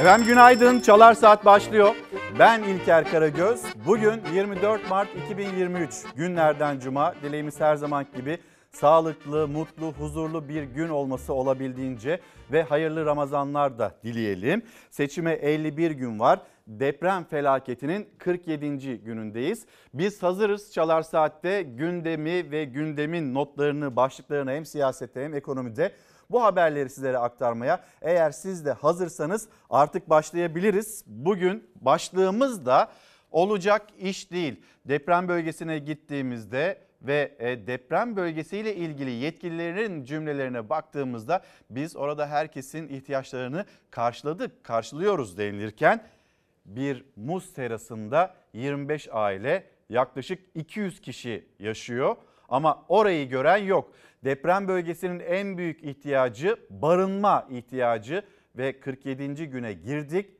Efendim günaydın. Çalar Saat başlıyor. Ben İlker Karagöz. Bugün 24 Mart 2023 günlerden cuma. Dileğimiz her zaman gibi sağlıklı, mutlu, huzurlu bir gün olması olabildiğince ve hayırlı Ramazanlar da dileyelim. Seçime 51 gün var. Deprem felaketinin 47. günündeyiz. Biz hazırız Çalar Saat'te gündemi ve gündemin notlarını, başlıklarını hem siyasette hem ekonomide bu haberleri sizlere aktarmaya. Eğer siz de hazırsanız artık başlayabiliriz. Bugün başlığımız da olacak iş değil. Deprem bölgesine gittiğimizde ve e, deprem bölgesiyle ilgili yetkililerin cümlelerine baktığımızda biz orada herkesin ihtiyaçlarını karşıladık, karşılıyoruz denilirken bir muz terasında 25 aile yaklaşık 200 kişi yaşıyor ama orayı gören yok. Deprem bölgesinin en büyük ihtiyacı barınma ihtiyacı ve 47. güne girdik.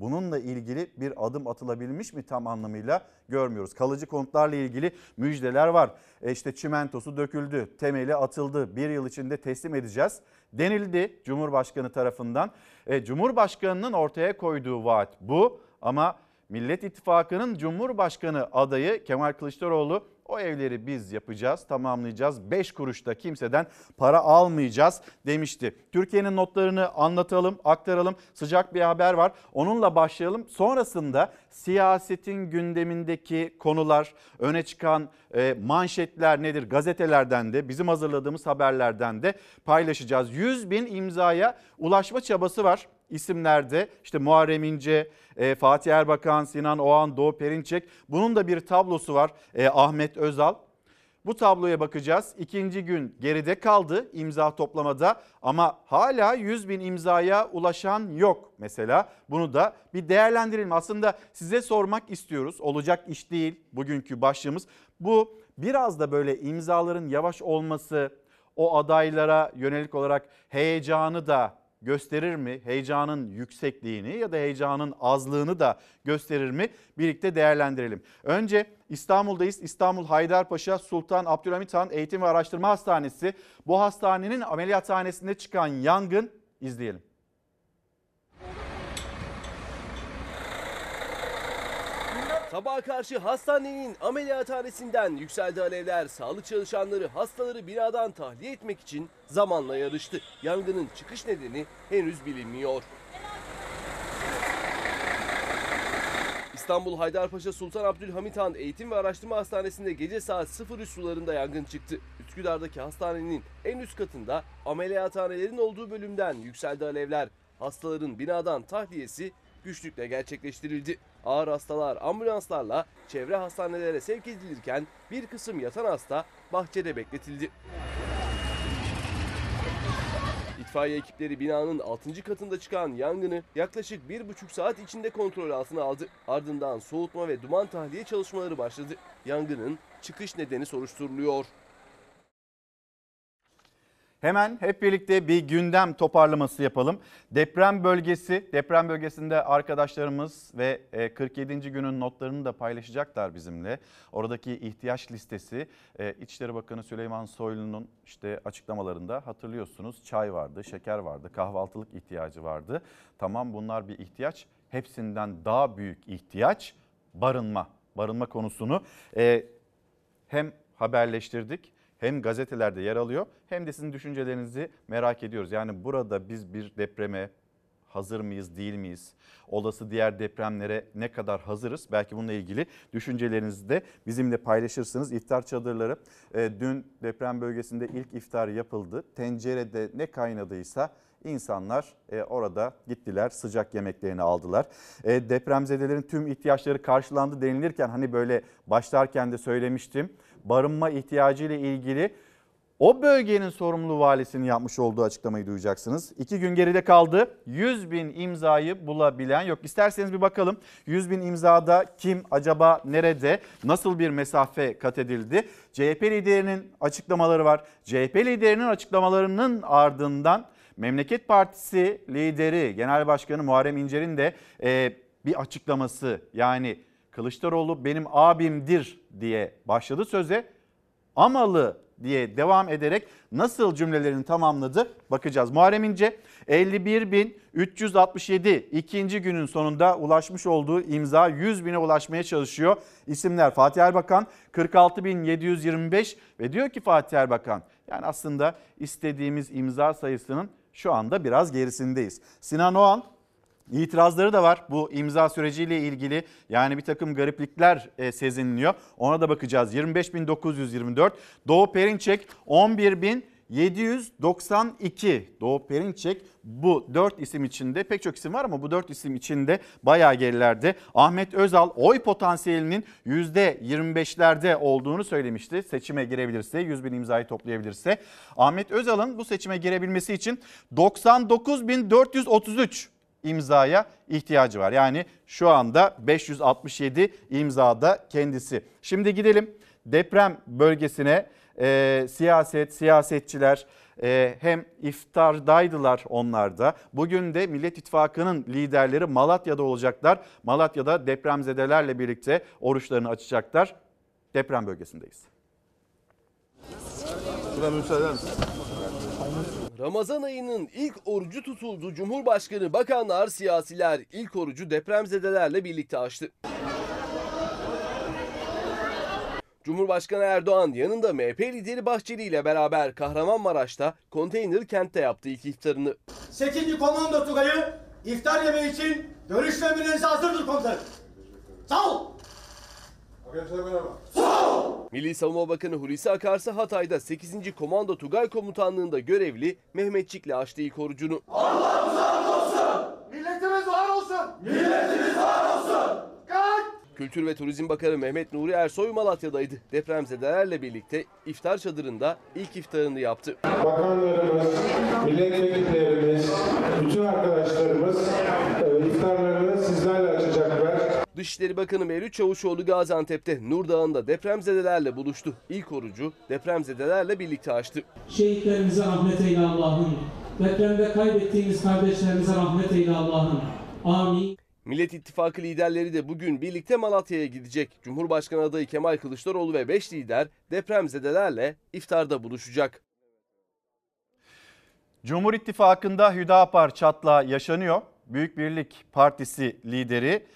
Bununla ilgili bir adım atılabilmiş mi tam anlamıyla görmüyoruz. Kalıcı konutlarla ilgili müjdeler var. E işte çimentosu döküldü, temeli atıldı, bir yıl içinde teslim edeceğiz denildi Cumhurbaşkanı tarafından. E, Cumhurbaşkanının ortaya koyduğu vaat bu ama Millet İttifakı'nın Cumhurbaşkanı adayı Kemal Kılıçdaroğlu o evleri biz yapacağız, tamamlayacağız. 5 kuruşta kimseden para almayacağız demişti. Türkiye'nin notlarını anlatalım, aktaralım. Sıcak bir haber var. Onunla başlayalım. Sonrasında siyasetin gündemindeki konular, öne çıkan e, manşetler nedir? Gazetelerden de bizim hazırladığımız haberlerden de paylaşacağız. 100 bin imzaya ulaşma çabası var isimlerde işte Muharrem İnce, e, Fatih Erbakan, Sinan Oğan, Doğu Perinçek bunun da bir tablosu var e, Ahmet Özal. Bu tabloya bakacağız. İkinci gün geride kaldı imza toplamada ama hala 100 bin imzaya ulaşan yok mesela. Bunu da bir değerlendirelim. Aslında size sormak istiyoruz. Olacak iş değil bugünkü başlığımız. Bu biraz da böyle imzaların yavaş olması, o adaylara yönelik olarak heyecanı da gösterir mi? Heyecanın yüksekliğini ya da heyecanın azlığını da gösterir mi? Birlikte değerlendirelim. Önce İstanbul'dayız. İstanbul Haydarpaşa Sultan Abdülhamit Han Eğitim ve Araştırma Hastanesi. Bu hastanenin ameliyathanesinde çıkan yangın izleyelim. Sabaha karşı hastanenin ameliyathanesinden yükseldi alevler. Sağlık çalışanları hastaları binadan tahliye etmek için zamanla yarıştı. Yangının çıkış nedeni henüz bilinmiyor. İstanbul Haydarpaşa Sultan Abdülhamit Han Eğitim ve Araştırma Hastanesi'nde gece saat 03 sularında yangın çıktı. Üsküdar'daki hastanenin en üst katında ameliyathanelerin olduğu bölümden yükseldi alevler. Hastaların binadan tahliyesi güçlükle gerçekleştirildi. Ağır hastalar ambulanslarla çevre hastanelere sevk edilirken bir kısım yatan hasta bahçede bekletildi. İtfaiye ekipleri binanın 6. katında çıkan yangını yaklaşık 1,5 saat içinde kontrol altına aldı. Ardından soğutma ve duman tahliye çalışmaları başladı. Yangının çıkış nedeni soruşturuluyor. Hemen hep birlikte bir gündem toparlaması yapalım. Deprem bölgesi, deprem bölgesinde arkadaşlarımız ve 47. E, günün notlarını da paylaşacaklar bizimle. Oradaki ihtiyaç listesi e, İçişleri Bakanı Süleyman Soylu'nun işte açıklamalarında hatırlıyorsunuz çay vardı, şeker vardı, kahvaltılık ihtiyacı vardı. Tamam bunlar bir ihtiyaç. Hepsinden daha büyük ihtiyaç barınma. Barınma konusunu e, hem haberleştirdik hem gazetelerde yer alıyor hem de sizin düşüncelerinizi merak ediyoruz. Yani burada biz bir depreme hazır mıyız değil miyiz? Olası diğer depremlere ne kadar hazırız? Belki bununla ilgili düşüncelerinizi de bizimle paylaşırsınız. İftar çadırları e, dün deprem bölgesinde ilk iftar yapıldı. Tencerede ne kaynadıysa insanlar e, orada gittiler sıcak yemeklerini aldılar. E, depremzedelerin tüm ihtiyaçları karşılandı denilirken hani böyle başlarken de söylemiştim barınma ihtiyacı ile ilgili o bölgenin sorumlu valisinin yapmış olduğu açıklamayı duyacaksınız. İki gün geride kaldı. 100 bin imzayı bulabilen yok. İsterseniz bir bakalım 100 bin imzada kim acaba nerede nasıl bir mesafe kat edildi? CHP liderinin açıklamaları var. CHP liderinin açıklamalarının ardından Memleket Partisi lideri Genel Başkanı Muharrem İncer'in de e, bir açıklaması yani Kılıçdaroğlu benim abimdir diye başladı söze. Amalı diye devam ederek nasıl cümlelerini tamamladı bakacağız. Muharrem İnce 51.367 ikinci günün sonunda ulaşmış olduğu imza 100 bine ulaşmaya çalışıyor. İsimler Fatih Erbakan 46.725 ve diyor ki Fatih Erbakan yani aslında istediğimiz imza sayısının şu anda biraz gerisindeyiz. Sinan Oğan İtirazları da var bu imza süreciyle ilgili yani bir takım gariplikler e, sezinliyor. Ona da bakacağız. 25.924 Doğu Perinçek 11.792 Doğu Perinçek bu 4 isim içinde pek çok isim var ama bu 4 isim içinde bayağı gerilerde. Ahmet Özal oy potansiyelinin %25'lerde olduğunu söylemişti. Seçime girebilirse 100 bin imzayı toplayabilirse. Ahmet Özal'ın bu seçime girebilmesi için 99.433 imzaya ihtiyacı var. Yani şu anda 567 imzada kendisi. Şimdi gidelim deprem bölgesine e, siyaset, siyasetçiler e, hem iftardaydılar onlar da. Bugün de Millet İttifakı'nın liderleri Malatya'da olacaklar. Malatya'da depremzedelerle birlikte oruçlarını açacaklar. Deprem bölgesindeyiz. Şuna müsaade misin? Ramazan ayının ilk orucu tutuldu. Cumhurbaşkanı, bakanlar, siyasiler ilk orucu depremzedelerle birlikte açtı. Cumhurbaşkanı Erdoğan yanında MHP lideri Bahçeli ile beraber Kahramanmaraş'ta konteyner kentte yaptı ilk iftarını. 8. Komando Tugayı iftar yemeği için görüş ve emirlerinize hazırdır komutanım. Sağ ol. Milli Savunma Bakanı Hulusi Akarsa Hatay'da 8. Komando Tugay Komutanlığı'nda görevli Mehmetçik'le açtı ilk orucunu. Milletimiz var olsun. Milletimiz var olsun. Kalk. Kültür ve Turizm Bakanı Mehmet Nuri Ersoy Malatya'daydı. Depremzedelerle birlikte iftar çadırında ilk iftarını yaptı. bakanlarımız, milletvekillerimiz, bütün arkadaşlarımız e, iftarlarını sizlerle açacaklar. Dışişleri Bakanı Mevlüt Çavuşoğlu Gaziantep'te Nur Dağı'nda depremzedelerle buluştu. İlk orucu depremzedelerle birlikte açtı. Şehitlerimize rahmet eyle Allah'ım. Depremde kaybettiğimiz kardeşlerimize rahmet eyle Allah'ım. Amin. Millet İttifakı liderleri de bugün birlikte Malatya'ya gidecek. Cumhurbaşkanı adayı Kemal Kılıçdaroğlu ve 5 lider depremzedelerle iftarda buluşacak. Cumhur İttifakı'nda Hüdapar çatlağı yaşanıyor. Büyük Birlik Partisi lideri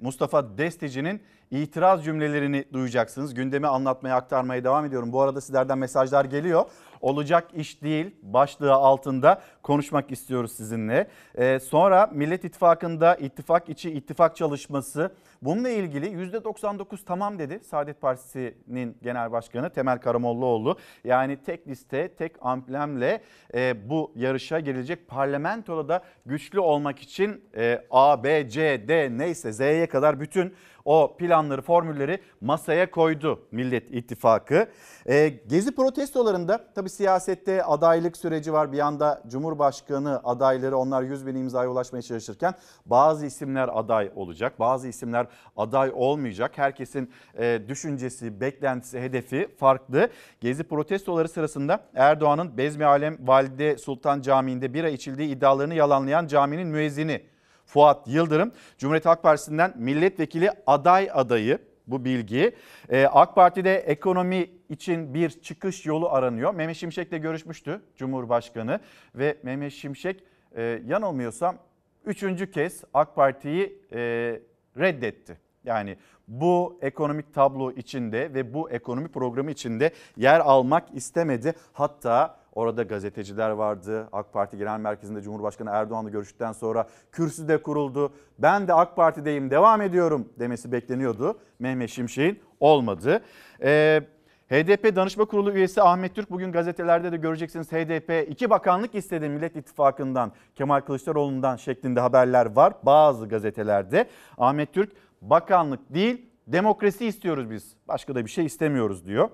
Mustafa Destici'nin itiraz cümlelerini duyacaksınız. Gündemi anlatmaya aktarmaya devam ediyorum. Bu arada sizlerden mesajlar geliyor. Olacak iş değil başlığı altında konuşmak istiyoruz sizinle. E, sonra Millet İttifakı'nda ittifak içi ittifak çalışması bununla ilgili %99 tamam dedi Saadet Partisi'nin genel başkanı Temel Karamollaoğlu. Yani tek liste tek amblemle e, bu yarışa girilecek parlamentoda da güçlü olmak için e, A, B, C, D neyse Z'ye kadar bütün o planları, formülleri masaya koydu Millet İttifakı. E, Gezi protestolarında tabii siyasette adaylık süreci var. Bir yanda Cumhurbaşkanı adayları onlar 100 bin imzaya ulaşmaya çalışırken bazı isimler aday olacak. Bazı isimler aday olmayacak. Herkesin e, düşüncesi, beklentisi, hedefi farklı. Gezi protestoları sırasında Erdoğan'ın Bezmi Alem Valide Sultan Camii'nde bira içildiği iddialarını yalanlayan caminin müezzini Fuat Yıldırım Cumhuriyet Halk Partisi'nden milletvekili aday adayı bu bilgi. Ee, AK Parti'de ekonomi için bir çıkış yolu aranıyor. Mehmet Şimşek'le görüşmüştü Cumhurbaşkanı ve Mehmet Şimşek e, yanılmıyorsam üçüncü kez AK Parti'yi e, reddetti. Yani bu ekonomik tablo içinde ve bu ekonomi programı içinde yer almak istemedi. Hatta orada gazeteciler vardı. AK Parti Genel Merkezi'nde Cumhurbaşkanı Erdoğan'la görüştükten sonra kürsü de kuruldu. Ben de AK Parti'deyim devam ediyorum demesi bekleniyordu. Mehmet Şimşek'in olmadı. Ee, HDP Danışma Kurulu üyesi Ahmet Türk bugün gazetelerde de göreceksiniz HDP iki bakanlık istedi Millet İttifakı'ndan Kemal Kılıçdaroğlu'ndan şeklinde haberler var bazı gazetelerde. Ahmet Türk bakanlık değil demokrasi istiyoruz biz başka da bir şey istemiyoruz diyor.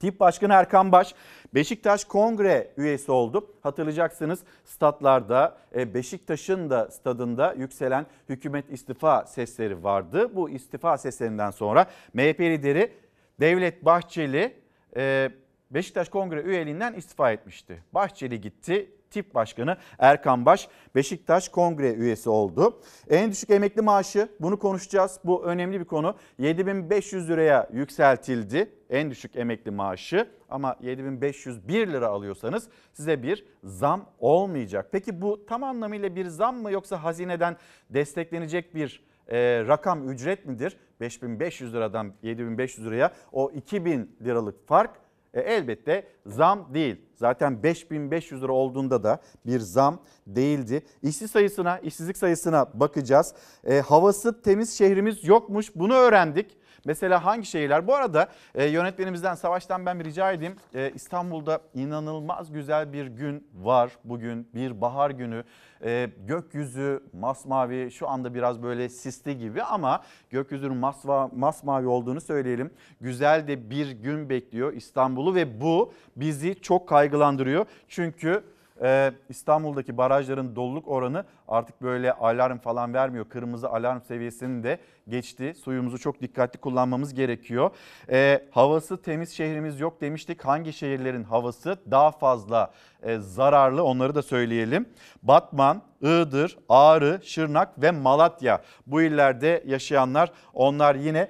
Tip Başkanı Erkan Baş Beşiktaş Kongre üyesi oldu. Hatırlayacaksınız statlarda e, Beşiktaş'ın da stadında yükselen hükümet istifa sesleri vardı. Bu istifa seslerinden sonra MHP lideri Devlet Bahçeli e, Beşiktaş Kongre üyeliğinden istifa etmişti. Bahçeli gitti, tip başkanı Erkan Baş Beşiktaş Kongre üyesi oldu. En düşük emekli maaşı bunu konuşacağız. Bu önemli bir konu. 7500 liraya yükseltildi en düşük emekli maaşı ama 7501 lira alıyorsanız size bir zam olmayacak. Peki bu tam anlamıyla bir zam mı yoksa hazineden desteklenecek bir e, rakam ücret midir? 5500 liradan 7500 liraya o 2000 liralık fark e, elbette zam değil. Zaten 5500 lira olduğunda da bir zam değildi. İşsiz sayısına, işsizlik sayısına bakacağız. E, havası temiz şehrimiz yokmuş bunu öğrendik. Mesela hangi şehirler? Bu arada e, yönetmenimizden Savaş'tan ben bir rica edeyim. E, İstanbul'da inanılmaz güzel bir gün var bugün. Bir bahar günü. E, gökyüzü masmavi şu anda biraz böyle sisli gibi ama gökyüzünün masva, masmavi olduğunu söyleyelim. Güzel de bir gün bekliyor İstanbul'u ve bu bizi çok kaygılandırıyor. Çünkü ee, İstanbul'daki barajların doluluk oranı artık böyle alarm falan vermiyor. Kırmızı alarm seviyesini de geçti. Suyumuzu çok dikkatli kullanmamız gerekiyor. Ee, havası temiz şehrimiz yok demiştik. Hangi şehirlerin havası daha fazla e, zararlı onları da söyleyelim. Batman, Iğdır, Ağrı, Şırnak ve Malatya bu illerde yaşayanlar onlar yine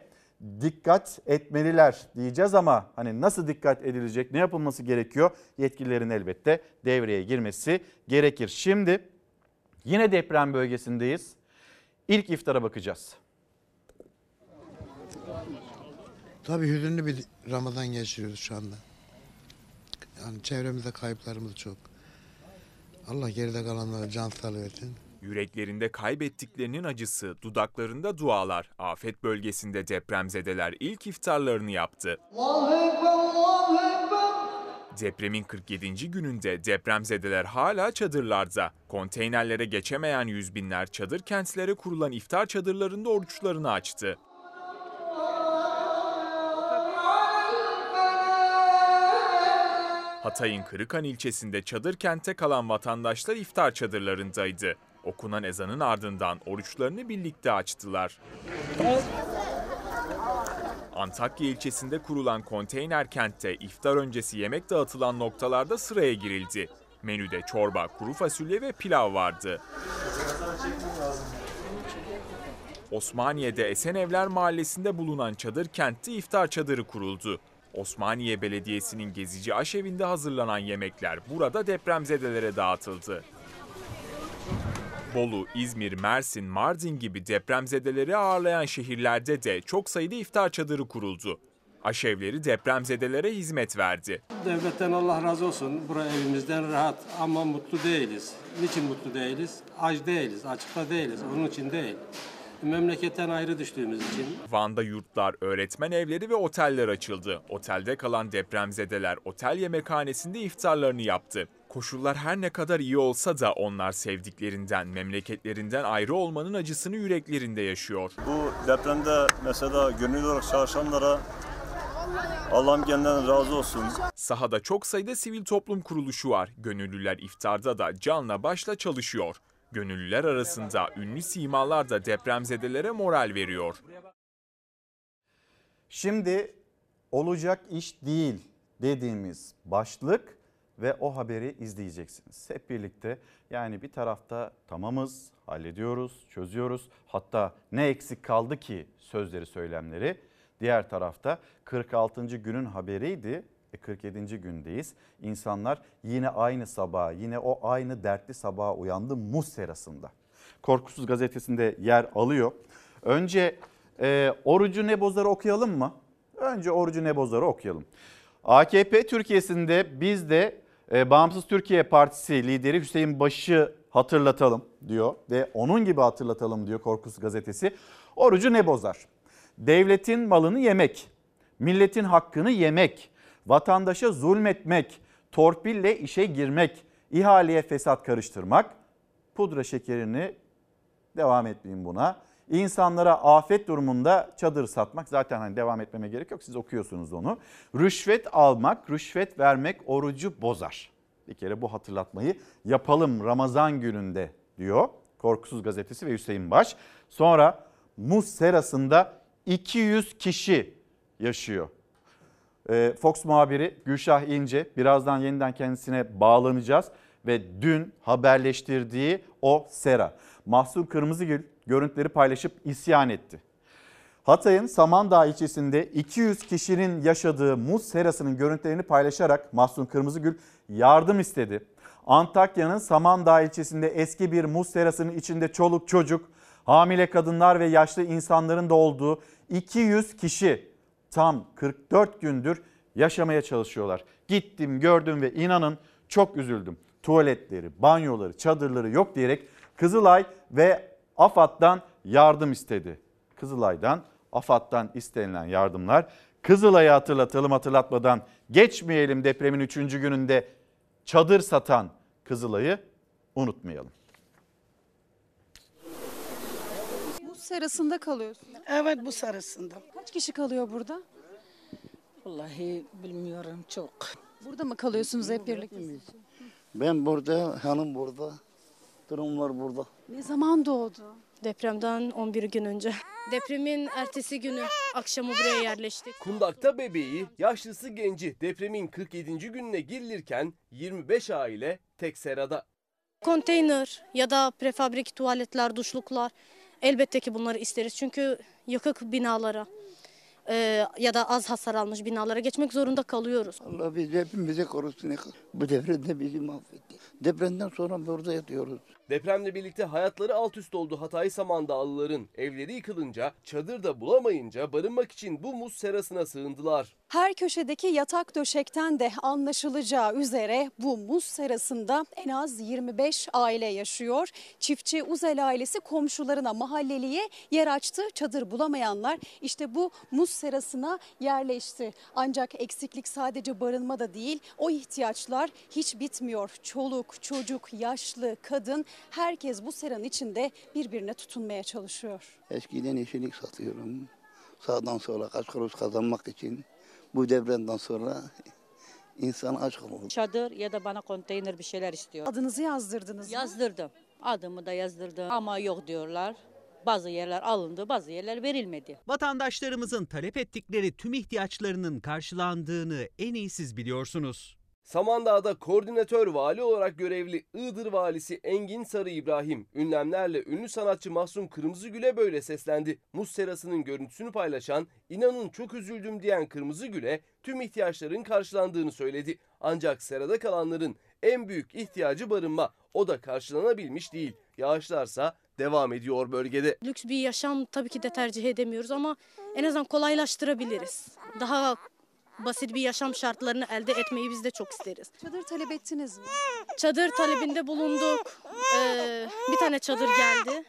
dikkat etmeliler diyeceğiz ama hani nasıl dikkat edilecek, ne yapılması gerekiyor? Yetkililerin elbette devreye girmesi gerekir. Şimdi yine deprem bölgesindeyiz. İlk iftara bakacağız. Tabii hüzünlü bir Ramazan geçiriyoruz şu anda. Yani çevremizde kayıplarımız çok. Allah geride kalanlara can sağlığı versin. Yüreklerinde kaybettiklerinin acısı, dudaklarında dualar. Afet bölgesinde depremzedeler ilk iftarlarını yaptı. Depremin 47. gününde depremzedeler hala çadırlarda. Konteynerlere geçemeyen yüz binler çadır kentlere kurulan iftar çadırlarında oruçlarını açtı. Hatay'ın Kırıkan ilçesinde çadır kente kalan vatandaşlar iftar çadırlarındaydı. Okunan ezanın ardından oruçlarını birlikte açtılar. Antakya ilçesinde kurulan konteyner kentte iftar öncesi yemek dağıtılan noktalarda sıraya girildi. Menüde çorba, kuru fasulye ve pilav vardı. Osmaniye'de Esenevler Mahallesi'nde bulunan çadır kentte iftar çadırı kuruldu. Osmaniye Belediyesi'nin gezici aşevinde hazırlanan yemekler burada depremzedelere dağıtıldı. Bolu, İzmir, Mersin, Mardin gibi depremzedeleri ağırlayan şehirlerde de çok sayıda iftar çadırı kuruldu. Aşevleri depremzedelere hizmet verdi. Devletten Allah razı olsun. Bura evimizden rahat ama mutlu değiliz. Niçin mutlu değiliz? Aç değiliz, açıkta değiliz. Onun için değil. Memleketten ayrı düştüğümüz için. Van'da yurtlar, öğretmen evleri ve oteller açıldı. Otelde kalan depremzedeler otel yemekhanesinde iftarlarını yaptı. Koşullar her ne kadar iyi olsa da onlar sevdiklerinden, memleketlerinden ayrı olmanın acısını yüreklerinde yaşıyor. Bu depremde mesela gönüllü olarak çalışanlara Allah'ım kendinden razı olsun. Sahada çok sayıda sivil toplum kuruluşu var. Gönüllüler iftarda da canla başla çalışıyor. Gönüllüler arasında ünlü simalar da depremzedelere moral veriyor. Şimdi olacak iş değil dediğimiz başlık ve o haberi izleyeceksiniz. Hep birlikte yani bir tarafta tamamız, hallediyoruz, çözüyoruz. Hatta ne eksik kaldı ki sözleri, söylemleri. Diğer tarafta 46. günün haberiydi. E 47. gündeyiz. İnsanlar yine aynı sabaha, yine o aynı dertli sabaha uyandı Muz serasında. Korkusuz gazetesinde yer alıyor. Önce e, orucu ne bozarı okuyalım mı? Önce orucu ne bozarı okuyalım. AKP Türkiye'sinde biz de e, Bağımsız Türkiye Partisi lideri Hüseyin Baş'ı hatırlatalım diyor ve onun gibi hatırlatalım diyor Korkusuz gazetesi. Orucu ne bozar? Devletin malını yemek, milletin hakkını yemek, vatandaşa zulmetmek, torpille işe girmek, ihaleye fesat karıştırmak, pudra şekerini devam etmeyin buna. İnsanlara afet durumunda çadır satmak zaten hani devam etmeme gerek yok siz okuyorsunuz onu. Rüşvet almak, rüşvet vermek orucu bozar. Bir kere bu hatırlatmayı yapalım Ramazan gününde diyor Korkusuz Gazetesi ve Hüseyin Baş. Sonra Muz serasında 200 kişi yaşıyor. Ee, Fox muhabiri Gülşah İnce birazdan yeniden kendisine bağlanacağız ve dün haberleştirdiği o sera. Mahsun Kırmızıgül görüntüleri paylaşıp isyan etti. Hatay'ın Samandağ ilçesinde 200 kişinin yaşadığı muz serasının görüntülerini paylaşarak Mahsun Kırmızıgül yardım istedi. Antakya'nın Samandağ ilçesinde eski bir muz serasının içinde çoluk çocuk, hamile kadınlar ve yaşlı insanların da olduğu 200 kişi tam 44 gündür yaşamaya çalışıyorlar. Gittim, gördüm ve inanın çok üzüldüm. Tuvaletleri, banyoları, çadırları yok diyerek Kızılay ve AFAD'dan yardım istedi. Kızılay'dan, AFAD'dan istenilen yardımlar Kızılay'ı hatırlatalım hatırlatmadan geçmeyelim depremin 3. gününde çadır satan Kızılay'ı unutmayalım. Bu serasında kalıyorsun. Evet bu sarısında. Kaç kişi kalıyor burada? Vallahi bilmiyorum çok. Burada mı kalıyorsunuz hep birlikte? Ben burada, hanım burada, durumlar burada. Ne zaman doğdu? Depremden 11 gün önce. Depremin ertesi günü akşamı buraya yerleştik. Kundakta bebeği, yaşlısı genci depremin 47. gününe girilirken 25 aile tek serada. Konteyner ya da prefabrik tuvaletler, duşluklar elbette ki bunları isteriz. Çünkü yıkık binalara e, ya da az hasar almış binalara geçmek zorunda kalıyoruz. Allah bizi hepimizi korusun. Bu depremde bizi mahvetti. Depremden sonra burada yatıyoruz. Depremle birlikte hayatları alt üst oldu Hatay Samandağlıların. Evleri yıkılınca, çadırda bulamayınca barınmak için bu muz serasına sığındılar. Her köşedeki yatak döşekten de anlaşılacağı üzere bu muz serasında en az 25 aile yaşıyor. Çiftçi Uzel ailesi komşularına mahalleliye yer açtı. Çadır bulamayanlar işte bu muz serasına yerleşti. Ancak eksiklik sadece barınmada değil o ihtiyaçlar hiç bitmiyor. Çoluk, çocuk, yaşlı, kadın herkes bu seranın içinde birbirine tutunmaya çalışıyor. Eskiden yeşillik satıyorum. Sağdan sola kaç kuruş kazanmak için. Bu depremden sonra insan aç kalıyor. Çadır ya da bana konteyner bir şeyler istiyor. Adınızı yazdırdınız mı? Yazdırdım. Adımı da yazdırdım ama yok diyorlar. Bazı yerler alındı, bazı yerler verilmedi. Vatandaşlarımızın talep ettikleri tüm ihtiyaçlarının karşılandığını en iyi siz biliyorsunuz. Samandağ'da koordinatör vali olarak görevli Iğdır valisi Engin Sarı İbrahim, ünlemlerle ünlü sanatçı Mahsun Kırmızıgül'e böyle seslendi. Muz serasının görüntüsünü paylaşan, inanın çok üzüldüm diyen Kırmızıgül'e tüm ihtiyaçların karşılandığını söyledi. Ancak serada kalanların en büyük ihtiyacı barınma. O da karşılanabilmiş değil. Yağışlarsa devam ediyor bölgede. Lüks bir yaşam tabii ki de tercih edemiyoruz ama en azından kolaylaştırabiliriz. Daha basit bir yaşam şartlarını elde etmeyi biz de çok isteriz. Çadır talep ettiniz mi? Çadır talebinde bulunduk. Ee, bir tane çadır geldi.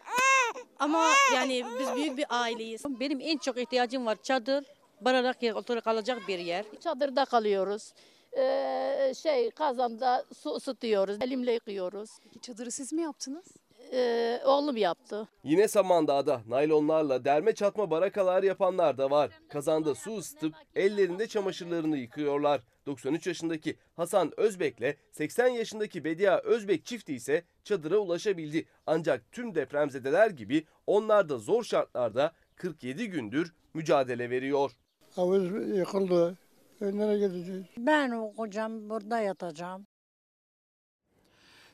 Ama yani biz büyük bir aileyiz. Benim en çok ihtiyacım var çadır, barınak yer, oturup kalacak bir yer. Çadırda kalıyoruz. Ee, şey kazanda su ısıtıyoruz. Elimle yıkıyoruz. Peki çadırı siz mi yaptınız? Ee, oğlum yaptı. Yine Samandağ'da naylonlarla derme çatma barakalar yapanlar da var. Kazanda su ısıtıp ellerinde çamaşırlarını yıkıyorlar. 93 yaşındaki Hasan Özbek'le 80 yaşındaki Bedia Özbek çifti ise çadıra ulaşabildi. Ancak tüm depremzedeler gibi onlar da zor şartlarda 47 gündür mücadele veriyor. Havuz yıkıldı. E, nereye gideceğiz? Ben okuyacağım, burada yatacağım.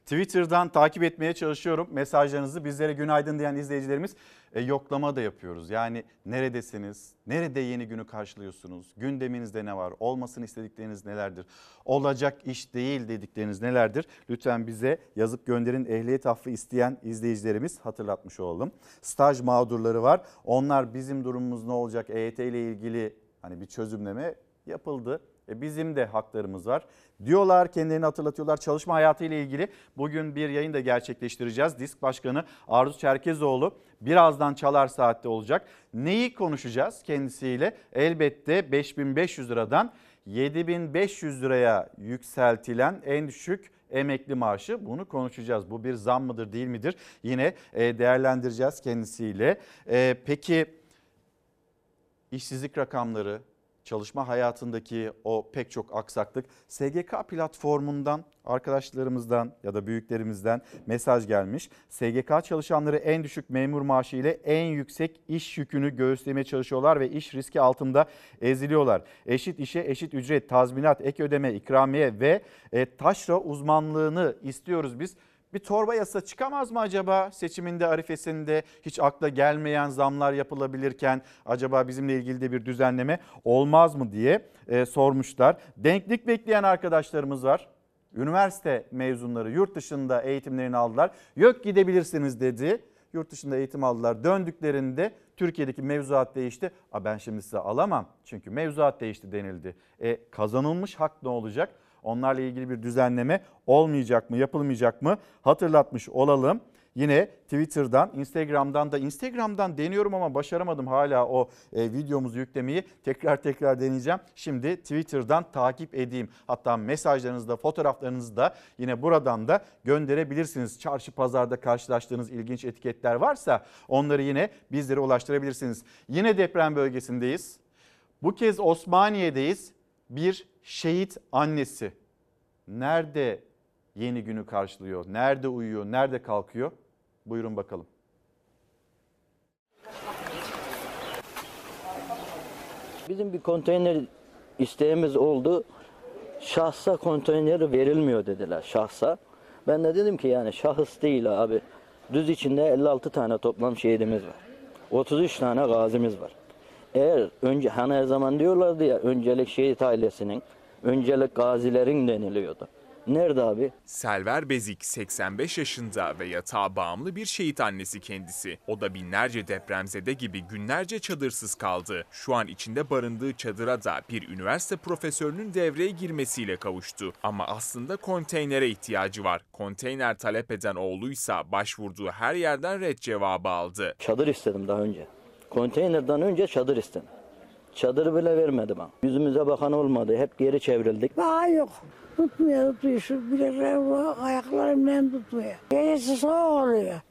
Twitter'dan takip etmeye çalışıyorum mesajlarınızı. Bizlere günaydın diyen izleyicilerimiz e, yoklama da yapıyoruz. Yani neredesiniz? Nerede yeni günü karşılıyorsunuz? Gündeminizde ne var? Olmasını istedikleriniz nelerdir? Olacak iş değil dedikleriniz nelerdir? Lütfen bize yazıp gönderin. Ehliyet affı isteyen izleyicilerimiz hatırlatmış olalım. Staj mağdurları var. Onlar bizim durumumuz ne olacak? EYT ile ilgili hani bir çözümleme yapıldı. E bizim de haklarımız var. Diyorlar kendilerini hatırlatıyorlar çalışma hayatı ile ilgili. Bugün bir yayın da gerçekleştireceğiz. Disk Başkanı Arzu Çerkezoğlu birazdan çalar saatte olacak. Neyi konuşacağız kendisiyle? Elbette 5500 liradan 7500 liraya yükseltilen en düşük emekli maaşı bunu konuşacağız. Bu bir zam mıdır değil midir? Yine e, değerlendireceğiz kendisiyle. E, Peki işsizlik rakamları, çalışma hayatındaki o pek çok aksaklık SGK platformundan arkadaşlarımızdan ya da büyüklerimizden mesaj gelmiş. SGK çalışanları en düşük memur maaşı ile en yüksek iş yükünü göğüslemeye çalışıyorlar ve iş riski altında eziliyorlar. Eşit işe eşit ücret, tazminat, ek ödeme, ikramiye ve e, taşra uzmanlığını istiyoruz biz. Bir torba yasa çıkamaz mı acaba seçiminde arifesinde hiç akla gelmeyen zamlar yapılabilirken acaba bizimle ilgili de bir düzenleme olmaz mı diye e, sormuşlar. Denklik bekleyen arkadaşlarımız var. Üniversite mezunları yurt dışında eğitimlerini aldılar. Yok gidebilirsiniz dedi. Yurt dışında eğitim aldılar. Döndüklerinde Türkiye'deki mevzuat değişti. A ben şimdi size alamam çünkü mevzuat değişti denildi. E kazanılmış hak ne olacak? Onlarla ilgili bir düzenleme olmayacak mı, yapılmayacak mı hatırlatmış olalım. Yine Twitter'dan, Instagram'dan da Instagram'dan deniyorum ama başaramadım hala o e, videomuzu yüklemeyi. Tekrar tekrar deneyeceğim. Şimdi Twitter'dan takip edeyim. Hatta mesajlarınızı da fotoğraflarınızı da yine buradan da gönderebilirsiniz. Çarşı pazarda karşılaştığınız ilginç etiketler varsa onları yine bizlere ulaştırabilirsiniz. Yine deprem bölgesindeyiz. Bu kez Osmaniye'deyiz. Bir şehit annesi. Nerede yeni günü karşılıyor? Nerede uyuyor? Nerede kalkıyor? Buyurun bakalım. Bizim bir konteyner isteğimiz oldu. Şahsa konteyner verilmiyor dediler şahsa. Ben de dedim ki yani şahıs değil abi. Düz içinde 56 tane toplam şehidimiz var. 33 tane gazimiz var. Eğer önce hani her zaman diyorlardı ya öncelik şehit ailesinin, öncelik gazilerin deniliyordu. Nerede abi? Selver Bezik 85 yaşında ve yatağa bağımlı bir şehit annesi kendisi. O da binlerce depremzede gibi günlerce çadırsız kaldı. Şu an içinde barındığı çadıra da bir üniversite profesörünün devreye girmesiyle kavuştu. Ama aslında konteynere ihtiyacı var. Konteyner talep eden oğluysa başvurduğu her yerden red cevabı aldı. Çadır istedim daha önce. Konteynerden önce çadır istedim. Çadırı bile vermedi bana. Yüzümüze bakan olmadı. Hep geri çevrildik. Daha yok. Tutmuyor tutuyor. Şu bileklerim ayaklarımdan tutmuyor. Gecesi soğuk oluyor.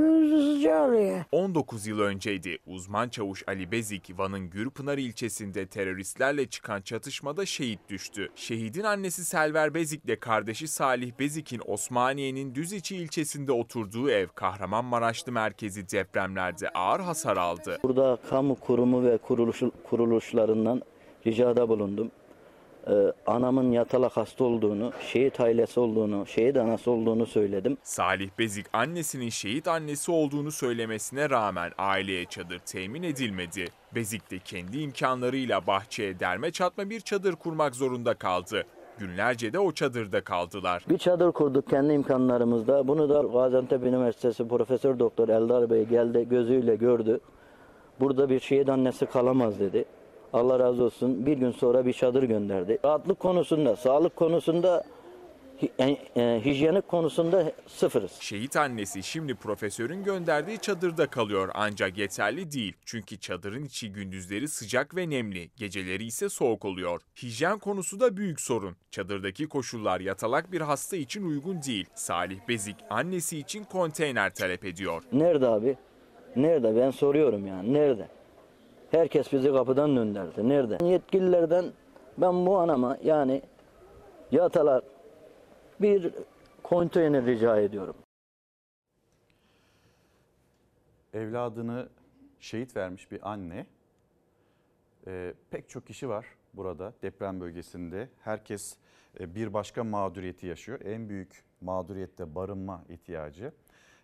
Gündüzü sıcak oluyor. 19 yıl önceydi. Uzman çavuş Ali Bezik, Van'ın Gürpınar ilçesinde teröristlerle çıkan çatışmada şehit düştü. Şehidin annesi Selver Bezik ile kardeşi Salih Bezik'in Osmaniye'nin Düziçi ilçesinde oturduğu ev Kahramanmaraşlı merkezi depremlerde ağır hasar aldı. Burada kamu kurumu ve kuruluş, kuruluşlarından ricada bulundum. Ee, anamın yatalak hasta olduğunu, şehit ailesi olduğunu, şehit anası olduğunu söyledim. Salih Bezik annesinin şehit annesi olduğunu söylemesine rağmen aileye çadır temin edilmedi. Bezik de kendi imkanlarıyla bahçeye derme çatma bir çadır kurmak zorunda kaldı. Günlerce de o çadırda kaldılar. Bir çadır kurduk kendi imkanlarımızda. Bunu da Gaziantep Üniversitesi Profesör Doktor Eldar Bey geldi gözüyle gördü. Burada bir şehit annesi kalamaz dedi. Allah razı olsun bir gün sonra bir çadır gönderdi. Rahatlık konusunda, sağlık konusunda, hi- e, hijyenik konusunda sıfırız. Şehit annesi şimdi profesörün gönderdiği çadırda kalıyor ancak yeterli değil. Çünkü çadırın içi gündüzleri sıcak ve nemli, geceleri ise soğuk oluyor. Hijyen konusu da büyük sorun. Çadırdaki koşullar yatalak bir hasta için uygun değil. Salih Bezik annesi için konteyner talep ediyor. Nerede abi? Nerede? Ben soruyorum yani. Nerede? Herkes bizi kapıdan gönderdi. Nerede? Yetkililerden ben bu anama yani yatalak bir konteyner rica ediyorum. Evladını şehit vermiş bir anne. Ee, pek çok kişi var burada deprem bölgesinde. Herkes e, bir başka mağduriyeti yaşıyor. En büyük mağduriyette barınma ihtiyacı.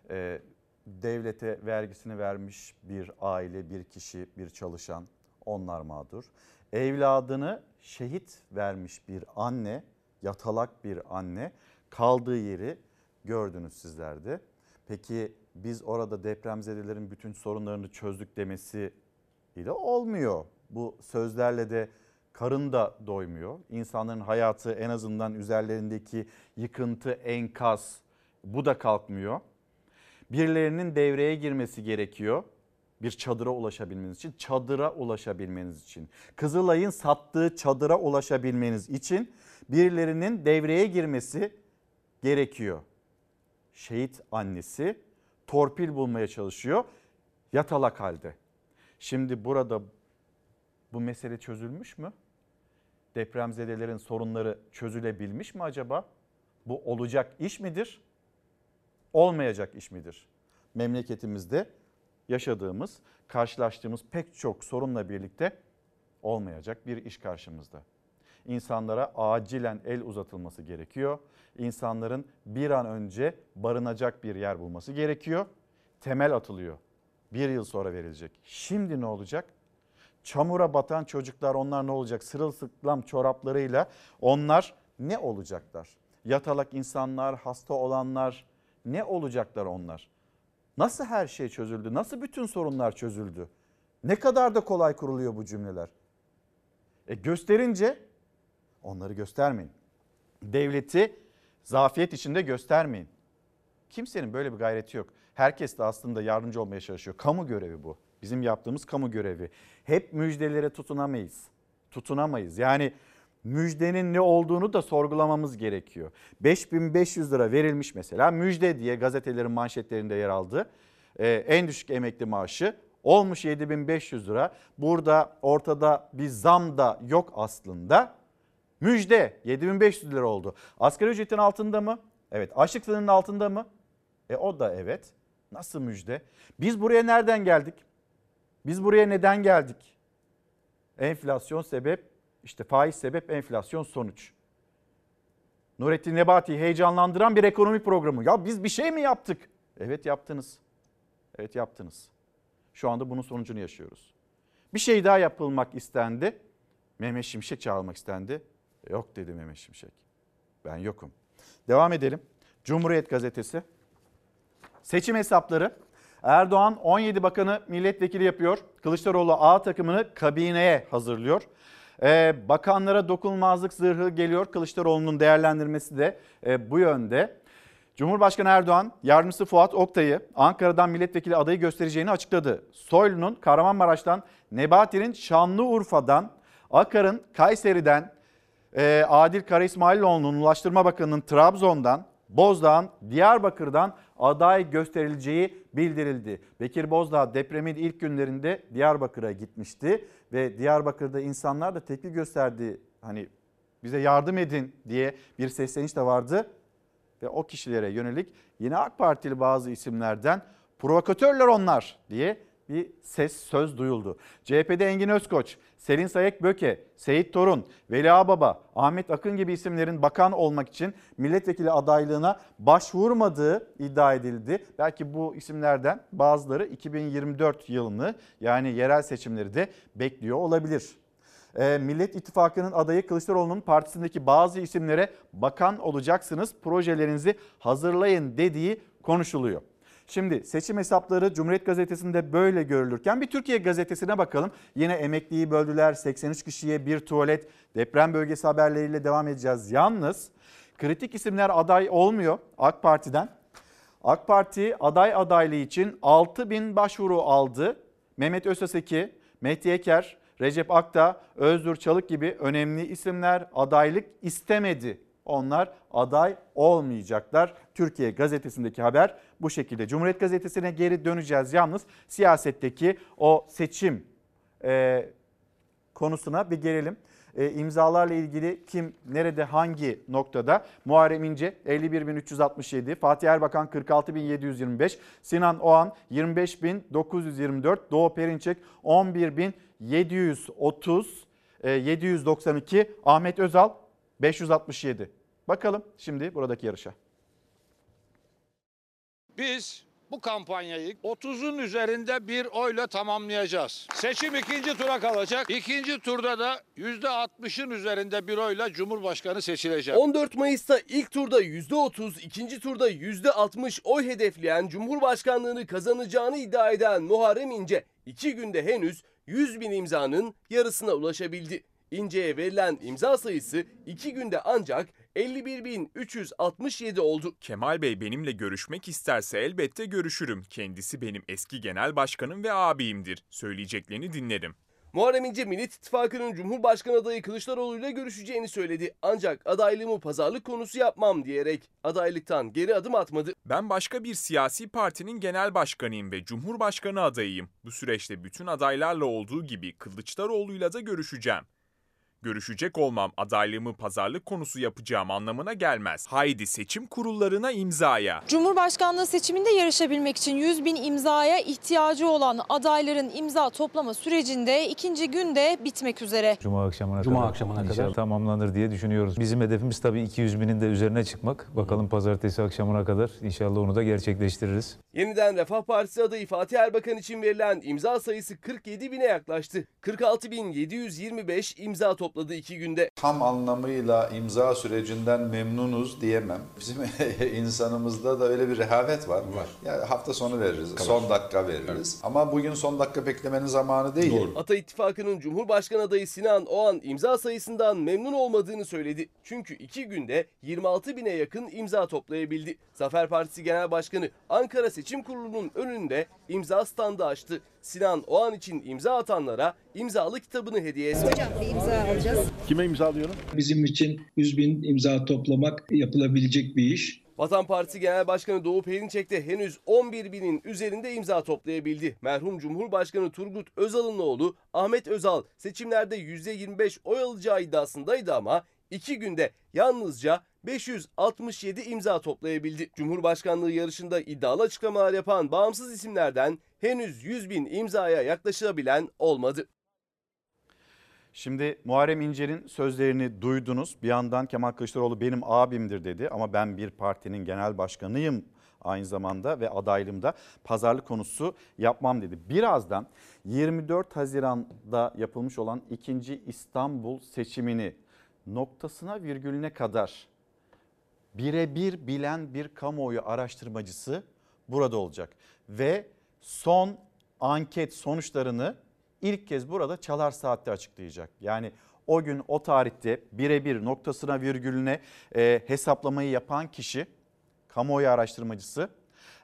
Ee, devlete vergisini vermiş bir aile, bir kişi, bir çalışan onlar mağdur. Evladını şehit vermiş bir anne, yatalak bir anne kaldığı yeri gördünüz sizler de. Peki biz orada depremzedelerin bütün sorunlarını çözdük demesi ile olmuyor. Bu sözlerle de karın da doymuyor. İnsanların hayatı en azından üzerlerindeki yıkıntı, enkaz bu da kalkmıyor. Birilerinin devreye girmesi gerekiyor. Bir çadıra ulaşabilmeniz için, çadıra ulaşabilmeniz için. Kızılay'ın sattığı çadıra ulaşabilmeniz için birilerinin devreye girmesi gerekiyor. Şehit annesi torpil bulmaya çalışıyor yatalak halde. Şimdi burada bu mesele çözülmüş mü? Depremzedelerin sorunları çözülebilmiş mi acaba? Bu olacak iş midir? Olmayacak iş midir? Memleketimizde yaşadığımız, karşılaştığımız pek çok sorunla birlikte olmayacak bir iş karşımızda. İnsanlara acilen el uzatılması gerekiyor. İnsanların bir an önce barınacak bir yer bulması gerekiyor. Temel atılıyor. Bir yıl sonra verilecek. Şimdi ne olacak? Çamura batan çocuklar onlar ne olacak? Sırılsıklam çoraplarıyla onlar ne olacaklar? Yatalak insanlar, hasta olanlar ne olacaklar onlar? Nasıl her şey çözüldü? Nasıl bütün sorunlar çözüldü? Ne kadar da kolay kuruluyor bu cümleler. E gösterince onları göstermeyin. Devleti zafiyet içinde göstermeyin. Kimsenin böyle bir gayreti yok. Herkes de aslında yardımcı olmaya çalışıyor. Kamu görevi bu. Bizim yaptığımız kamu görevi. Hep müjdelere tutunamayız. Tutunamayız. Yani müjdenin ne olduğunu da sorgulamamız gerekiyor. 5500 lira verilmiş mesela müjde diye gazetelerin manşetlerinde yer aldı. Ee, en düşük emekli maaşı olmuş 7500 lira. Burada ortada bir zam da yok aslında. Müjde 7500 lira oldu. Asgari ücretin altında mı? Evet. Açlık sınırının altında mı? E o da evet. Nasıl müjde? Biz buraya nereden geldik? Biz buraya neden geldik? Enflasyon sebep, işte faiz sebep, enflasyon sonuç. Nurettin Nebati heyecanlandıran bir ekonomi programı. Ya biz bir şey mi yaptık? Evet yaptınız. Evet yaptınız. Şu anda bunun sonucunu yaşıyoruz. Bir şey daha yapılmak istendi. Mehmet Şimşek çağırmak istendi. Yok dedi Mehmet Şimşek. Ben yokum. Devam edelim. Cumhuriyet Gazetesi. Seçim hesapları. Erdoğan 17 bakanı milletvekili yapıyor. Kılıçdaroğlu A takımını kabineye hazırlıyor. Ee, bakanlara dokunulmazlık zırhı geliyor. Kılıçdaroğlu'nun değerlendirmesi de e, bu yönde. Cumhurbaşkanı Erdoğan yardımcısı Fuat Oktay'ı Ankara'dan milletvekili adayı göstereceğini açıkladı. Soylu'nun Kahramanmaraş'tan, Nebati'nin Şanlıurfa'dan, Akar'ın Kayseri'den, e, Adil Kara İsmailoğlu'nun Ulaştırma Bakanı'nın Trabzon'dan, Bozdağ'ın Diyarbakır'dan aday gösterileceği bildirildi. Bekir Bozdağ depremin ilk günlerinde Diyarbakır'a gitmişti ve Diyarbakır'da insanlar da tepki gösterdi. Hani bize yardım edin diye bir sesleniş de vardı ve o kişilere yönelik yine AK Partili bazı isimlerden provokatörler onlar diye bir ses söz duyuldu. CHP'de Engin Özkoç, Selin Sayek Böke, Seyit Torun, Veli Ağbaba, Ahmet Akın gibi isimlerin bakan olmak için milletvekili adaylığına başvurmadığı iddia edildi. Belki bu isimlerden bazıları 2024 yılını yani yerel seçimleri de bekliyor olabilir. Ee, Millet İttifakı'nın adayı Kılıçdaroğlu'nun partisindeki bazı isimlere bakan olacaksınız, projelerinizi hazırlayın dediği konuşuluyor. Şimdi seçim hesapları Cumhuriyet Gazetesi'nde böyle görülürken bir Türkiye Gazetesi'ne bakalım. Yine emekliyi böldüler 83 kişiye bir tuvalet deprem bölgesi haberleriyle devam edeceğiz. Yalnız kritik isimler aday olmuyor AK Parti'den. AK Parti aday adaylığı için 6 bin başvuru aldı. Mehmet Özaseki, Mehdi Eker, Recep Akta, Özgür Çalık gibi önemli isimler adaylık istemedi. Onlar aday olmayacaklar. Türkiye gazetesindeki haber bu şekilde. Cumhuriyet gazetesine geri döneceğiz. Yalnız siyasetteki o seçim e, konusuna bir gelelim. E, imzalarla ilgili kim nerede hangi noktada? Muharrem İnce 51.367, Fatih Erbakan 46.725, Sinan Oğan 25.924, Doğu Perinçek 11.730, e, 792, Ahmet Özal 567. Bakalım şimdi buradaki yarışa. Biz bu kampanyayı 30'un üzerinde bir oyla tamamlayacağız. Seçim ikinci tura kalacak. İkinci turda da %60'ın üzerinde bir oyla Cumhurbaşkanı seçilecek. 14 Mayıs'ta ilk turda %30, ikinci turda %60 oy hedefleyen Cumhurbaşkanlığını kazanacağını iddia eden Muharrem İnce, iki günde henüz 100 bin imzanın yarısına ulaşabildi. İnce'ye verilen imza sayısı 2 günde ancak 51.367 oldu. Kemal Bey benimle görüşmek isterse elbette görüşürüm. Kendisi benim eski genel başkanım ve abimdir. Söyleyeceklerini dinlerim. Muharrem İnce Millet İttifakı'nın Cumhurbaşkanı adayı Kılıçdaroğlu ile görüşeceğini söyledi. Ancak adaylığımı pazarlık konusu yapmam diyerek adaylıktan geri adım atmadı. Ben başka bir siyasi partinin genel başkanıyım ve Cumhurbaşkanı adayıyım. Bu süreçte bütün adaylarla olduğu gibi Kılıçdaroğlu'yla da görüşeceğim. Görüşecek olmam adaylığımı pazarlık konusu yapacağım anlamına gelmez. Haydi seçim kurullarına imzaya. Cumhurbaşkanlığı seçiminde yarışabilmek için 100 bin imzaya ihtiyacı olan adayların imza toplama sürecinde ikinci günde bitmek üzere. Cuma akşamına Cuma kadar akşamına inşallah kadar. tamamlanır diye düşünüyoruz. Bizim hedefimiz tabii 200 binin de üzerine çıkmak. Bakalım pazartesi akşamına kadar inşallah onu da gerçekleştiririz. Yeniden Refah Partisi adayı Fatih Erbakan için verilen imza sayısı 47 bine yaklaştı. 46.725 imza topladı iki günde. Tam anlamıyla imza sürecinden memnunuz diyemem. Bizim insanımızda da öyle bir rehavet var. Var. Yani hafta sonu veririz, son dakika veririz. Ama bugün son dakika beklemenin zamanı değil. Ata İttifakı'nın Cumhurbaşkanı adayı Sinan Oğan imza sayısından memnun olmadığını söyledi. Çünkü iki günde 26 bine yakın imza toplayabildi. Zafer Partisi Genel Başkanı Ankara Seçim Kurulu'nun önünde imza standı açtı. Sinan Oğan için imza atanlara imzalı kitabını hediye etti. Hocam bir imza alacağız. Kime imzalıyorum? Bizim için 100 bin imza toplamak yapılabilecek bir iş. Vatan Partisi Genel Başkanı Doğu Perinçek de henüz 11 binin üzerinde imza toplayabildi. Merhum Cumhurbaşkanı Turgut Özal'ın oğlu Ahmet Özal seçimlerde %25 oy alacağı iddiasındaydı ama iki günde yalnızca 567 imza toplayabildi. Cumhurbaşkanlığı yarışında iddialı açıklamalar yapan bağımsız isimlerden henüz 100 bin imzaya yaklaşabilen olmadı. Şimdi Muharrem İnce'nin sözlerini duydunuz. Bir yandan Kemal Kılıçdaroğlu benim abimdir dedi ama ben bir partinin genel başkanıyım aynı zamanda ve adaylığımda pazarlık konusu yapmam dedi. Birazdan 24 Haziran'da yapılmış olan 2. İstanbul seçimini noktasına virgülüne kadar birebir bilen bir kamuoyu araştırmacısı burada olacak. Ve son anket sonuçlarını ilk kez burada Çalar Saat'te açıklayacak. Yani o gün o tarihte birebir noktasına virgülüne e, hesaplamayı yapan kişi kamuoyu araştırmacısı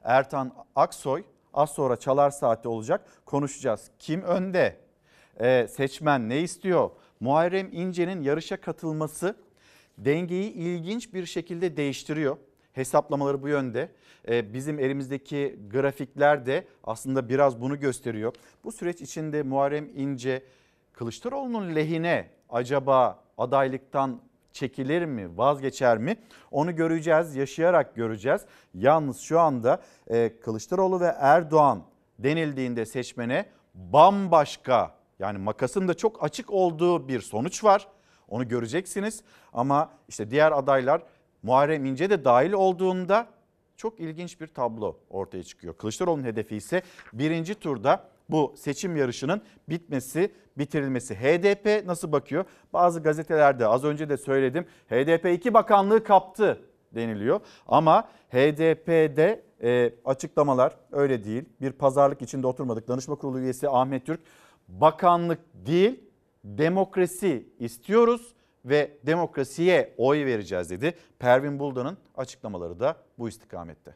Ertan Aksoy az sonra Çalar Saat'te olacak. Konuşacağız. Kim önde? E, seçmen ne istiyor? Muharrem İnce'nin yarışa katılması dengeyi ilginç bir şekilde değiştiriyor. Hesaplamaları bu yönde. Ee, bizim elimizdeki grafikler de aslında biraz bunu gösteriyor. Bu süreç içinde Muharrem İnce Kılıçdaroğlu'nun lehine acaba adaylıktan çekilir mi, vazgeçer mi? Onu göreceğiz, yaşayarak göreceğiz. Yalnız şu anda e, Kılıçdaroğlu ve Erdoğan denildiğinde seçmene bambaşka yani makasın da çok açık olduğu bir sonuç var. Onu göreceksiniz ama işte diğer adaylar Muharrem İnce de dahil olduğunda çok ilginç bir tablo ortaya çıkıyor. Kılıçdaroğlu'nun hedefi ise birinci turda bu seçim yarışının bitmesi, bitirilmesi. HDP nasıl bakıyor? Bazı gazetelerde az önce de söyledim HDP iki bakanlığı kaptı deniliyor. Ama HDP'de e, açıklamalar öyle değil. Bir pazarlık içinde oturmadık. Danışma Kurulu üyesi Ahmet Türk bakanlık değil demokrasi istiyoruz ve demokrasiye oy vereceğiz dedi. Pervin Buldan'ın açıklamaları da bu istikamette.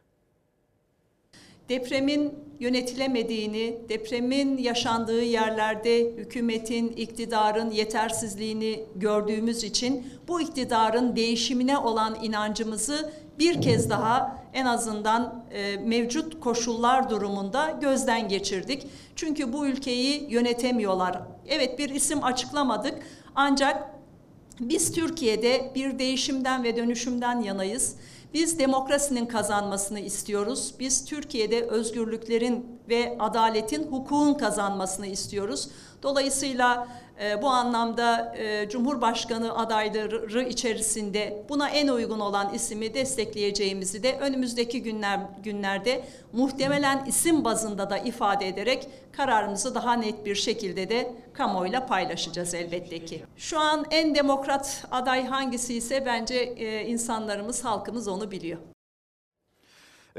Depremin yönetilemediğini, depremin yaşandığı yerlerde hükümetin, iktidarın yetersizliğini gördüğümüz için bu iktidarın değişimine olan inancımızı bir kez daha en azından e, mevcut koşullar durumunda gözden geçirdik. Çünkü bu ülkeyi yönetemiyorlar. Evet bir isim açıklamadık ancak biz Türkiye'de bir değişimden ve dönüşümden yanayız. Biz demokrasinin kazanmasını istiyoruz. Biz Türkiye'de özgürlüklerin ve adaletin, hukukun kazanmasını istiyoruz. Dolayısıyla e, bu anlamda e, Cumhurbaşkanı adayları içerisinde buna en uygun olan ismi destekleyeceğimizi de önümüzdeki günler günlerde muhtemelen isim bazında da ifade ederek kararımızı daha net bir şekilde de kamuoyuyla paylaşacağız elbette ki. Şu an en demokrat aday hangisi ise bence e, insanlarımız, halkımız onu biliyor.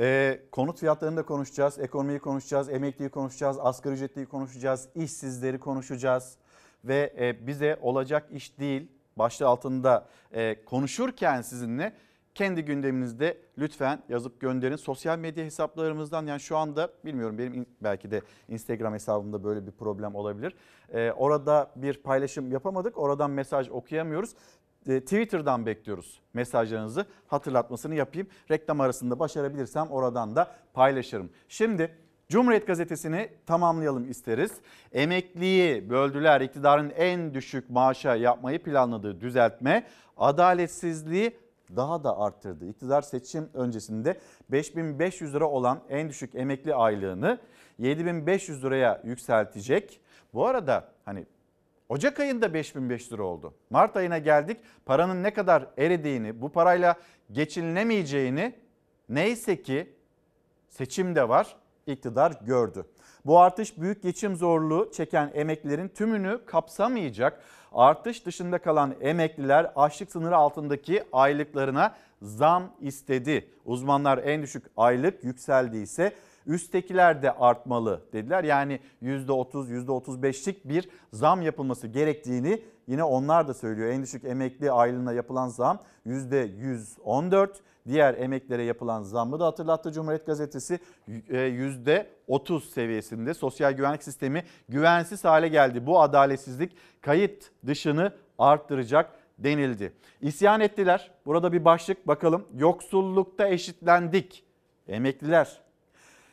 Ee, konut fiyatlarını da konuşacağız, ekonomiyi konuşacağız, emekliyi konuşacağız, asgari ücretliyi konuşacağız, işsizleri konuşacağız. Ve e, bize olacak iş değil, başlığı altında e, konuşurken sizinle kendi gündeminizde lütfen yazıp gönderin. Sosyal medya hesaplarımızdan yani şu anda bilmiyorum benim belki de Instagram hesabımda böyle bir problem olabilir. Ee, orada bir paylaşım yapamadık, oradan mesaj okuyamıyoruz. E, Twitter'dan bekliyoruz mesajlarınızı hatırlatmasını yapayım. Reklam arasında başarabilirsem oradan da paylaşırım. Şimdi Cumhuriyet Gazetesi'ni tamamlayalım isteriz. Emekliyi böldüler. İktidarın en düşük maaşa yapmayı planladığı düzeltme adaletsizliği daha da arttırdı. İktidar seçim öncesinde 5500 lira olan en düşük emekli aylığını 7500 liraya yükseltecek. Bu arada hani Ocak ayında 5500 lira oldu. Mart ayına geldik. Paranın ne kadar eridiğini, bu parayla geçinilemeyeceğini neyse ki seçimde var iktidar gördü. Bu artış büyük geçim zorluğu çeken emeklilerin tümünü kapsamayacak. Artış dışında kalan emekliler açlık sınırı altındaki aylıklarına zam istedi. Uzmanlar en düşük aylık yükseldiyse üsttekiler de artmalı dediler. Yani %30, %35'lik bir zam yapılması gerektiğini yine onlar da söylüyor. En düşük emekli aylığına yapılan zam %114. Diğer emeklere yapılan zammı da hatırlattı Cumhuriyet Gazetesi %30 seviyesinde. Sosyal güvenlik sistemi güvensiz hale geldi. Bu adaletsizlik kayıt dışını arttıracak denildi. İsyan ettiler. Burada bir başlık bakalım. Yoksullukta eşitlendik. Emekliler.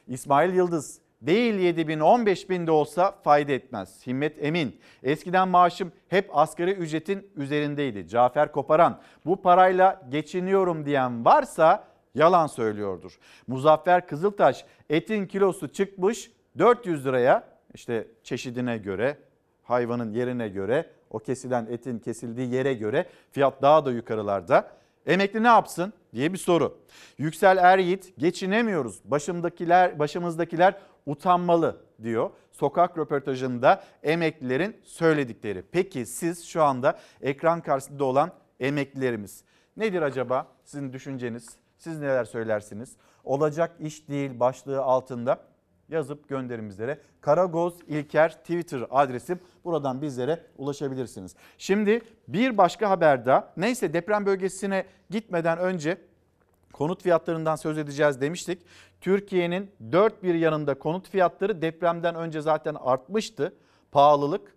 İsmail Yıldız değil 7 bin 15 bin de olsa fayda etmez. Himmet Emin eskiden maaşım hep asgari ücretin üzerindeydi. Cafer Koparan bu parayla geçiniyorum diyen varsa yalan söylüyordur. Muzaffer Kızıltaş etin kilosu çıkmış 400 liraya işte çeşidine göre hayvanın yerine göre o kesilen etin kesildiği yere göre fiyat daha da yukarılarda. Emekli ne yapsın diye bir soru. Yüksel Eryiğit geçinemiyoruz. Başımdakiler, başımızdakiler utanmalı diyor. Sokak röportajında emeklilerin söyledikleri. Peki siz şu anda ekran karşısında olan emeklilerimiz nedir acaba sizin düşünceniz? Siz neler söylersiniz? Olacak iş değil başlığı altında yazıp gönderin bizlere. Karagoz İlker Twitter adresim. Buradan bizlere ulaşabilirsiniz. Şimdi bir başka haber daha. Neyse deprem bölgesine gitmeden önce konut fiyatlarından söz edeceğiz demiştik. Türkiye'nin dört bir yanında konut fiyatları depremden önce zaten artmıştı. Pahalılık.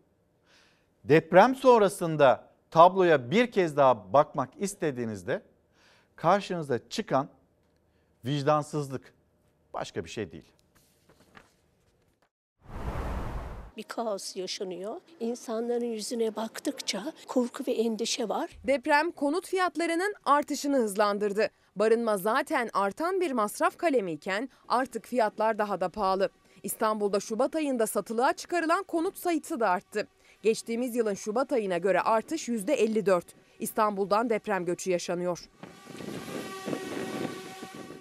Deprem sonrasında tabloya bir kez daha bakmak istediğinizde karşınıza çıkan vicdansızlık başka bir şey değil. Bir kaos yaşanıyor. İnsanların yüzüne baktıkça korku ve endişe var. Deprem konut fiyatlarının artışını hızlandırdı. Barınma zaten artan bir masraf kalemiyken artık fiyatlar daha da pahalı. İstanbul'da Şubat ayında satılığa çıkarılan konut sayısı da arttı. Geçtiğimiz yılın Şubat ayına göre artış %54. İstanbul'dan deprem göçü yaşanıyor.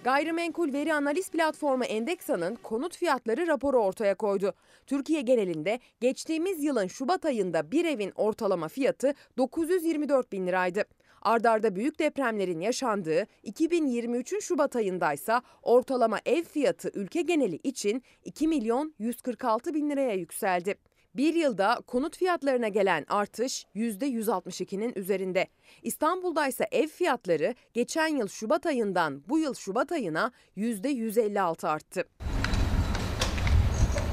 Gayrimenkul veri analiz platformu Endeksa'nın konut fiyatları raporu ortaya koydu. Türkiye genelinde geçtiğimiz yılın Şubat ayında bir evin ortalama fiyatı 924 bin liraydı. Ardarda büyük depremlerin yaşandığı 2023'ün Şubat ayındaysa ortalama ev fiyatı ülke geneli için 2 milyon 146 bin liraya yükseldi. Bir yılda konut fiyatlarına gelen artış %162'nin üzerinde. İstanbul'da ise ev fiyatları geçen yıl Şubat ayından bu yıl Şubat ayına %156 arttı.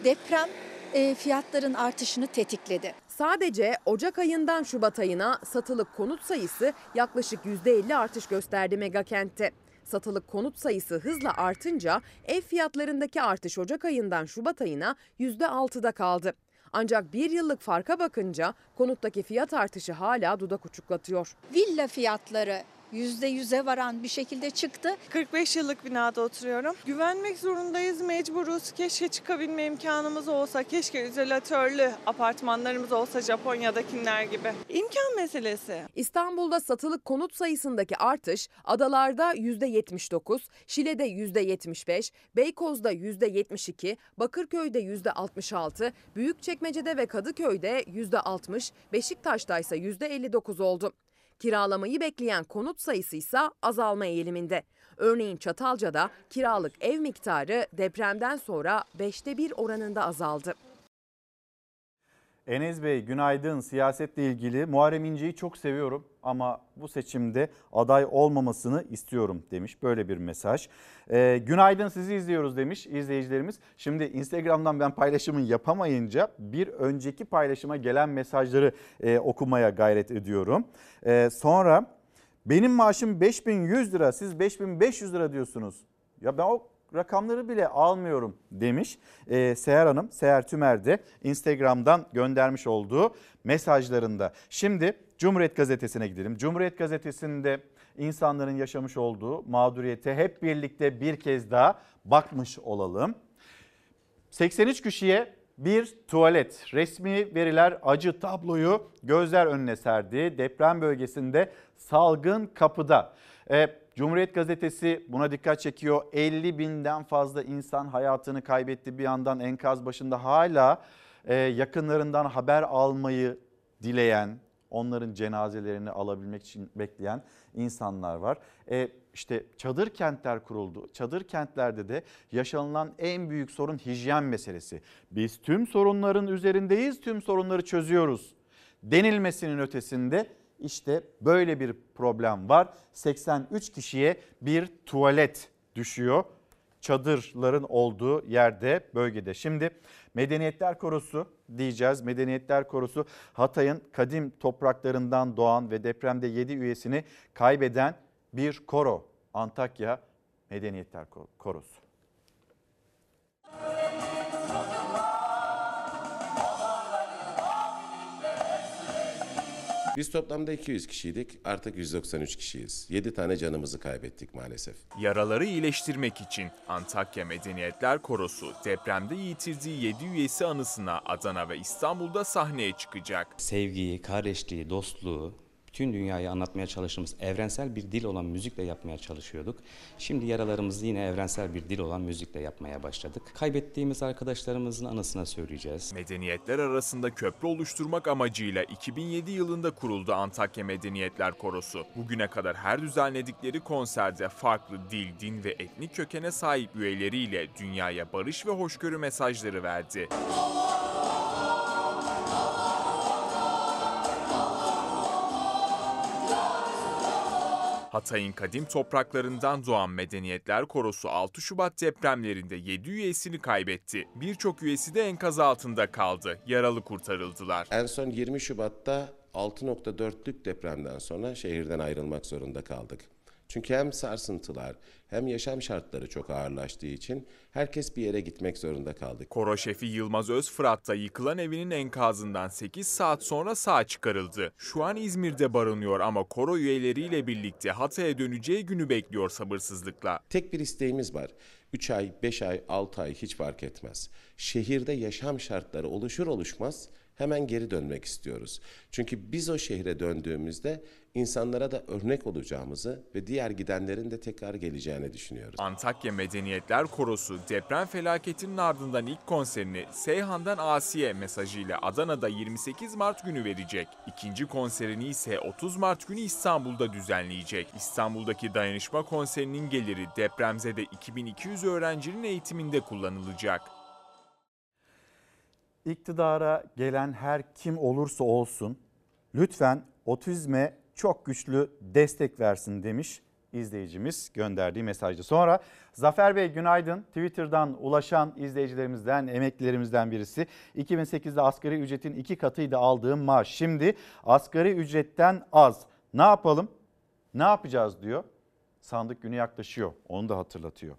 Deprem e, fiyatların artışını tetikledi. Sadece Ocak ayından Şubat ayına satılık konut sayısı yaklaşık %50 artış gösterdi megakent'te. Satılık konut sayısı hızla artınca ev fiyatlarındaki artış Ocak ayından Şubat ayına %6'da kaldı. Ancak bir yıllık farka bakınca konuttaki fiyat artışı hala dudak uçuklatıyor. Villa fiyatları %100'e varan bir şekilde çıktı. 45 yıllık binada oturuyorum. Güvenmek zorundayız, mecburuz. Keşke çıkabilme imkanımız olsa, keşke izolatörlü apartmanlarımız olsa Japonya'dakiler gibi. İmkan meselesi. İstanbul'da satılık konut sayısındaki artış adalarda %79, Şile'de %75, Beykoz'da %72, Bakırköy'de %66, Büyükçekmece'de ve Kadıköy'de %60, Beşiktaş'ta ise %59 oldu. Kiralamayı bekleyen konut sayısı ise azalma eğiliminde. Örneğin Çatalca'da kiralık ev miktarı depremden sonra 5'te 1 oranında azaldı. Enes Bey günaydın. Siyasetle ilgili Muharrem İnce'yi çok seviyorum ama bu seçimde aday olmamasını istiyorum demiş. Böyle bir mesaj. Ee, günaydın sizi izliyoruz demiş izleyicilerimiz. Şimdi Instagram'dan ben paylaşımı yapamayınca bir önceki paylaşıma gelen mesajları e, okumaya gayret ediyorum. Ee, sonra benim maaşım 5100 lira siz 5500 lira diyorsunuz. Ya ben o rakamları bile almıyorum demiş e, Seher Hanım. Seher Tümer de Instagram'dan göndermiş olduğu mesajlarında. Şimdi Cumhuriyet Gazetesi'ne gidelim. Cumhuriyet Gazetesi'nde insanların yaşamış olduğu mağduriyete hep birlikte bir kez daha bakmış olalım. 83 kişiye bir tuvalet. Resmi veriler acı tabloyu gözler önüne serdi. Deprem bölgesinde salgın kapıda. E, Cumhuriyet Gazetesi buna dikkat çekiyor. 50 binden fazla insan hayatını kaybetti. Bir yandan enkaz başında hala e, yakınlarından haber almayı dileyen, onların cenazelerini alabilmek için bekleyen insanlar var. E, işte çadır kentler kuruldu. Çadır kentlerde de yaşanılan en büyük sorun hijyen meselesi. Biz tüm sorunların üzerindeyiz, tüm sorunları çözüyoruz denilmesinin ötesinde işte böyle bir problem var. 83 kişiye bir tuvalet düşüyor çadırların olduğu yerde bölgede. Şimdi Medeniyetler Korosu diyeceğiz. Medeniyetler Korosu Hatay'ın kadim topraklarından doğan ve depremde 7 üyesini kaybeden bir koro. Antakya Medeniyetler Korosu. Biz toplamda 200 kişiydik. Artık 193 kişiyiz. 7 tane canımızı kaybettik maalesef. Yaraları iyileştirmek için Antakya Medeniyetler Korosu depremde yitirdiği 7 üyesi anısına Adana ve İstanbul'da sahneye çıkacak. Sevgiyi, kardeşliği, dostluğu, bütün dünyayı anlatmaya çalıştığımız evrensel bir dil olan müzikle yapmaya çalışıyorduk. Şimdi yaralarımızı yine evrensel bir dil olan müzikle yapmaya başladık. Kaybettiğimiz arkadaşlarımızın anısına söyleyeceğiz. Medeniyetler arasında köprü oluşturmak amacıyla 2007 yılında kuruldu Antakya Medeniyetler Korosu. Bugüne kadar her düzenledikleri konserde farklı dil, din ve etnik kökene sahip üyeleriyle dünyaya barış ve hoşgörü mesajları verdi. Hatay'ın kadim topraklarından doğan Medeniyetler Korosu 6 Şubat depremlerinde 7 üyesini kaybetti. Birçok üyesi de enkaz altında kaldı. Yaralı kurtarıldılar. En son 20 Şubat'ta 6.4'lük depremden sonra şehirden ayrılmak zorunda kaldık. Çünkü hem sarsıntılar hem yaşam şartları çok ağırlaştığı için herkes bir yere gitmek zorunda kaldı. Koro şefi Yılmaz Özfırat da yıkılan evinin enkazından 8 saat sonra sağ çıkarıldı. Şu an İzmir'de barınıyor ama koro üyeleriyle birlikte Hatay'a döneceği günü bekliyor sabırsızlıkla. Tek bir isteğimiz var. 3 ay, 5 ay, 6 ay hiç fark etmez. Şehirde yaşam şartları oluşur oluşmaz hemen geri dönmek istiyoruz. Çünkü biz o şehre döndüğümüzde insanlara da örnek olacağımızı ve diğer gidenlerin de tekrar geleceğini düşünüyoruz. Antakya Medeniyetler Korosu deprem felaketinin ardından ilk konserini Seyhan'dan Asiye mesajıyla Adana'da 28 Mart günü verecek. İkinci konserini ise 30 Mart günü İstanbul'da düzenleyecek. İstanbul'daki dayanışma konserinin geliri depremzede 2200 öğrencinin eğitiminde kullanılacak. İktidara gelen her kim olursa olsun lütfen otizme çok güçlü destek versin demiş izleyicimiz gönderdiği mesajda. Sonra Zafer Bey günaydın. Twitter'dan ulaşan izleyicilerimizden, emeklilerimizden birisi. 2008'de asgari ücretin iki katıydı aldığım maaş. Şimdi asgari ücretten az. Ne yapalım? Ne yapacağız diyor. Sandık günü yaklaşıyor. Onu da hatırlatıyor.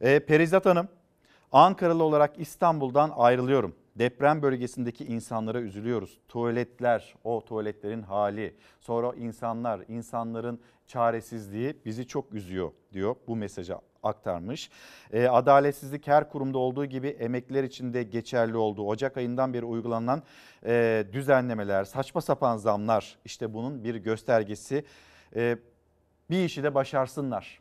Ee, Perizat Hanım, Ankaralı olarak İstanbul'dan ayrılıyorum. Deprem bölgesindeki insanlara üzülüyoruz. Tuvaletler, o tuvaletlerin hali, sonra insanlar, insanların çaresizliği bizi çok üzüyor diyor bu mesajı aktarmış. E, adaletsizlik her kurumda olduğu gibi emekliler için de geçerli oldu. Ocak ayından beri uygulanan e, düzenlemeler, saçma sapan zamlar işte bunun bir göstergesi. E, bir işi de başarsınlar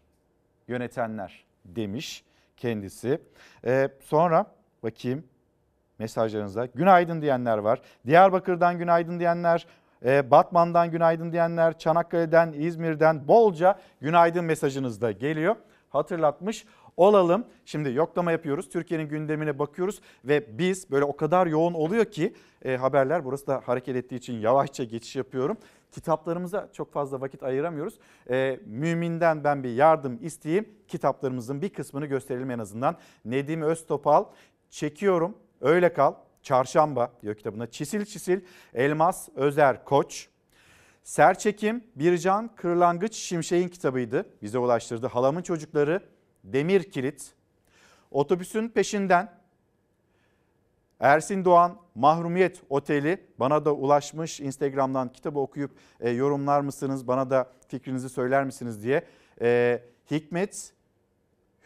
yönetenler demiş kendisi. Sonra bakayım mesajlarınıza. Günaydın diyenler var. Diyarbakır'dan günaydın diyenler, e, Batman'dan günaydın diyenler, Çanakkale'den, İzmir'den bolca günaydın mesajınız da geliyor. Hatırlatmış olalım. Şimdi yoklama yapıyoruz. Türkiye'nin gündemine bakıyoruz ve biz böyle o kadar yoğun oluyor ki e, haberler burası da hareket ettiği için yavaşça geçiş yapıyorum. Kitaplarımıza çok fazla vakit ayıramıyoruz. E, müminden ben bir yardım isteyeyim. Kitaplarımızın bir kısmını gösterelim en azından. Nedim Öztopal çekiyorum Öyle kal. Çarşamba diyor kitabında. Çisil Çisil, Elmas Özer Koç. Serçekim, Bircan Kırlangıç Şimşek'in kitabıydı. Bize ulaştırdı. Halamın Çocukları, Demir Kilit. Otobüsün peşinden Ersin Doğan Mahrumiyet Oteli bana da ulaşmış Instagram'dan kitabı okuyup e, yorumlar mısınız bana da fikrinizi söyler misiniz diye. E, Hikmet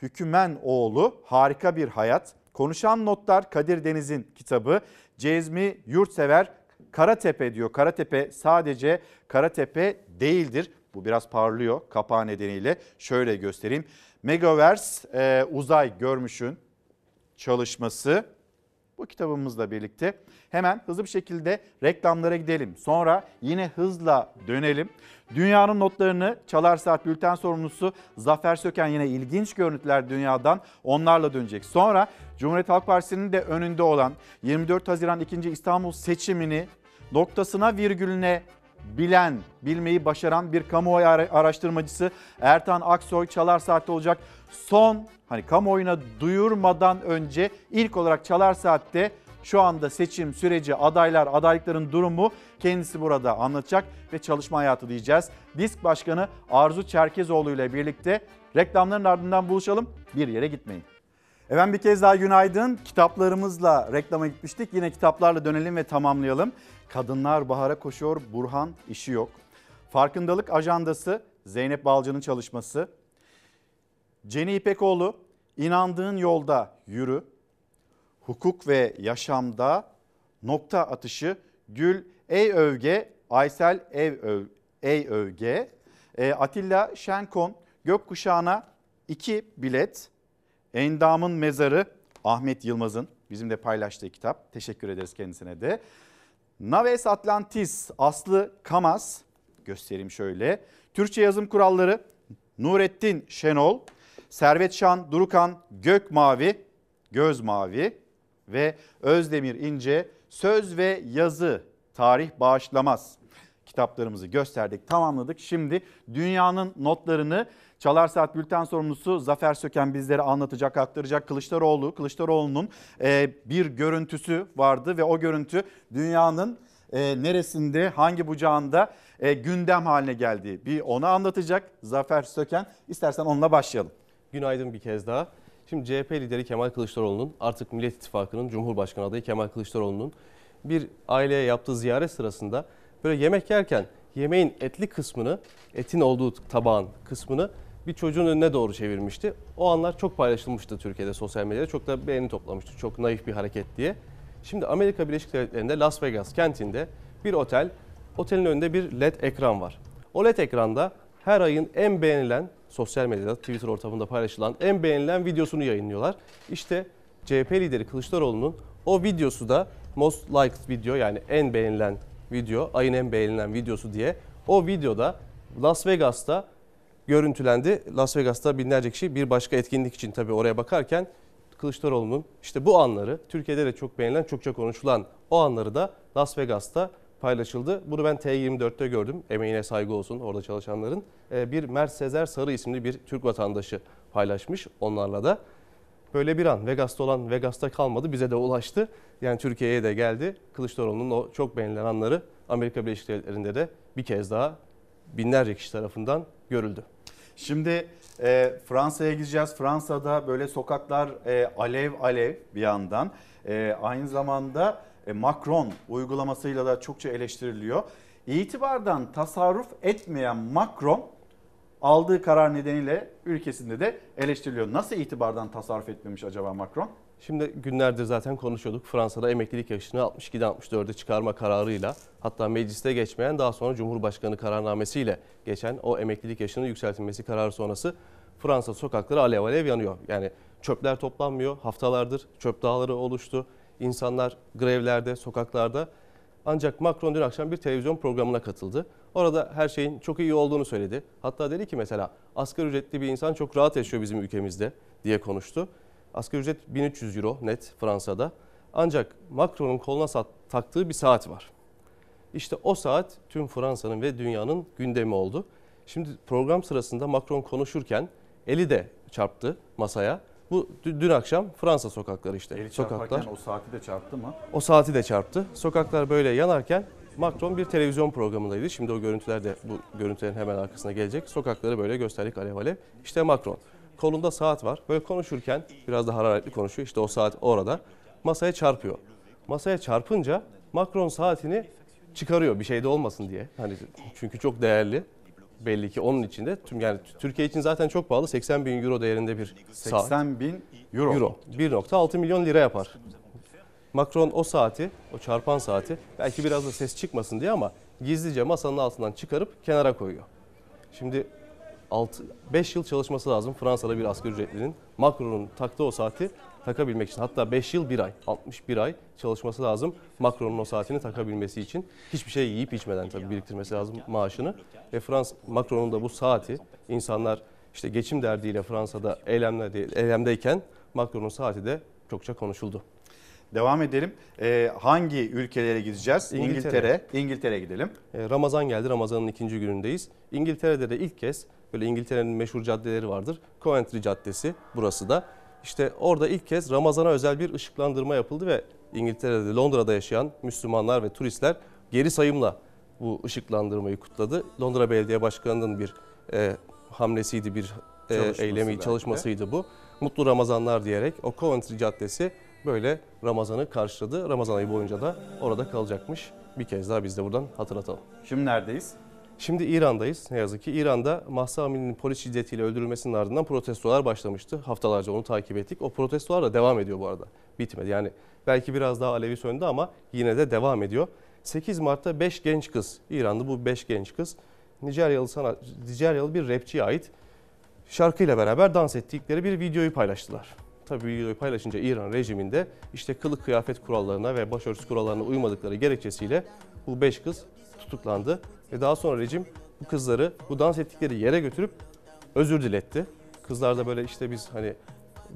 Hükümen oğlu Harika Bir Hayat. Konuşan Notlar Kadir Deniz'in kitabı. Cezmi Yurtsever Karatepe diyor. Karatepe sadece Karatepe değildir. Bu biraz parlıyor kapağı nedeniyle. Şöyle göstereyim. Megaverse e, uzay görmüşün çalışması bu kitabımızla birlikte hemen hızlı bir şekilde reklamlara gidelim. Sonra yine hızla dönelim. Dünyanın notlarını Çalar Saat Bülten sorumlusu Zafer Söken yine ilginç görüntüler dünyadan onlarla dönecek. Sonra Cumhuriyet Halk Partisi'nin de önünde olan 24 Haziran 2. İstanbul seçimini noktasına virgülüne bilen, bilmeyi başaran bir kamuoyu araştırmacısı Ertan Aksoy Çalar Saat'te olacak. Son hani kamuoyuna duyurmadan önce ilk olarak Çalar Saat'te şu anda seçim süreci, adaylar, adaylıkların durumu kendisi burada anlatacak ve çalışma hayatı diyeceğiz. Disk Başkanı Arzu Çerkezoğlu ile birlikte reklamların ardından buluşalım. Bir yere gitmeyin. Efendim bir kez daha günaydın. Kitaplarımızla reklama gitmiştik. Yine kitaplarla dönelim ve tamamlayalım. Kadınlar Bahara Koşuyor, Burhan işi yok. Farkındalık Ajandası, Zeynep Balcı'nın çalışması. Ceni İpekoğlu, İnandığın Yolda Yürü. Hukuk ve Yaşamda Nokta Atışı, Gül Ey Övge, Aysel Ev Öv, Ey Övge. E, Atilla Şenkon, Gökkuşağı'na iki bilet. Endam'ın Mezarı, Ahmet Yılmaz'ın bizim de paylaştığı kitap. Teşekkür ederiz kendisine de. Naves Atlantis Aslı Kamas göstereyim şöyle. Türkçe yazım kuralları Nurettin Şenol, Servet Şan Durukan Gök Mavi, Göz Mavi ve Özdemir İnce Söz ve Yazı Tarih Bağışlamaz kitaplarımızı gösterdik, tamamladık. Şimdi dünyanın notlarını Çalar Saat Bülten sorumlusu Zafer Söken bizlere anlatacak, aktaracak. Kılıçdaroğlu, Kılıçdaroğlu'nun e, bir görüntüsü vardı ve o görüntü dünyanın e, neresinde, hangi bucağında e, gündem haline geldi. Bir onu anlatacak Zafer Söken. İstersen onunla başlayalım. Günaydın bir kez daha. Şimdi CHP lideri Kemal Kılıçdaroğlu'nun artık Millet İttifakı'nın Cumhurbaşkanı adayı Kemal Kılıçdaroğlu'nun bir aileye yaptığı ziyaret sırasında böyle yemek yerken yemeğin etli kısmını, etin olduğu tabağın kısmını bir çocuğun önüne doğru çevirmişti. O anlar çok paylaşılmıştı Türkiye'de sosyal medyada. Çok da beğeni toplamıştı. Çok naif bir hareket diye. Şimdi Amerika Birleşik Devletleri'nde Las Vegas kentinde bir otel, otelin önünde bir LED ekran var. O LED ekranda her ayın en beğenilen sosyal medyada, Twitter ortamında paylaşılan en beğenilen videosunu yayınlıyorlar. İşte CHP lideri Kılıçdaroğlu'nun o videosu da most liked video yani en beğenilen video, ayın en beğenilen videosu diye o videoda Las Vegas'ta görüntülendi. Las Vegas'ta binlerce kişi bir başka etkinlik için tabii oraya bakarken Kılıçdaroğlu'nun işte bu anları Türkiye'de de çok beğenilen, çokça konuşulan o anları da Las Vegas'ta paylaşıldı. Bunu ben T24'te gördüm. Emeğine saygı olsun orada çalışanların. Ee, bir Mert Sezer Sarı isimli bir Türk vatandaşı paylaşmış onlarla da. Böyle bir an Vegas'ta olan Vegas'ta kalmadı bize de ulaştı. Yani Türkiye'ye de geldi. Kılıçdaroğlu'nun o çok beğenilen anları Amerika Birleşik Devletleri'nde de bir kez daha binlerce kişi tarafından görüldü. Şimdi e, Fransa'ya gideceğiz. Fransa'da böyle sokaklar e, alev alev bir yandan. E, aynı zamanda Macron uygulamasıyla da çokça eleştiriliyor. İtibardan tasarruf etmeyen Macron aldığı karar nedeniyle ülkesinde de eleştiriliyor. Nasıl itibardan tasarruf etmemiş acaba Macron? Şimdi günlerdir zaten konuşuyorduk. Fransa'da emeklilik yaşını 62'den 64'e çıkarma kararıyla hatta mecliste geçmeyen daha sonra Cumhurbaşkanı kararnamesiyle geçen o emeklilik yaşının yükseltilmesi kararı sonrası Fransa sokakları alev alev yanıyor. Yani çöpler toplanmıyor. Haftalardır çöp dağları oluştu. İnsanlar grevlerde, sokaklarda. Ancak Macron dün akşam bir televizyon programına katıldı. Orada her şeyin çok iyi olduğunu söyledi. Hatta dedi ki mesela asgari ücretli bir insan çok rahat yaşıyor bizim ülkemizde diye konuştu. Asgari ücret 1300 euro net Fransa'da. Ancak Macron'un koluna taktığı bir saat var. İşte o saat tüm Fransa'nın ve dünyanın gündemi oldu. Şimdi program sırasında Macron konuşurken eli de çarptı masaya. Bu dün akşam Fransa sokakları işte. Eli sokaklar. o saati de çarptı mı? O saati de çarptı. Sokaklar böyle yanarken Macron bir televizyon programındaydı. Şimdi o görüntüler de bu görüntülerin hemen arkasına gelecek. Sokakları böyle gösterdik alev alev. İşte Macron. Kolunda saat var. Böyle konuşurken biraz da hararetli konuşuyor. İşte o saat orada. Masaya çarpıyor. Masaya çarpınca Macron saatini çıkarıyor bir şey de olmasın diye. Hani çünkü çok değerli. Belli ki onun içinde tüm yani Türkiye için zaten çok pahalı 80 bin euro değerinde bir saat. 80 bin euro. Euro. 1.6 milyon lira yapar. Macron o saati, o çarpan saati belki biraz da ses çıkmasın diye ama gizlice masanın altından çıkarıp kenara koyuyor. Şimdi 6 5 yıl çalışması lazım Fransa'da bir asgari ücretlinin Macron'un taktığı o saati takabilmek için. Hatta 5 yıl 1 ay, 61 ay çalışması lazım Macron'un o saatini takabilmesi için. Hiçbir şey yiyip içmeden tabii biriktirmesi lazım maaşını. Ve Frans Macron'un da bu saati insanlar işte geçim derdiyle Fransa'da eylemlerde, eylemdeyken Macron'un saati de çokça konuşuldu. Devam edelim. Ee, hangi ülkelere gideceğiz? İngiltere. İngiltere. İngiltere'ye gidelim. E, Ramazan geldi. Ramazanın ikinci günündeyiz. İngiltere'de de ilk kez böyle İngiltere'nin meşhur caddeleri vardır. Coventry Caddesi burası da. İşte orada ilk kez Ramazan'a özel bir ışıklandırma yapıldı ve İngiltere'de Londra'da yaşayan Müslümanlar ve turistler geri sayımla bu ışıklandırmayı kutladı. Londra Belediye Başkanı'nın bir e, hamlesiydi, bir e, Çalışması eylemi, belki çalışmasıydı bu. Mutlu Ramazanlar diyerek o Coventry Caddesi böyle Ramazan'ı karşıladı. Ramazan ayı boyunca da orada kalacakmış. Bir kez daha biz de buradan hatırlatalım. Şimdi neredeyiz? Şimdi İran'dayız ne yazık ki. İran'da Mahsa Amini'nin polis şiddetiyle öldürülmesinin ardından protestolar başlamıştı. Haftalarca onu takip ettik. O protestolar da devam ediyor bu arada. Bitmedi. Yani belki biraz daha alevi söndü ama yine de devam ediyor. 8 Mart'ta 5 genç kız, İranlı bu 5 genç kız Nijeryalı, sanat, Nijeryalı bir rapçiye ait şarkıyla beraber dans ettikleri bir videoyu paylaştılar. Tabii videoyu paylaşınca İran rejiminde işte kılık kıyafet kurallarına ve başörtüsü kurallarına uymadıkları gerekçesiyle bu 5 kız tutuklandı. Ve daha sonra rejim bu kızları bu dans ettikleri yere götürüp özür diletti. Kızlar da böyle işte biz hani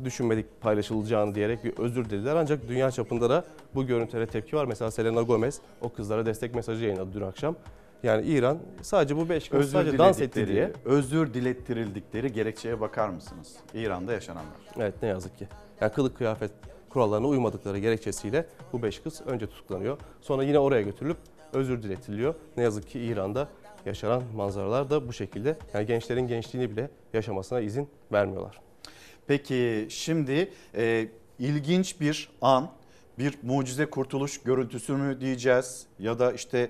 düşünmedik paylaşılacağını diyerek bir özür dilediler. Ancak dünya çapında da bu görüntülere tepki var. Mesela Selena Gomez o kızlara destek mesajı yayınladı dün akşam. Yani İran sadece bu beş kız sadece dans etti diye. özür dilettirildikleri gerekçeye bakar mısınız? İran'da yaşananlar. Evet ne yazık ki. Yani kılık kıyafet kurallarına uymadıkları gerekçesiyle bu beş kız önce tutuklanıyor. Sonra yine oraya götürülüp özür diletiliyor. Ne yazık ki İran'da yaşanan manzaralar da bu şekilde. Yani gençlerin gençliğini bile yaşamasına izin vermiyorlar. Peki şimdi e, ilginç bir an, bir mucize kurtuluş görüntüsü mü diyeceğiz ya da işte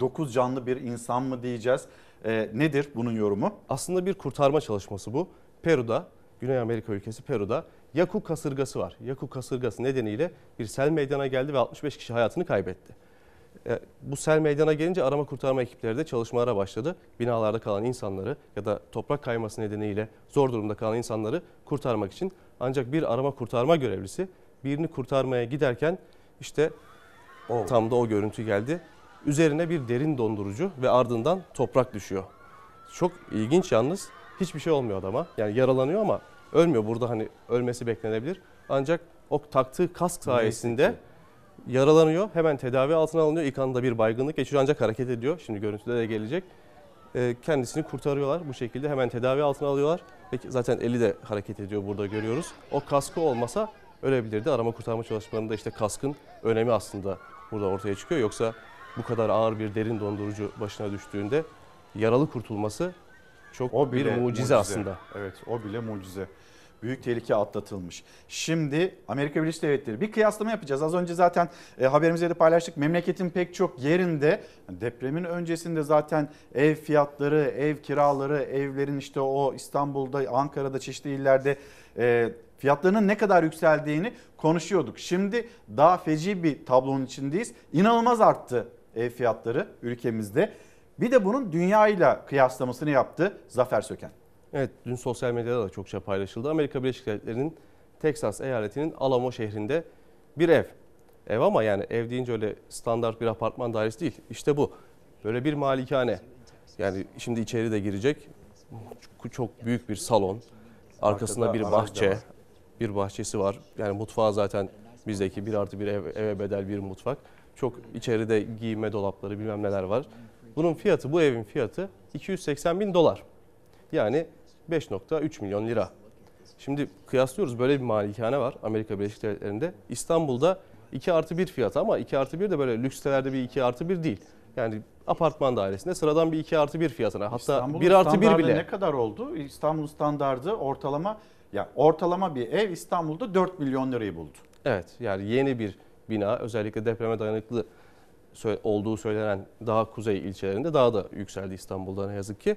9 canlı bir insan mı diyeceğiz? E, nedir bunun yorumu? Aslında bir kurtarma çalışması bu. Peru'da, Güney Amerika ülkesi Peru'da Yaku kasırgası var. Yaku kasırgası nedeniyle bir sel meydana geldi ve 65 kişi hayatını kaybetti. E, Bu sel meydana gelince arama kurtarma ekipleri de çalışmalara başladı. Binalarda kalan insanları ya da toprak kayması nedeniyle zor durumda kalan insanları kurtarmak için. Ancak bir arama kurtarma görevlisi birini kurtarmaya giderken işte tam da o görüntü geldi. Üzerine bir derin dondurucu ve ardından toprak düşüyor. Çok ilginç yalnız hiçbir şey olmuyor adama. Yani yaralanıyor ama ölmüyor. Burada hani ölmesi beklenebilir. Ancak o taktığı kask sayesinde yaralanıyor. Hemen tedavi altına alınıyor. İlk anda bir baygınlık geçiriyor ancak hareket ediyor. Şimdi görüntüde de gelecek. Ee, Kendisini kurtarıyorlar bu şekilde. Hemen tedavi altına alıyorlar. Peki zaten eli de hareket ediyor burada görüyoruz. O kaskı olmasa ölebilirdi. Arama kurtarma çalışmalarında işte kaskın önemi aslında burada ortaya çıkıyor. Yoksa bu kadar ağır bir derin dondurucu başına düştüğünde yaralı kurtulması çok O bir bile mucize, aslında. Evet o bile mucize. Büyük tehlike atlatılmış. Şimdi Amerika Birleşik Devletleri bir kıyaslama yapacağız. Az önce zaten e, haberimizde de paylaştık. Memleketin pek çok yerinde depremin öncesinde zaten ev fiyatları, ev kiraları, evlerin işte o İstanbul'da, Ankara'da çeşitli illerde e, fiyatlarının ne kadar yükseldiğini konuşuyorduk. Şimdi daha feci bir tablonun içindeyiz. İnanılmaz arttı ev fiyatları ülkemizde. Bir de bunun dünyayla kıyaslamasını yaptı Zafer Söken. Evet dün sosyal medyada da çokça paylaşıldı. Amerika Birleşik Devletleri'nin Teksas eyaletinin Alamo şehrinde bir ev. Ev ama yani ev deyince öyle standart bir apartman dairesi değil. İşte bu. Böyle bir malikane. Yani şimdi içeri de girecek. Çok- büyük bir salon. Arkasında bir bahçe. Bir bahçesi var. Yani mutfağı zaten bizdeki bir artı bir ev, eve bedel bir mutfak. Çok içeride giyinme dolapları bilmem neler var. Bunun fiyatı, bu evin fiyatı 280 bin dolar. Yani 5.3 milyon lira. Şimdi kıyaslıyoruz böyle bir malikane var Amerika Birleşik Devletleri'nde. İstanbul'da 2 artı 1 fiyatı ama 2 artı 1 de böyle lüks sitelerde bir 2 artı 1 değil. Yani apartman dairesinde sıradan bir 2 artı 1 fiyatına hatta İstanbul'un 1 artı 1 standardı bile. ne kadar oldu? İstanbul standardı ortalama ya ortalama bir ev İstanbul'da 4 milyon lirayı buldu. Evet yani yeni bir bina özellikle depreme dayanıklı olduğu söylenen daha kuzey ilçelerinde daha da yükseldi İstanbul'da ne yazık ki.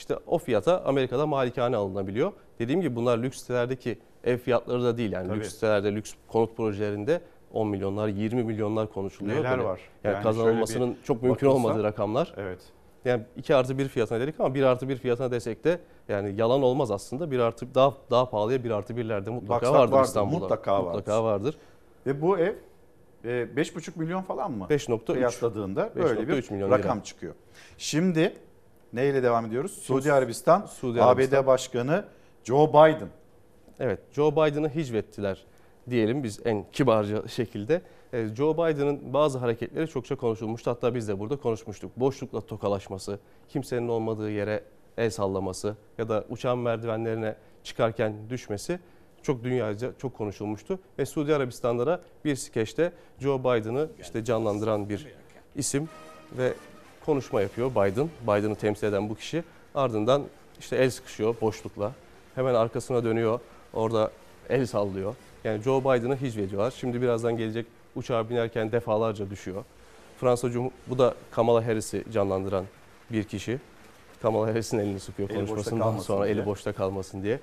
İşte o fiyata Amerika'da malikane alınabiliyor. Dediğim gibi bunlar lüks sitelerdeki ev fiyatları da değil yani Tabii. lüks sitelerde lüks konut projelerinde 10 milyonlar 20 milyonlar konuşuluyor. Neler Böyle. var? Yani, Yani kazanılmasının bir çok mümkün bakılsa- olmadığı rakamlar. Evet. Yani 2 artı 1 fiyatına dedik ama 1 artı 1 fiyatına desek de yani yalan olmaz aslında. 1 artı daha daha pahalıya 1 artı 1'lerde mutlaka Baksak vardır, vardır, İstanbul'da. mutlaka vardır. Mutlaka vardır. Ve bu ev e, 5,5 milyon falan mı? 5.3. Kıyasladığında böyle bir 5.3 milyon rakam lira. çıkıyor. Şimdi neyle devam ediyoruz? Suudi Arabistan, Suudi ABD Arabistan. Başkanı Joe Biden. Evet, Joe Biden'ı hicvettiler diyelim biz en kibarca şekilde. Ee, Joe Biden'ın bazı hareketleri çokça konuşulmuştu. Hatta biz de burada konuşmuştuk. Boşlukla tokalaşması, kimsenin olmadığı yere el sallaması ya da uçağın merdivenlerine çıkarken düşmesi çok dünyaca çok konuşulmuştu. Ve Suudi Arabistan'da da bir skeçte Joe Biden'ı işte canlandıran bir isim ve konuşma yapıyor Biden. Biden'ı temsil eden bu kişi. Ardından işte el sıkışıyor boşlukla. Hemen arkasına dönüyor. Orada el sallıyor. Yani Joe Biden'ı hicvediyorlar. Şimdi birazdan gelecek uçağa binerken defalarca düşüyor. Fransa Cum- bu da Kamala Harris'i canlandıran bir kişi. Kamala Harris'in elini sıkıyor Eli konuşmasından sonra diye. eli boşta kalmasın diye.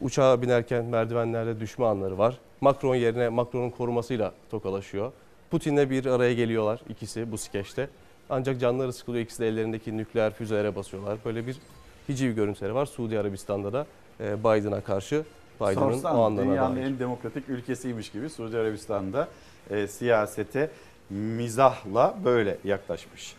Uçağa binerken merdivenlerde düşme anları var. Macron yerine Macron'un korumasıyla tokalaşıyor. Putin'le bir araya geliyorlar ikisi bu skeçte. Ancak canları sıkılıyor. İkisi de ellerindeki nükleer füzelere basıyorlar. Böyle bir hiciv görüntüleri var Suudi Arabistan'da da e, Biden'a karşı. Biden'ın o anlarına dünyanın dair. en demokratik ülkesiymiş gibi Suudi Arabistan'da e, siyasete mizahla böyle yaklaşmış.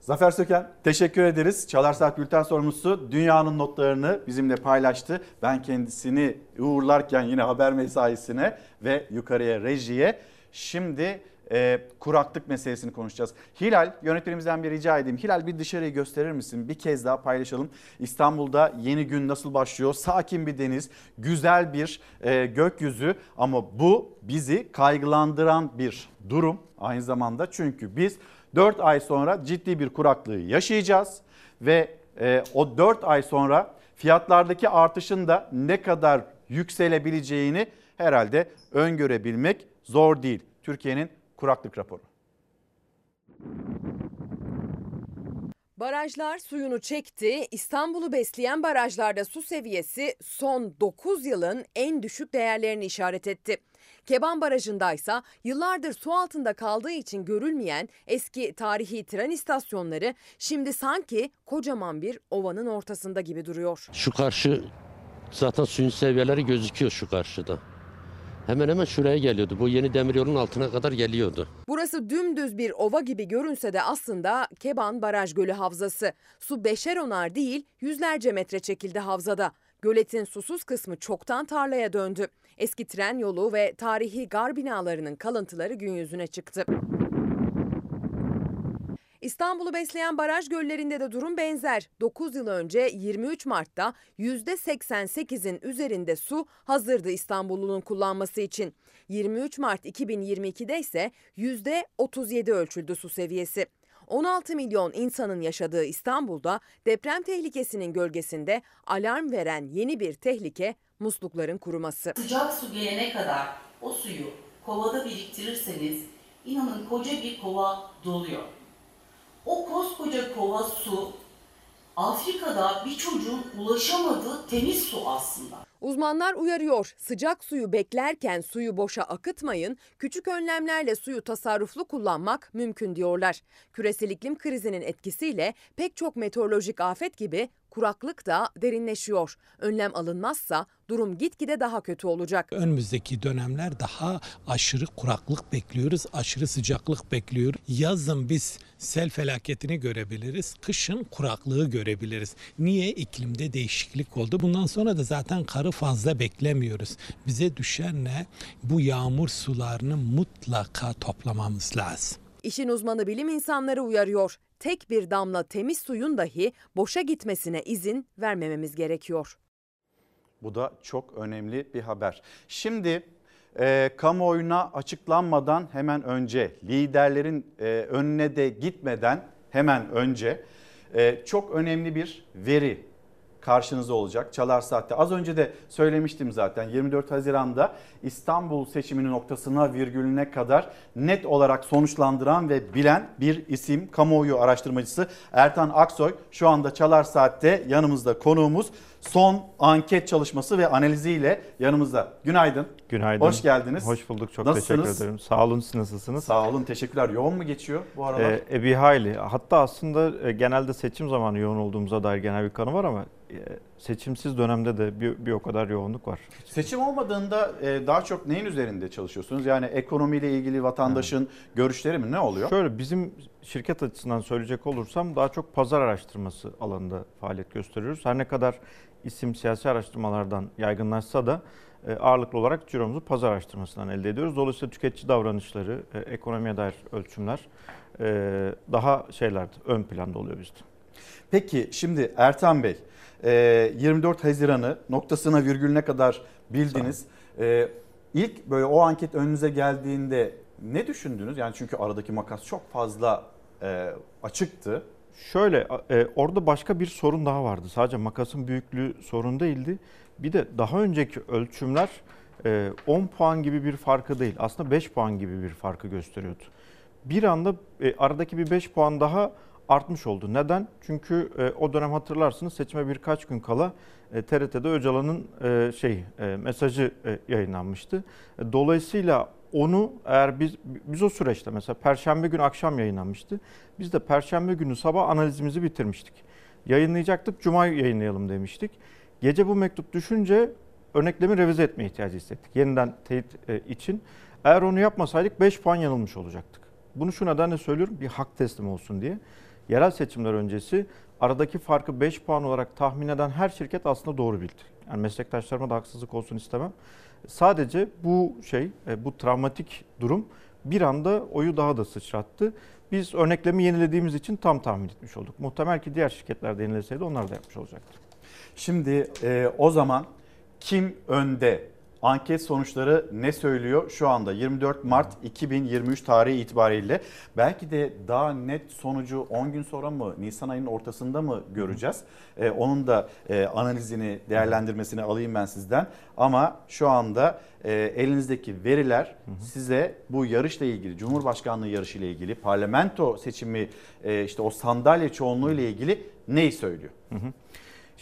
Zafer Söken teşekkür ederiz. Çalar Saat Bülten sorumlusu dünyanın notlarını bizimle paylaştı. Ben kendisini uğurlarken yine haber mesaisine ve yukarıya rejiye şimdi e, kuraklık meselesini konuşacağız. Hilal yönetmenimizden bir rica edeyim. Hilal bir dışarıyı gösterir misin? Bir kez daha paylaşalım. İstanbul'da yeni gün nasıl başlıyor? Sakin bir deniz, güzel bir e, gökyüzü ama bu bizi kaygılandıran bir durum aynı zamanda. Çünkü biz 4 ay sonra ciddi bir kuraklığı yaşayacağız ve e, o 4 ay sonra fiyatlardaki artışın da ne kadar yükselebileceğini herhalde öngörebilmek zor değil. Türkiye'nin kuraklık raporu. Barajlar suyunu çekti. İstanbul'u besleyen barajlarda su seviyesi son 9 yılın en düşük değerlerini işaret etti. Keban Barajı'ndaysa yıllardır su altında kaldığı için görülmeyen eski tarihi tren istasyonları şimdi sanki kocaman bir ovanın ortasında gibi duruyor. Şu karşı zaten suyun seviyeleri gözüküyor şu karşıda. Hemen hemen şuraya geliyordu. Bu yeni demiryolun altına kadar geliyordu. Burası dümdüz bir ova gibi görünse de aslında Keban Baraj Gölü Havzası. Su beşer onar değil yüzlerce metre çekildi havzada. Göletin susuz kısmı çoktan tarlaya döndü. Eski tren yolu ve tarihi gar binalarının kalıntıları gün yüzüne çıktı. İstanbul'u besleyen baraj göllerinde de durum benzer. 9 yıl önce 23 Mart'ta %88'in üzerinde su hazırdı İstanbullunun kullanması için. 23 Mart 2022'de ise %37 ölçüldü su seviyesi. 16 milyon insanın yaşadığı İstanbul'da deprem tehlikesinin gölgesinde alarm veren yeni bir tehlike muslukların kuruması. Sıcak su gelene kadar o suyu kovada biriktirirseniz inanın koca bir kova doluyor. O koskoca kova su Afrika'da bir çocuğun ulaşamadığı temiz su aslında. Uzmanlar uyarıyor. Sıcak suyu beklerken suyu boşa akıtmayın. Küçük önlemlerle suyu tasarruflu kullanmak mümkün diyorlar. Küresel iklim krizinin etkisiyle pek çok meteorolojik afet gibi kuraklık da derinleşiyor. Önlem alınmazsa durum gitgide daha kötü olacak. Önümüzdeki dönemler daha aşırı kuraklık bekliyoruz, aşırı sıcaklık bekliyoruz. Yazın biz sel felaketini görebiliriz, kışın kuraklığı görebiliriz. Niye? iklimde değişiklik oldu. Bundan sonra da zaten karı fazla beklemiyoruz. Bize düşen ne? Bu yağmur sularını mutlaka toplamamız lazım. İşin uzmanı bilim insanları uyarıyor. Tek bir damla temiz suyun dahi boşa gitmesine izin vermememiz gerekiyor. Bu da çok önemli bir haber. Şimdi e, kamuoyuna açıklanmadan hemen önce liderlerin e, önüne de gitmeden hemen önce e, çok önemli bir veri karşınızda olacak. Çalar Saat'te. Az önce de söylemiştim zaten. 24 Haziran'da İstanbul seçiminin noktasına virgülüne kadar net olarak sonuçlandıran ve bilen bir isim kamuoyu araştırmacısı Ertan Aksoy şu anda Çalar Saat'te yanımızda konuğumuz son anket çalışması ve analiziyle yanımızda. Günaydın. Günaydın. Hoş geldiniz. Hoş bulduk. Çok Nasılsınız? teşekkür ederim. Sağ olun. Siz nasılsınız? Sağ olun. Teşekkürler. Yoğun mu geçiyor bu aralar? Ee, e, bir hayli. Hatta aslında e, genelde seçim zamanı yoğun olduğumuza dair genel bir kanı var ama e, seçimsiz dönemde de bir, bir o kadar yoğunluk var. Seçim olmadığında e, daha çok neyin üzerinde çalışıyorsunuz? Yani ekonomiyle ilgili vatandaşın görüşleri mi? Ne oluyor? Şöyle bizim şirket açısından söyleyecek olursam daha çok pazar araştırması alanında faaliyet gösteriyoruz. Her ne kadar isim siyasi araştırmalardan yaygınlaşsa da e, ağırlıklı olarak ciromuzu pazar araştırmasından elde ediyoruz. Dolayısıyla tüketici davranışları, e, ekonomiye dair ölçümler e, daha şeylerde ön planda oluyor bizde. Peki şimdi Ertan Bey e, 24 Haziran'ı noktasına virgülüne kadar bildiniz. İlk böyle o anket önünüze geldiğinde ne düşündünüz? Yani çünkü aradaki makas çok fazla e, açıktı. Şöyle e, orada başka bir sorun daha vardı. Sadece makasın büyüklüğü sorun değildi. Bir de daha önceki ölçümler e, 10 puan gibi bir farkı değil. Aslında 5 puan gibi bir farkı gösteriyordu. Bir anda e, aradaki bir 5 puan daha artmış oldu. Neden? Çünkü e, o dönem hatırlarsınız seçime birkaç gün kala e, TRT'de Öcalan'ın e, şey e, mesajı e, yayınlanmıştı. E, dolayısıyla onu eğer biz biz o süreçte mesela perşembe günü akşam yayınlanmıştı. Biz de perşembe günü sabah analizimizi bitirmiştik. Yayınlayacaktık, cuma yayınlayalım demiştik. Gece bu mektup düşünce örneklemi revize etme ihtiyacı hissettik. Yeniden teyit e, için. Eğer onu yapmasaydık 5 puan yanılmış olacaktık. Bunu şu nedenle söylüyorum bir hak teslim olsun diye. Yerel seçimler öncesi aradaki farkı 5 puan olarak tahmin eden her şirket aslında doğru bildi. Yani meslektaşlarıma da haksızlık olsun istemem. Sadece bu şey, e, bu travmatik durum bir anda oyu daha da sıçrattı. Biz örneklemi yenilediğimiz için tam tahmin etmiş olduk. Muhtemel ki diğer şirketler de yenileseydi onlar da yapmış olacaktır. Şimdi e, o zaman kim önde? Anket sonuçları ne söylüyor? Şu anda 24 Mart 2023 tarihi itibariyle belki de daha net sonucu 10 gün sonra mı Nisan ayının ortasında mı göreceğiz? Ee, onun da e, analizini değerlendirmesini alayım ben sizden. Ama şu anda e, elinizdeki veriler size bu yarışla ilgili Cumhurbaşkanlığı yarışı ile ilgili parlamento seçimi e, işte o sandalye çoğunluğu ile ilgili neyi söylüyor? Hı hı.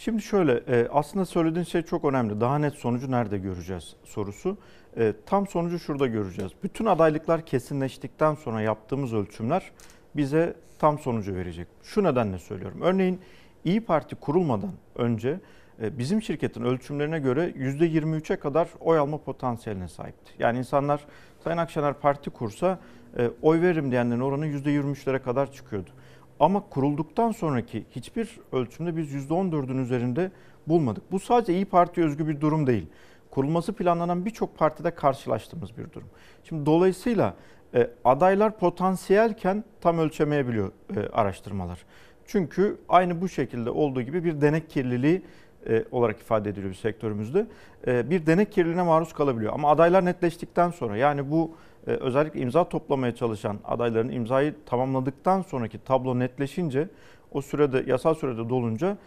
Şimdi şöyle e, aslında söylediğin şey çok önemli. Daha net sonucu nerede göreceğiz sorusu. E, tam sonucu şurada göreceğiz. Bütün adaylıklar kesinleştikten sonra yaptığımız ölçümler bize tam sonucu verecek. Şu nedenle söylüyorum. Örneğin İyi Parti kurulmadan önce e, bizim şirketin ölçümlerine göre %23'e kadar oy alma potansiyeline sahipti. Yani insanlar Sayın Akşener parti kursa oy veririm diyenlerin oranı %23'lere kadar çıkıyordu. Ama kurulduktan sonraki hiçbir ölçümde biz %14'ün üzerinde bulmadık. Bu sadece İyi Parti özgü bir durum değil. Kurulması planlanan birçok partide karşılaştığımız bir durum. Şimdi dolayısıyla e, adaylar potansiyelken tam ölçemeyebiliyor e, araştırmalar. Çünkü aynı bu şekilde olduğu gibi bir denek kirliliği e, olarak ifade ediliyor sektörümüzde. E, bir denek kirliliğine maruz kalabiliyor. Ama adaylar netleştikten sonra yani bu e, özellikle imza toplamaya çalışan adayların imzayı tamamladıktan sonraki tablo netleşince o sürede yasal sürede dolunca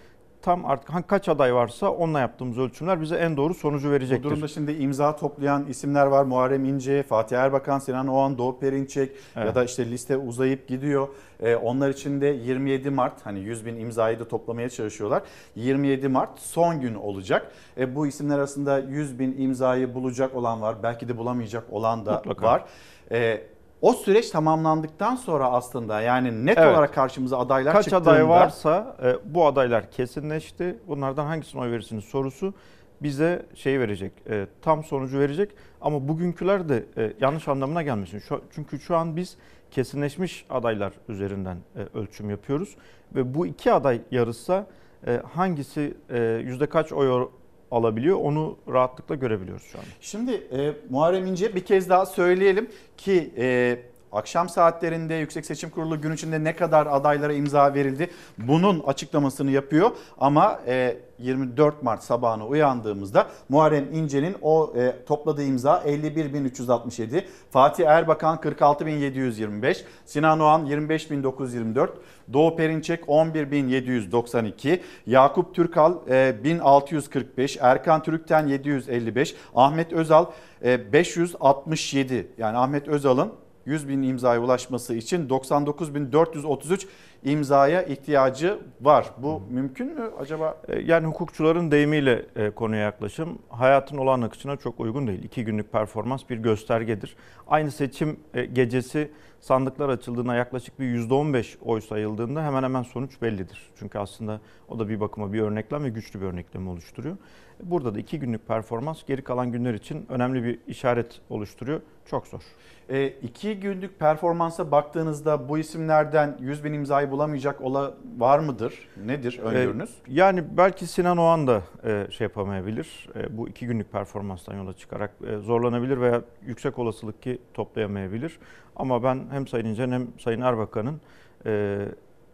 tam artık kaç aday varsa onunla yaptığımız ölçümler bize en doğru sonucu verecektir. Bu durumda şimdi imza toplayan isimler var. Muharrem İnce, Fatih Erbakan, Sinan Oğan, Doğu Perinçek evet. ya da işte liste uzayıp gidiyor. Ee, onlar için de 27 Mart hani 100 bin imzayı da toplamaya çalışıyorlar. 27 Mart son gün olacak. E, bu isimler arasında 100 bin imzayı bulacak olan var. Belki de bulamayacak olan da Mutlaka. var. E, o süreç tamamlandıktan sonra aslında yani net evet. olarak karşımıza adaylar Kaç çıktığında... Kaç aday varsa e, bu adaylar kesinleşti. Bunlardan hangisine oy verirsiniz sorusu bize şey verecek, e, tam sonucu verecek. Ama bugünküler de e, yanlış anlamına gelmesin. Şu, çünkü şu an biz kesinleşmiş adaylar üzerinden e, ölçüm yapıyoruz. Ve bu iki aday yarışsa e, hangisi e, yüzde kaç oy alabiliyor. Onu rahatlıkla görebiliyoruz şu an. Şimdi e, Muharrem İnce bir kez daha söyleyelim ki e, akşam saatlerinde Yüksek Seçim Kurulu gün içinde ne kadar adaylara imza verildi bunun açıklamasını yapıyor. Ama e, 24 Mart sabahına uyandığımızda Muharrem İnce'nin o e, topladığı imza 51.367, Fatih Erbakan 46.725, Sinan Oğan 25.924, Doğu Perinçek 11.792, Yakup Türkal e, 1645, Erkan Türkten 755, Ahmet Özal e, 567 yani Ahmet Özal'ın 100 bin imzaya ulaşması için 99.433 imzaya ihtiyacı var. Bu mümkün mü acaba? E, Yani hukukçuların deyimiyle e, konuya yaklaşım hayatın olağan akışına çok uygun değil. İki günlük performans bir göstergedir. Aynı seçim e, gecesi sandıklar açıldığında yaklaşık bir %15 oy sayıldığında hemen hemen sonuç bellidir. Çünkü aslında o da bir bakıma bir örneklem ve güçlü bir örneklem oluşturuyor. Burada da iki günlük performans geri kalan günler için önemli bir işaret oluşturuyor. Çok zor. E, iki günlük performansa baktığınızda bu isimlerden 100 bin imzayı bulamayacak ola var mıdır? Nedir öngörünüz? Ee, yani belki Sinan Oğan da e, şey yapamayabilir. E, bu iki günlük performanstan yola çıkarak e, zorlanabilir veya yüksek olasılık ki toplayamayabilir. Ama ben hem Sayın İnce'nin hem Sayın Erbakan'ın e,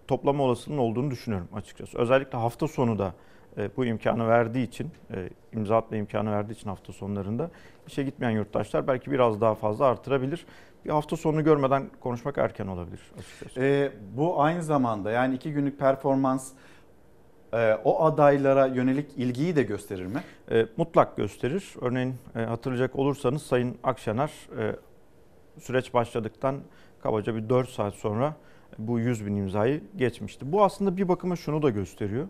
toplama olasılığının olduğunu düşünüyorum açıkçası. Özellikle hafta sonu da e, bu imkanı verdiği için, e, imza atma imkanı verdiği için hafta sonlarında işe gitmeyen yurttaşlar belki biraz daha fazla artırabilir. Bir hafta sonunu görmeden konuşmak erken olabilir açıkçası. E, bu aynı zamanda yani iki günlük performans e, o adaylara yönelik ilgiyi de gösterir mi? E, mutlak gösterir. Örneğin e, hatırlayacak olursanız Sayın Akşener e, süreç başladıktan kabaca bir 4 saat sonra bu 100 bin imzayı geçmişti. Bu aslında bir bakıma şunu da gösteriyor.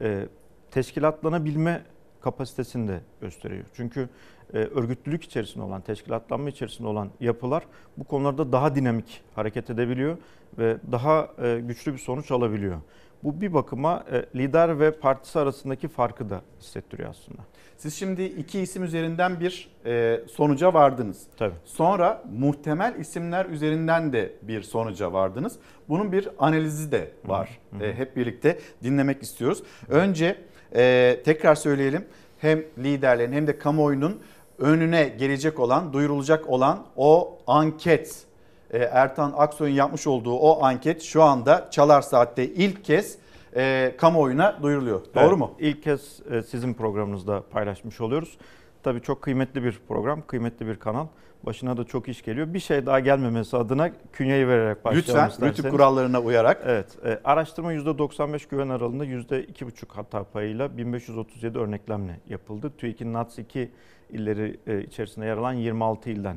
E, teşkilatlanabilme kapasitesini de gösteriyor. Çünkü e, örgütlülük içerisinde olan, teşkilatlanma içerisinde olan yapılar bu konularda daha dinamik hareket edebiliyor ve daha e, güçlü bir sonuç alabiliyor. Bu bir bakıma e, lider ve partisi arasındaki farkı da hissettiriyor aslında. Siz şimdi iki isim üzerinden bir e, sonuca vardınız. Tabii. Sonra muhtemel isimler üzerinden de bir sonuca vardınız. Bunun bir analizi de var. E, hep birlikte dinlemek istiyoruz. Önce e, tekrar söyleyelim. Hem liderlerin hem de kamuoyunun önüne gelecek olan, duyurulacak olan o anket e, Ertan Aksoy'un yapmış olduğu o anket şu anda Çalar Saat'te ilk kez e, kamuoyuna duyuruluyor. Doğru Evet, mu? İlk kez e, sizin programınızda paylaşmış oluyoruz. Tabii çok kıymetli bir program, kıymetli bir kanal. Başına da çok iş geliyor. Bir şey daha gelmemesi adına künyeyi vererek başlayalım Lütfen isterseniz. rütük kurallarına uyarak. Evet. e, araştırma %95 güven aralığında %2,5 hata payıyla 1537 örneklemle yapıldı. TÜİK'in NATS 2 illeri e, içerisinde yer alan 26 ilden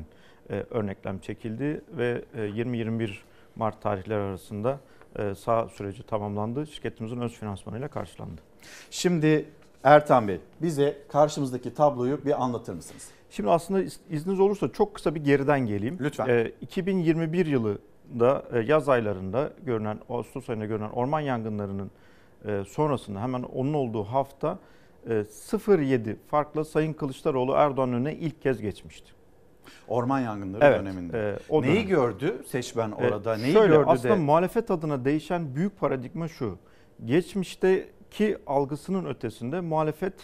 e, örneklem çekildi ve e, 20-21 Mart tarihleri arasında e, sağ süreci tamamlandı. Şirketimizin öz finansmanıyla karşılandı. Şimdi Ertan Bey bize karşımızdaki tabloyu bir anlatır mısınız? Şimdi aslında iz- izniniz olursa çok kısa bir geriden geleyim. Lütfen. Ee, 2021 yılında e, yaz aylarında görünen, Ağustos ayında görünen orman yangınlarının e, sonrasında hemen onun olduğu hafta e, 0.7 farkla Sayın Kılıçdaroğlu Erdoğan önüne ilk kez geçmişti. Orman yangınları Evet, döneminde. e, o Neyi dönem. gördü seçmen E, orada? Neyi Şöyle gördü aslında de? muhalefet adına değişen büyük paradigma şu. Geçmişteki algısının ötesinde muhalefet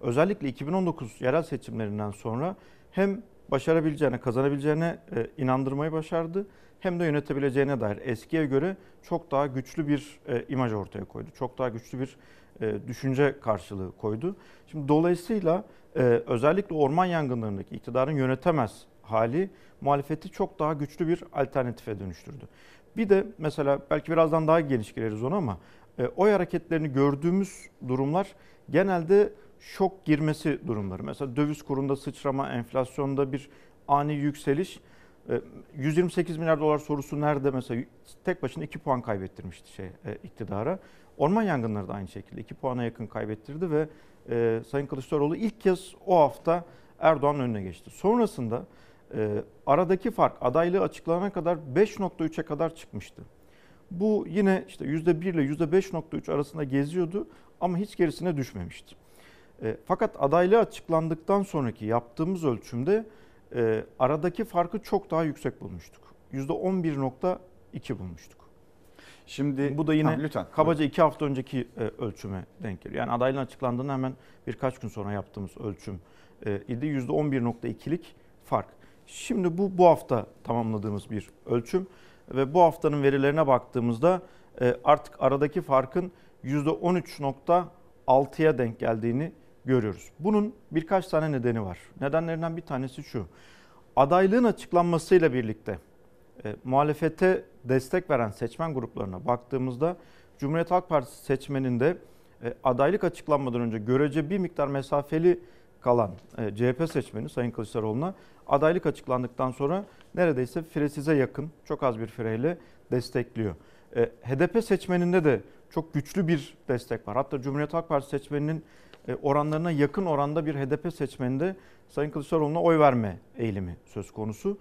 özellikle 2019 yerel seçimlerinden sonra hem başarabileceğine, kazanabileceğine e, inandırmayı başardı hem de yönetebileceğine dair eskiye göre çok daha güçlü bir e, imaj ortaya koydu. Çok daha güçlü bir e, düşünce karşılığı koydu. Şimdi dolayısıyla özellikle orman yangınlarındaki iktidarın yönetemez hali muhalefeti çok daha güçlü bir alternatife dönüştürdü. Bir de mesela belki birazdan daha geniş gireriz ona ama oy hareketlerini gördüğümüz durumlar genelde şok girmesi durumları. Mesela döviz kurunda sıçrama, enflasyonda bir ani yükseliş. E, 128 milyar dolar sorusu nerede mesela tek başına 2 puan kaybettirmişti şey e, iktidara. Orman yangınları da aynı şekilde 2 puana yakın kaybettirdi ve e, Sayın Kılıçdaroğlu ilk kez o hafta Erdoğan'ın önüne geçti. Sonrasında e, aradaki fark adaylığı açıklanana kadar 5.3'e kadar çıkmıştı. Bu yine işte %1 ile %5.3 arasında geziyordu ama hiç gerisine düşmemişti. E, fakat adaylığı açıklandıktan sonraki yaptığımız ölçümde e, aradaki farkı çok daha yüksek bulmuştuk. %11.2 bulmuştuk. Şimdi bu da yine Ha, lütfen. kabaca iki hafta önceki e, ölçüme denk geliyor. Yani adaylığın açıklandığında hemen birkaç gün sonra yaptığımız ölçüm e, idi. %11.2'lik fark. Şimdi bu bu hafta tamamladığımız bir ölçüm ve bu haftanın verilerine baktığımızda e, artık aradaki farkın %13.6'ya denk geldiğini görüyoruz. Bunun birkaç tane nedeni var. Nedenlerinden bir tanesi şu. Adaylığın açıklanmasıyla birlikte e, muhalefete destek veren seçmen gruplarına baktığımızda Cumhuriyet Halk Partisi seçmeninde e, adaylık açıklanmadan önce görece bir miktar mesafeli kalan e, CHP seçmeni Sayın Kılıçdaroğlu'na adaylık açıklandıktan sonra neredeyse firesize yakın çok az bir fireyle destekliyor. E, HDP seçmeninde de çok güçlü bir destek var. Hatta Cumhuriyet Halk Partisi seçmeninin oranlarına yakın oranda bir HDP seçmeninde Sayın Kılıçdaroğlu'na oy verme eğilimi söz konusu.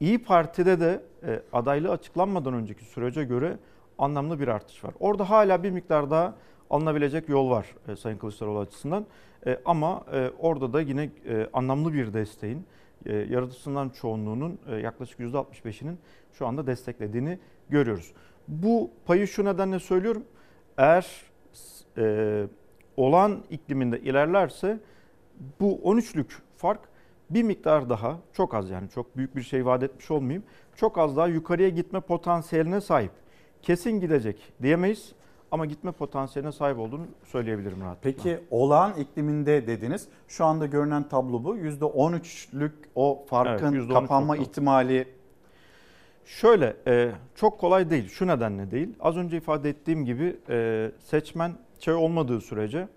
İyi Parti'de de e, adaylığı açıklanmadan önceki sürece göre anlamlı bir artış var. Orada hala bir miktar daha alınabilecek yol var e, Sayın Kılıçdaroğlu açısından. E, ama e, orada da yine e, anlamlı bir desteğin e, yarıtısından çoğunluğunun e, yaklaşık %65'inin şu anda desteklediğini görüyoruz. Bu payı şu nedenle söylüyorum. Eğer e, olan ikliminde ilerlerse bu 13'lük fark bir miktar daha çok az yani çok büyük bir şey vaat etmiş olmayayım. Çok az daha yukarıya gitme potansiyeline sahip. Kesin gidecek diyemeyiz ama gitme potansiyeline sahip olduğunu söyleyebilirim rahatlıkla. Peki olağan ikliminde dediniz. Şu anda görünen tablo bu. %13'lük o farkın Evet, %13 kapanma ihtimali Şöyle e, çok kolay değil. Şu nedenle değil. Az önce ifade ettiğim gibi e, seçmen şey olmadığı sürece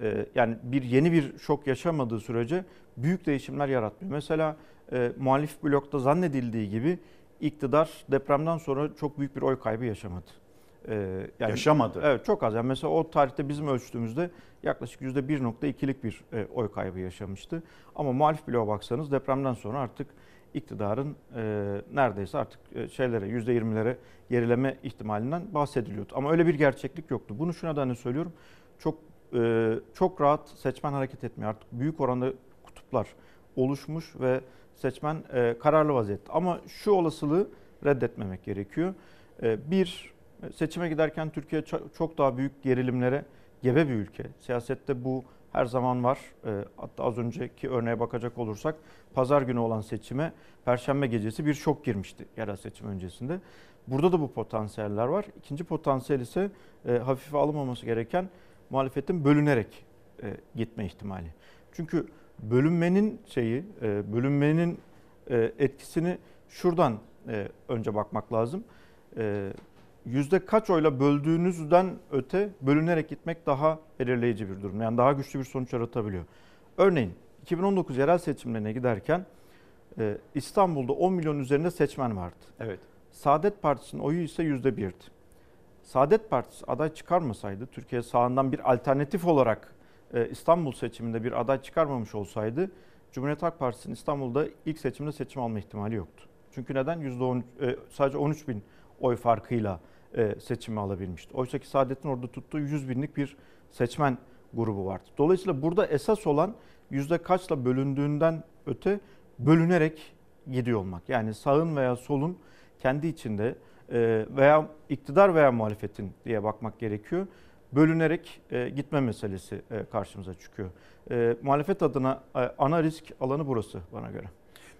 e, yani bir yeni bir şok yaşamadığı sürece büyük değişimler yaratmıyor. Mesela e, muhalif blokta zannedildiği gibi iktidar depremden sonra çok büyük bir oy kaybı yaşamadı. E, Yaşamadı. Evet çok az. Yani mesela o tarihte bizim ölçtüğümüzde yaklaşık %1.2'lik bir e, oy kaybı yaşamıştı. Ama muhalif bloğa baksanız depremden sonra artık iktidarın e, neredeyse artık e, şeylere %20'lere gerileme ihtimalinden bahsediliyordu. Ama öyle bir gerçeklik yoktu. Bunu şu nedenle söylüyorum. Çok e, çok rahat seçmen hareket etmiyor. Artık büyük oranda kutuplar oluşmuş ve seçmen e, kararlı vaziyette. Ama şu olasılığı reddetmemek gerekiyor. E, bir seçime giderken Türkiye ço- çok daha büyük gerilimlere gebe bir ülke. Siyasette bu her zaman var. E, hatta az önceki örneğe bakacak olursak pazar günü olan seçime perşembe gecesi bir şok girmişti yerel seçim öncesinde. Burada da bu potansiyeller var. İkinci potansiyel ise e, hafife alınmaması gereken muhalefetin bölünerek e, gitme ihtimali. Çünkü bölünmenin şeyi, e, bölünmenin e, etkisini şuradan e, önce bakmak lazım. E, yüzde kaç oyla böldüğünüzden öte bölünerek gitmek daha belirleyici bir durum. Yani daha güçlü bir sonuç yaratabiliyor. Örneğin 2019 yerel seçimlerine giderken e, İstanbul'da 10 milyon üzerinde seçmen vardı. Evet. Saadet Partisi'nin oyu ise yüzde birdi. Saadet Partisi aday çıkarmasaydı, Türkiye sağından bir alternatif olarak e, İstanbul seçiminde bir aday çıkarmamış olsaydı, Cumhuriyet Halk Partisi'nin İstanbul'da ilk seçimde seçim alma ihtimali yoktu. Çünkü neden? %10, e, sadece 13 bin oy farkıyla e, seçimi alabilmişti. Oysa ki Saadet'in orada tuttuğu 100 binlik bir seçmen grubu vardı. Dolayısıyla burada esas olan yüzde kaçla bölündüğünden öte bölünerek gidiyor olmak. Yani sağın veya solun kendi içinde e, veya iktidar veya muhalefetin diye bakmak gerekiyor. Bölünerek e, gitme meselesi karşımıza çıkıyor. Muhalefet adına ana risk alanı burası bana göre.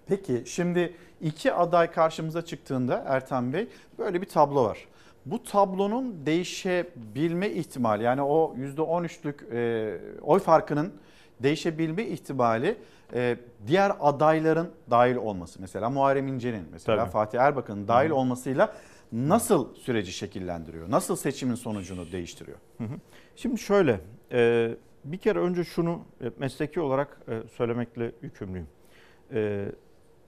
Peki şimdi iki aday karşımıza çıktığında Ertan Bey böyle bir tablo var. Bu tablonun değişebilme ihtimali yani o %13'lük e, oy farkının değişebilme ihtimali e, diğer adayların dahil olması. Mesela Muharrem İnce'nin mesela Tabii. Fatih Erbakan'ın dahil olmasıyla nasıl süreci şekillendiriyor? Nasıl seçimin sonucunu değiştiriyor? Hı hı. Şimdi şöyle, e, bir kere önce şunu e, mesleki olarak e, söylemekle yükümlüyüm. E,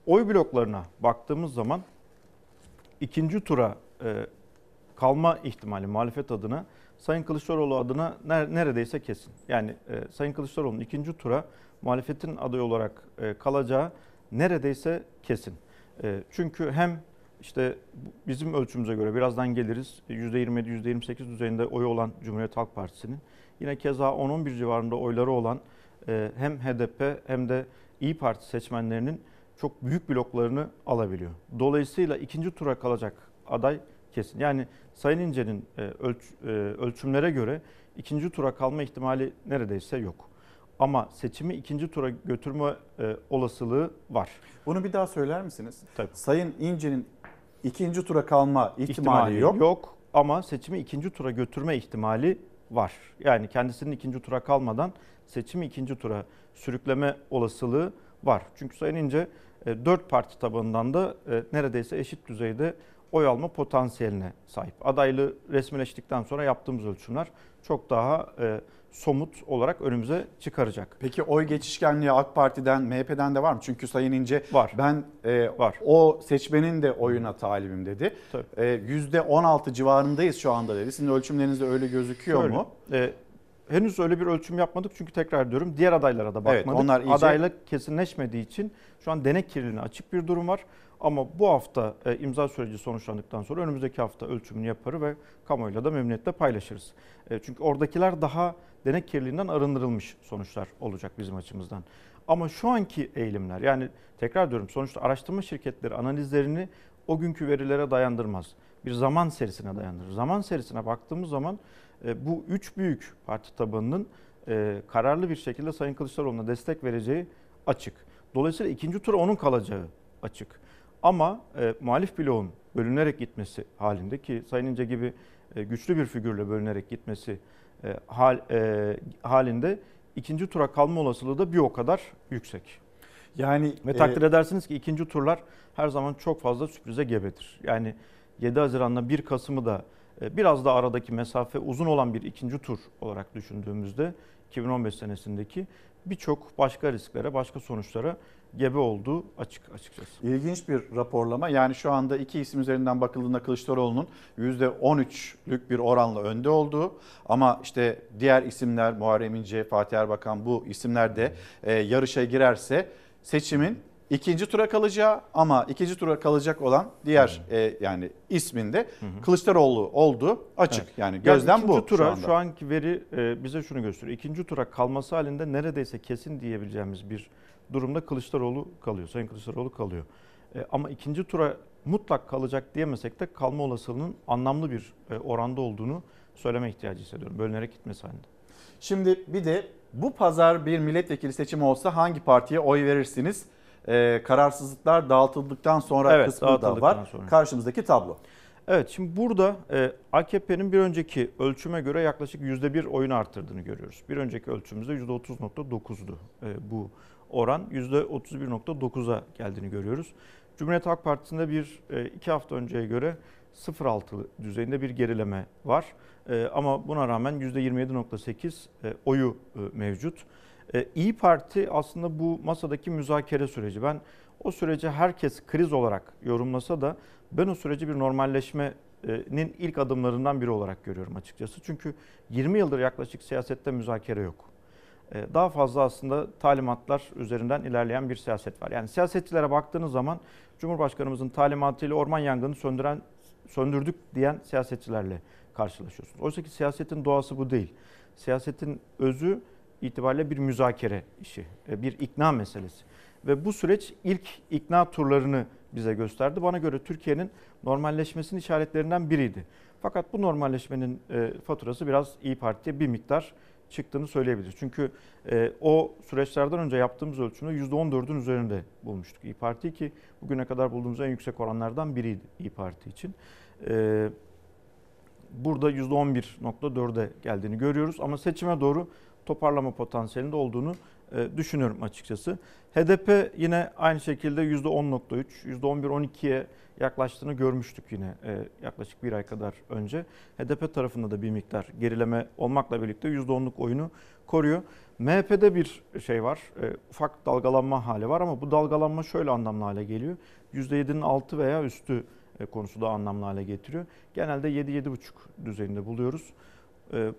oy bloklarına baktığımız zaman ikinci tura e, kalma ihtimali muhalefet adına Sayın Kılıçdaroğlu adına ner- neredeyse kesin. Yani e, Sayın Kılıçdaroğlu'nun ikinci tura muhalefetin adayı olarak e, kalacağı neredeyse kesin. E, çünkü hem işte bizim ölçümüze göre birazdan geliriz %27, %28 düzeyinde oyu olan Cumhuriyet Halk Partisi'nin yine keza 10-11 civarında oyları olan hem HDP hem de İyi Parti seçmenlerinin çok büyük bloklarını alabiliyor. Dolayısıyla ikinci tura kalacak aday kesin. Yani Sayın İnce'nin e, e, ölçümlere göre ikinci tura kalma ihtimali neredeyse yok. ama seçimi ikinci tura götürme e, olasılığı var. Bunu bir daha söyler misiniz? Tabii. Sayın İnce'nin ikinci tura kalma ihtimali, ihtimali yok. yok ama seçimi ikinci tura götürme ihtimali var. Yani kendisinin ikinci tura kalmadan seçimi ikinci tura sürükleme olasılığı var. Çünkü Sayın İnce dört parti tabanından da neredeyse eşit düzeyde oy alma potansiyeline sahip. Adaylığı resmileştikten sonra yaptığımız ölçümler çok daha e, somut olarak önümüze çıkaracak. Peki oy geçişkenliği AK Parti'den, MHP'den de var mı? Çünkü Sayın İnce var. ben e, var. o seçmenin de oyuna talibim dedi. Tabii. E, %16 civarındayız şu anda dedi. Sizin ölçümlerinizde öyle gözüküyor Şöyle, mu? e, henüz öyle bir ölçüm yapmadık çünkü tekrar diyorum diğer adaylara da Evet, bakmadık. onlar iyice- Adaylık kesinleşmediği için şu an denek kirliliğine açık bir durum var. Ama bu hafta e, imza süreci sonuçlandıktan sonra önümüzdeki hafta ölçümünü yapar ve kamuoyuyla da memnuniyetle paylaşırız. E, çünkü oradakiler daha denek kirliliğinden arındırılmış sonuçlar olacak bizim açımızdan. Ama şu anki eğilimler yani tekrar diyorum sonuçta araştırma şirketleri analizlerini o günkü verilere dayandırmaz. Bir zaman serisine dayandırır. Zaman serisine baktığımız zaman e, bu üç büyük parti tabanının e, kararlı bir şekilde Sayın Kılıçdaroğlu'na destek vereceği açık. Dolayısıyla ikinci tura onun kalacağı açık. Ama e, muhalif bloğun bölünerek gitmesi halinde ki Sayın İnce gibi e, güçlü bir figürle bölünerek gitmesi e, hal, e, halinde ikinci tura kalma olasılığı da bir o kadar yüksek. Yani Ve e, takdir edersiniz ki ikinci turlar her zaman çok fazla sürprize gebedir. Yani 7 Haziran'la 1 Kasım'ı da e, biraz da aradaki mesafe uzun olan bir ikinci tur olarak düşündüğümüzde 2015 senesindeki birçok başka risklere, başka sonuçlara gebe olduğu açık açıkçası. İlginç bir raporlama. Yani şu anda iki isim üzerinden bakıldığında Kılıçdaroğlu'nun %13'lük bir oranla önde olduğu ama işte diğer isimler Muharrem İnce, Fatih Erbakan bu isimler de e, yarışa girerse seçimin ikinci tura kalacağı ama ikinci tura kalacak olan diğer e, yani isminde Kılıçdaroğlu olduğu açık. Evet. Yani gözlem ikinci bu tura şu anda. şu anki veri e, bize şunu gösteriyor. İkinci tura kalması halinde neredeyse kesin diyebileceğimiz bir durumda Kılıçdaroğlu kalıyor. Sayın Kılıçdaroğlu kalıyor. E, ama ikinci tura mutlak kalacak diyemesek de kalma olasılığının anlamlı bir e, oranda olduğunu söyleme ihtiyacı hissediyorum. Bölünerek gitmesi halinde. Şimdi bir de bu pazar bir milletvekili seçimi olsa hangi partiye oy verirsiniz? Ee, kararsızlıklar dağıtıldıktan sonra Evet, kısmı da var. sonra. Karşımızdaki tablo. Evet şimdi burada e, AKP'nin bir önceki ölçüme göre yaklaşık %1 oyunu arttırdığını görüyoruz. Bir önceki ölçümümüzde %30.9'du e, bu oran. %31.9'a geldiğini görüyoruz. Cumhuriyet Halk Partisi'nde bir e, iki hafta önceye göre 0.6 düzeyinde bir gerileme var. E, ama buna rağmen %27.8 e, oyu e, mevcut. E, İyi Parti aslında bu masadaki müzakere süreci. Ben o süreci herkes kriz olarak yorumlasa da ben o süreci bir normalleşmenin ilk adımlarından biri olarak görüyorum açıkçası. Çünkü 20 yıldır yaklaşık siyasette müzakere yok. E, Daha fazla aslında talimatlar üzerinden ilerleyen bir siyaset var. Yani siyasetçilere baktığınız zaman Cumhurbaşkanımızın talimatıyla orman yangını söndüren söndürdük diyen siyasetçilerle karşılaşıyorsunuz. Oysa ki siyasetin doğası bu değil. Siyasetin özü itibariyle bir müzakere işi, e, bir ikna meselesi. Ve bu süreç ilk ikna turlarını bize gösterdi. Bana göre Türkiye'nin normalleşmesinin işaretlerinden biriydi. Fakat bu normalleşmenin e, faturası biraz İyi Parti'ye bir miktar çıktığını söyleyebiliriz. Çünkü e, o süreçlerden önce yaptığımız ölçümde %14'ün üzerinde bulmuştuk İyi Parti ki bugüne kadar bulduğumuz en yüksek oranlardan biriydi İyi Parti için. E, burada %11.4'e geldiğini görüyoruz ama seçime doğru toparlama potansiyelinde olduğunu e, düşünüyorum açıkçası. HDP yine aynı şekilde %10.3, %11-12'ye yaklaştığını görmüştük yine e, yaklaşık bir ay kadar önce. HDP tarafında da bir miktar gerileme olmakla birlikte %10'luk oyunu koruyor. MHP'de bir şey var, e, ufak dalgalanma hali var ama bu dalgalanma şöyle anlamlı hale geliyor. %7'nin altı veya üstü konusu da anlamlı hale getiriyor. Genelde 7-7,5 düzeyinde buluyoruz.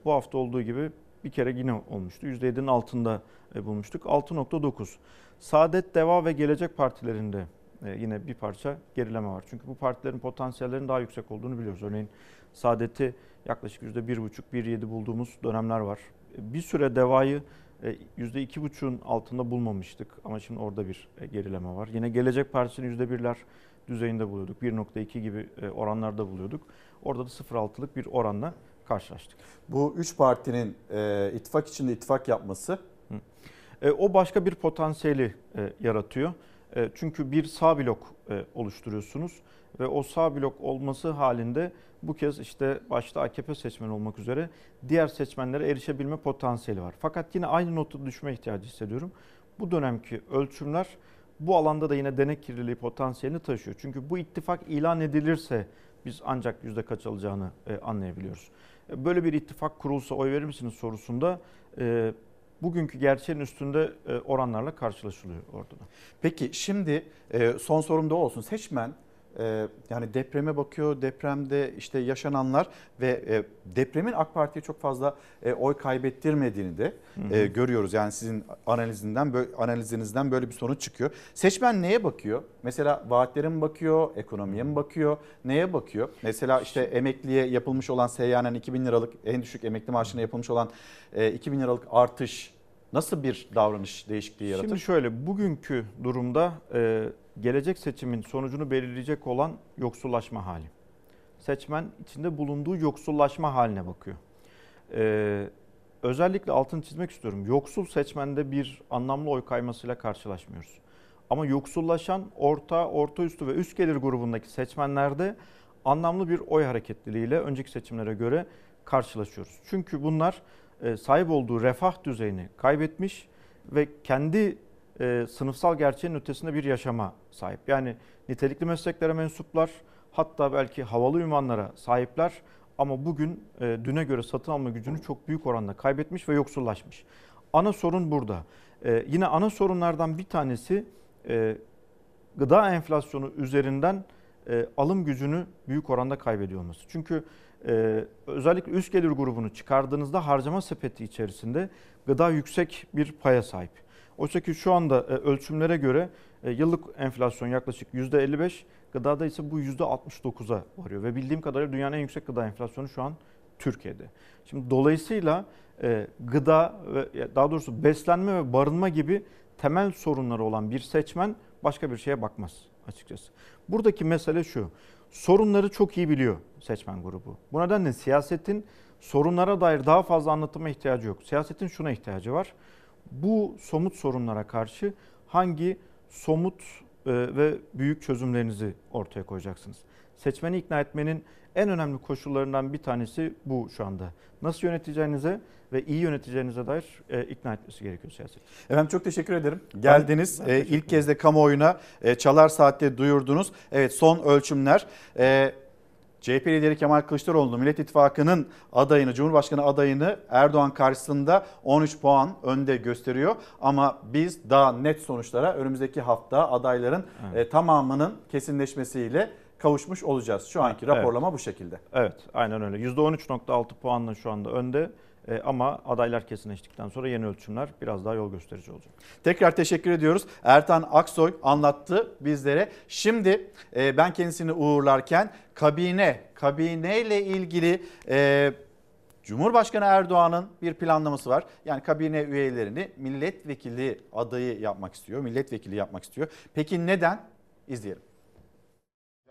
Bu hafta olduğu gibi bir kere yine olmuştu. %7'nin altında e, bulmuştuk. 6.9. Saadet, Deva ve Gelecek partilerinde e, yine bir parça gerileme var. Çünkü bu partilerin potansiyellerinin daha yüksek olduğunu biliyoruz. Örneğin Saadet'i yaklaşık %1,5-1,7 bulduğumuz dönemler var. E, Bir süre Deva'yı e, %2,5'un altında bulmamıştık ama şimdi orada bir gerileme var. Yine Gelecek Partisi'ni %1'ler düzeyinde buluyorduk. 1.2 gibi oranlarda buluyorduk. Orada da 0.6'lık bir oranla karşılaştık. Bu üç partinin e, ittifak içinde ittifak yapması E, o başka bir potansiyeli e, yaratıyor. E, çünkü bir sağ blok e, oluşturuyorsunuz ve o sağ blok olması halinde bu kez işte başta AKP seçmeni olmak üzere diğer seçmenlere erişebilme potansiyeli var. Fakat yine aynı notu düşme ihtiyacı hissediyorum. Bu dönemki ölçümler bu alanda da yine denek kirliliği potansiyelini taşıyor. Çünkü bu ittifak ilan edilirse biz ancak yüzde kaç alacağını e, anlayabiliyoruz. Böyle bir ittifak kurulsa oy verir misiniz sorusunda e, bugünkü gerçeğin üstünde e, oranlarla karşılaşılıyor orada da. Peki şimdi e, son sorum da olsun. Seçmen yani depreme bakıyor, depremde işte yaşananlar ve e, depremin AK Parti'ye çok fazla e, oy kaybettirmediğini de Hı hı. e, görüyoruz. Yani sizin analizinden analizinizden böyle bir sonuç çıkıyor. Seçmen neye bakıyor? Mesela vaatlere mi bakıyor, ekonomiye mi bakıyor, neye bakıyor? Mesela işte emekliye yapılmış olan seyyanen 2000 liralık en düşük emekli maaşına yapılmış olan e, 2000 liralık artış nasıl bir davranış değişikliği yaratır? Şimdi şöyle bugünkü durumda e, gelecek seçimin sonucunu belirleyecek olan yoksullaşma hali. Seçmen içinde bulunduğu yoksullaşma haline bakıyor. E, özellikle altını çizmek istiyorum. Yoksul seçmende bir anlamlı oy kaymasıyla karşılaşmıyoruz. Ama yoksullaşan orta, orta üstü ve üst gelir grubundaki seçmenlerde anlamlı bir oy hareketliliğiyle önceki seçimlere göre karşılaşıyoruz. Çünkü bunlar e, sahip olduğu refah düzeyini kaybetmiş ve kendi e, sınıfsal gerçeğin ötesinde bir yaşama sahip. Yani nitelikli mesleklere mensuplar, hatta belki havalı ünvanlara sahipler ama bugün e, düne göre satın alma gücünü çok büyük oranda kaybetmiş ve yoksullaşmış. Ana sorun burada. E, yine ana sorunlardan bir tanesi e, gıda enflasyonu üzerinden e, alım gücünü büyük oranda kaybediyor olması. Çünkü e, özellikle üst gelir grubunu çıkardığınızda harcama sepeti içerisinde gıda yüksek bir paya sahip. Oysa ki şu anda e, ölçümlere göre e, yıllık enflasyon yaklaşık %55, gıdada ise bu %69'a varıyor. Ve bildiğim kadarıyla dünyanın en yüksek gıda enflasyonu şu an Türkiye'de. Şimdi dolayısıyla e, gıda ve daha doğrusu beslenme ve barınma gibi temel sorunları olan bir seçmen başka bir şeye bakmaz açıkçası. Buradaki mesele şu. Sorunları çok iyi biliyor seçmen grubu. Bu nedenle siyasetin sorunlara dair daha fazla anlatıma ihtiyacı yok. Siyasetin şuna ihtiyacı var. Bu somut sorunlara karşı hangi somut e, ve büyük çözümlerinizi ortaya koyacaksınız? Seçmeni ikna etmenin en önemli koşullarından bir tanesi bu şu anda. Nasıl yöneteceğinize ve iyi yöneteceğinize dair e, ikna etmesi gerekiyor siyaset. Efendim çok teşekkür ederim. Geldiniz. Ben- ben teşekkür ilk kez de kamuoyuna e, Çalar Saat'te duyurdunuz. Evet son ölçümler. E, CHP lideri Kemal Kılıçdaroğlu Millet İttifakı'nın adayını, Cumhurbaşkanı adayını Erdoğan karşısında 13 puan önde gösteriyor. Ama biz daha net sonuçlara önümüzdeki hafta adayların e, tamamının kesinleşmesiyle kavuşmuş olacağız. Şu anki Evet. raporlama bu şekilde. Evet aynen öyle. %13.6 puanla şu anda önde. E, ama adaylar kesinleştikten sonra yeni ölçümler biraz daha yol gösterici olacak. Tekrar teşekkür ediyoruz. Ertan Aksoy anlattı bizlere. Şimdi e, ben kendisini uğurlarken kabine, kabineyle ilgili e, Cumhurbaşkanı Erdoğan'ın bir planlaması var. Yani kabine üyelerini milletvekili adayı yapmak istiyor, milletvekili yapmak istiyor. Peki neden? İzleyelim.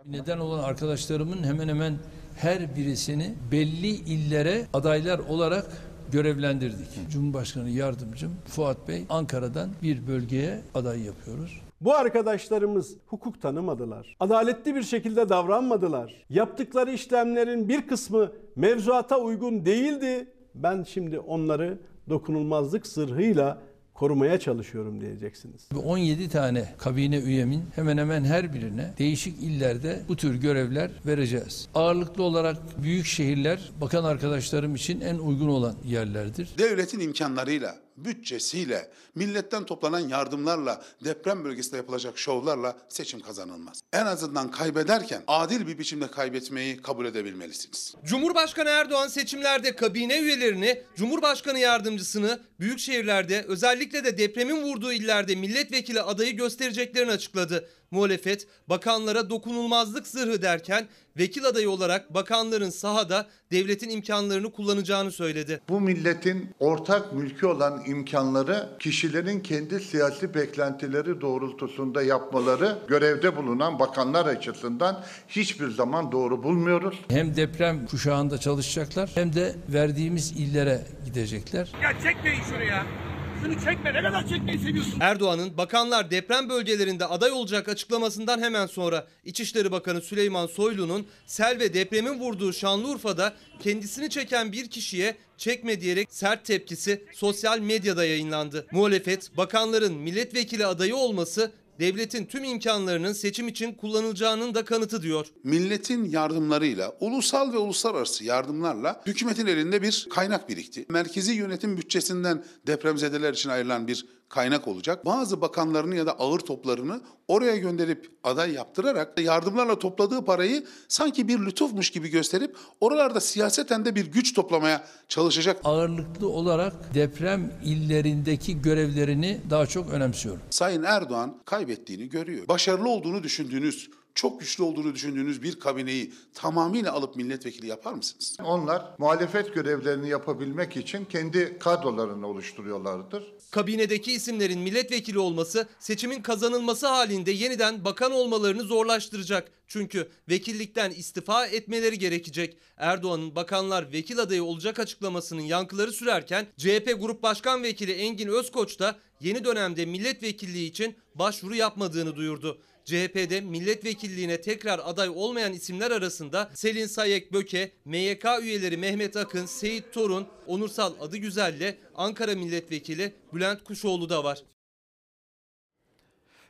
Neden olan arkadaşlarımın hemen hemen her birisini belli illere adaylar olarak görevlendirdik. Cumhurbaşkanı yardımcım Fuat Bey Ankara'dan bir bölgeye aday yapıyoruz. Bu arkadaşlarımız hukuk tanımadılar. Adaletli bir şekilde davranmadılar. Yaptıkları işlemlerin bir kısmı mevzuata uygun değildi. Ben şimdi onları dokunulmazlık zırhıyla korumaya çalışıyorum diyeceksiniz. 17 tane kabine üyemin hemen hemen her birine değişik illerde bu tür görevler vereceğiz. Ağırlıklı olarak büyük şehirler bakan arkadaşlarım için en uygun olan yerlerdir. Devletin imkanlarıyla, bütçesiyle, milletten toplanan yardımlarla, deprem bölgesinde yapılacak şovlarla seçim kazanılmaz. En azından kaybederken adil bir biçimde kaybetmeyi kabul edebilmelisiniz. Cumhurbaşkanı Erdoğan seçimlerde kabine üyelerini, Cumhurbaşkanı yardımcısını büyük şehirlerde özellikle de depremin vurduğu illerde milletvekili adayı göstereceklerini açıkladı. Muhalefet bakanlara dokunulmazlık zırhı derken vekil adayı olarak bakanların sahada devletin imkanlarını kullanacağını söyledi. Bu milletin ortak mülkü olan imkanları kişilerin kendi siyasi beklentileri doğrultusunda yapmaları görevde bulunan bakanlar açısından hiçbir zaman doğru bulmuyoruz. Hem deprem kuşağında çalışacaklar hem de verdiğimiz illere gidecekler. Ya çekmeyin şunu ya. Şunu çekme ne kadar çekmeyi seviyorsun? Erdoğan'ın bakanlar deprem bölgelerinde aday olacak açıklamasından hemen sonra İçişleri Bakanı Süleyman Soylu'nun sel ve depremin vurduğu Şanlıurfa'da kendisini çeken bir kişiye çekme diyerek sert tepkisi sosyal medyada yayınlandı. Muhalefet bakanların milletvekili adayı olması devletin tüm imkanlarının seçim için kullanılacağının da kanıtı diyor. Milletin yardımlarıyla, ulusal ve uluslararası yardımlarla hükümetin elinde bir kaynak birikti. Merkezi yönetim bütçesinden depremzedeler için ayrılan bir kaynak olacak. Bazı bakanlarını ya da ağır toplarını oraya gönderip aday yaptırarak yardımlarla topladığı parayı sanki bir lütufmuş gibi gösterip oralarda siyaseten de bir güç toplamaya çalışacak. Ağırlıklı olarak deprem illerindeki görevlerini daha çok önemsiyorum. Sayın Erdoğan kaybettiğini görüyor. Başarılı olduğunu düşündüğünüz, çok güçlü olduğunu düşündüğünüz bir kabineyi tamamıyla alıp milletvekili yapar mısınız? Onlar muhalefet görevlerini yapabilmek için kendi kadrolarını oluşturuyorlardır. Kabinedeki isimlerin milletvekili olması seçimin kazanılması halinde yeniden bakan olmalarını zorlaştıracak. Çünkü vekillikten istifa etmeleri gerekecek. Erdoğan'ın bakanlar vekil adayı olacak açıklamasının yankıları sürerken CHP Grup Başkan Vekili Engin Özkoç da yeni dönemde milletvekilliği için başvuru yapmadığını duyurdu. CHP'de milletvekilliğine tekrar aday olmayan isimler arasında Selin Sayek Böke, MYK üyeleri Mehmet Akın, Seyit Torun, Onursal Adıgüzel'le Ankara Milletvekili Bülent Kuşoğlu da var.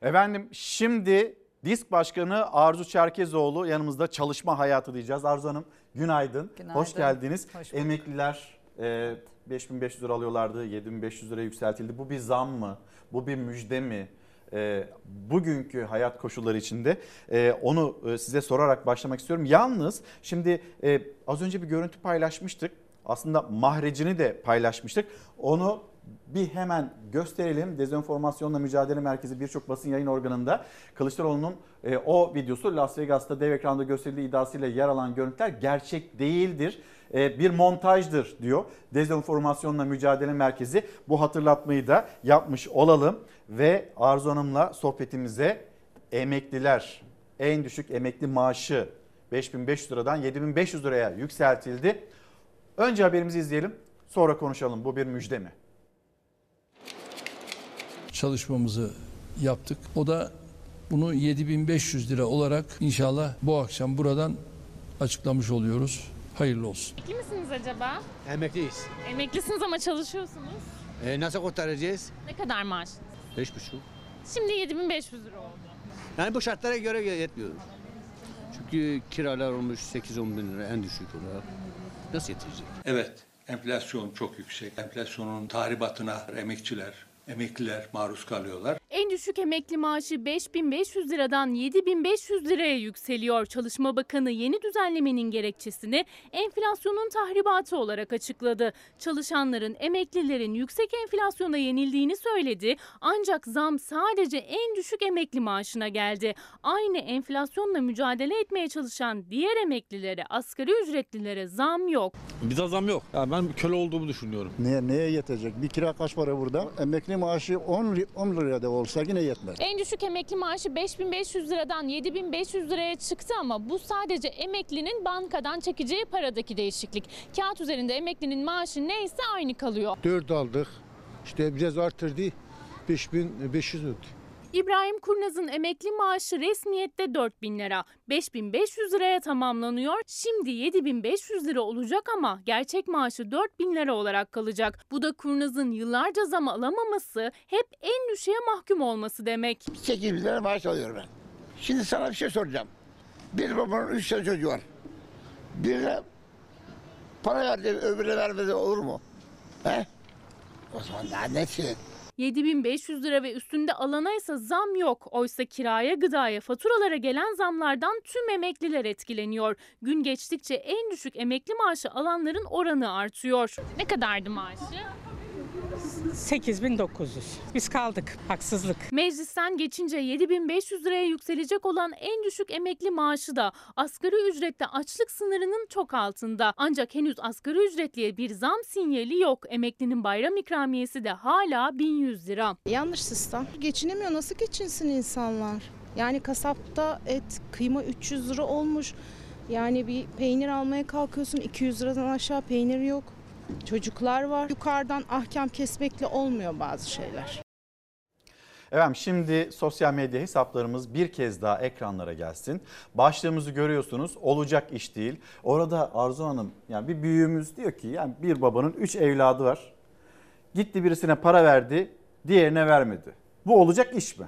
Efendim şimdi Disk Başkanı Arzu Çerkezoğlu yanımızda çalışma hayatı diyeceğiz. Arzu Hanım günaydın. Günaydın. Hoş geldiniz. Hoş bulduk. Emekliler e, 5500 lira alıyorlardı 7500 liraya yükseltildi. Bu bir zam mı? Bu bir müjde mi? E, bugünkü hayat koşulları içinde e, onu e, size sorarak başlamak istiyorum. Yalnız şimdi e, az önce bir görüntü paylaşmıştık. Aslında mahrecini de paylaşmıştık. Onu bir hemen gösterelim. Dezenformasyonla Mücadele Merkezi birçok basın yayın organında Kılıçdaroğlu'nun e, o videosu Las Vegas'ta dev ekranda gösterildiği iddiasıyla yer alan görüntüler gerçek değildir. E, bir montajdır diyor. Dezenformasyonla Mücadele Merkezi bu hatırlatmayı da yapmış olalım ve Arzu Hanım'la sohbetimize emekliler en düşük emekli maaşı 5500 liradan 7500 liraya yükseltildi. Önce haberimizi izleyelim sonra konuşalım bu bir müjde mi? Çalışmamızı yaptık. O da bunu 7500 lira olarak inşallah bu akşam buradan açıklamış oluyoruz. Hayırlı olsun. Emekli misiniz acaba? Emekliyiz. Emeklisiniz ama çalışıyorsunuz. E, nasıl kurtaracağız? Ne kadar maaş? Beş buçuk. Şimdi 7500 lira oldu. Yani bu şartlara göre yetmiyor. Çünkü kiralar olmuş 8-10 bin lira en düşük olarak. Nasıl yetecek? Evet, enflasyon çok yüksek. Enflasyonun tahribatına emekçiler, emekliler maruz kalıyorlar. En düşük emekli maaşı 5500 liradan 7500 liraya yükseliyor. Çalışma Bakanı yeni düzenlemenin gerekçesini enflasyonun tahribatı olarak açıkladı. Çalışanların, emeklilerin yüksek enflasyona yenildiğini söyledi. Ancak zam sadece en düşük emekli maaşına geldi. Aynı enflasyonla mücadele etmeye çalışan diğer emeklilere, asgari ücretlilere zam yok. Bize zam yok. Ya ben köle olduğumu düşünüyorum. Neye, neye yetecek? Bir kira kaç para burada? Emekli maaşı 10, ri- 10 liraya da olsa yine yetmez. En düşük emekli maaşı 5500 liradan 7500 liraya çıktı ama bu sadece emeklinin bankadan çekeceği paradaki değişiklik. Kağıt üzerinde emeklinin maaşı neyse aynı kalıyor. 4 aldık. İşte biraz arttırdı. 5500 ödü. İbrahim Kurnaz'ın emekli maaşı resmiyette 4000 lira. 5500 liraya tamamlanıyor. Şimdi 7500 lira olacak ama gerçek maaşı 4000 lira olarak kalacak. Bu da Kurnaz'ın yıllarca zam alamaması, hep en düşüğe mahkum olması demek. 8 bin lira maaş alıyorum ben. Şimdi sana bir şey soracağım. Bir babanın üç tane çocuğu var. Birine para verdi, öbürüne vermedi olur mu? He? O zaman daha nesi? 7500 lira ve üstünde alana ise zam yok. Oysa kiraya, gıdaya, faturalara gelen zamlardan tüm emekliler etkileniyor. Gün geçtikçe en düşük emekli maaşı alanların oranı artıyor. Ne kadardı maaşı? 8900. Biz kaldık. Haksızlık. Meclisten geçince 7500 liraya yükselecek olan en düşük emekli maaşı da asgari ücrette açlık sınırının çok altında. Ancak henüz asgari ücretliye bir zam sinyali yok. Emeklinin bayram ikramiyesi de hala 1100 lira. Yanlış sistem. Geçinemiyor. Nasıl geçinsin insanlar? Yani kasapta et, kıyma 300 lira olmuş. Yani bir peynir almaya kalkıyorsun 200 liradan aşağı peynir yok. Çocuklar var. Yukarıdan ahkam kesmekle olmuyor bazı şeyler. Efendim şimdi sosyal medya hesaplarımız bir kez daha ekranlara gelsin. Başlığımızı görüyorsunuz. Olacak iş değil. Orada Arzu Hanım yani bir büyüğümüz diyor ki yani bir babanın 3 evladı var. Gitti birisine para verdi, diğerine vermedi. Bu olacak iş mi?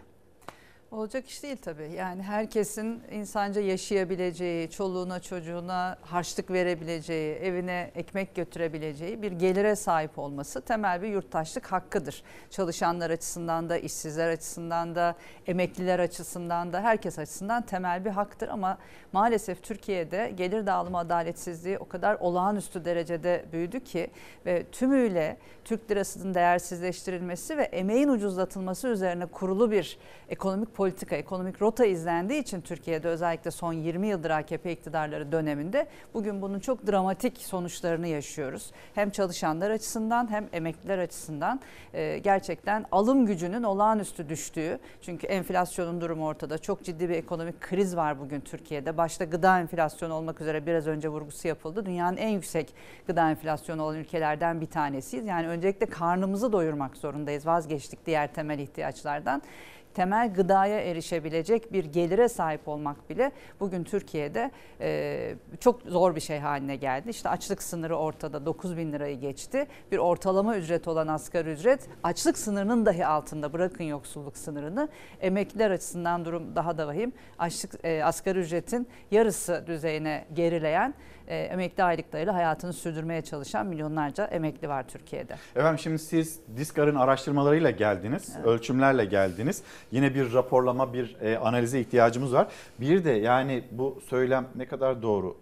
Olacak iş değil tabii. Yani herkesin insanca yaşayabileceği, çoluğuna çocuğuna harçlık verebileceği, evine ekmek götürebileceği bir gelire sahip olması temel bir yurttaşlık hakkıdır. Çalışanlar açısından da, işsizler açısından da, emekliler açısından da, herkes açısından temel bir haktır. Ama maalesef Türkiye'de gelir dağılımı adaletsizliği o kadar olağanüstü derecede büyüdü ki ve tümüyle Türk lirasının değersizleştirilmesi ve emeğin ucuzlatılması üzerine kurulu bir ekonomik politika, ekonomik rota izlendiği için Türkiye'de özellikle son 20 yıldır AKP iktidarları döneminde bugün bunun çok dramatik sonuçlarını yaşıyoruz. Hem çalışanlar açısından hem emekliler açısından e, gerçekten alım gücünün olağanüstü düştüğü çünkü enflasyonun durumu ortada. Çok ciddi bir ekonomik kriz var bugün Türkiye'de. Başta gıda enflasyonu olmak üzere biraz önce vurgusu yapıldı. Dünyanın en yüksek gıda enflasyonu olan ülkelerden bir tanesiyiz. Yani öncelikle karnımızı doyurmak zorundayız. Vazgeçtik diğer temel ihtiyaçlardan temel gıdaya erişebilecek bir gelire sahip olmak bile bugün Türkiye'de e, çok zor bir şey haline geldi. İşte açlık sınırı ortada 9 bin lirayı geçti. Bir ortalama ücret olan asgari ücret açlık sınırının dahi altında bırakın yoksulluk sınırını. Emekliler açısından durum daha da vahim. Açlık, e, asgari ücretin yarısı düzeyine gerileyen e, emekli aylıklarıyla hayatını sürdürmeye çalışan milyonlarca emekli var Türkiye'de. Efendim şimdi siz Diskar'ın araştırmalarıyla geldiniz, evet. ölçümlerle geldiniz. Yine bir raporlama, bir e, analize ihtiyacımız var. Bir de yani bu söylem ne kadar doğru?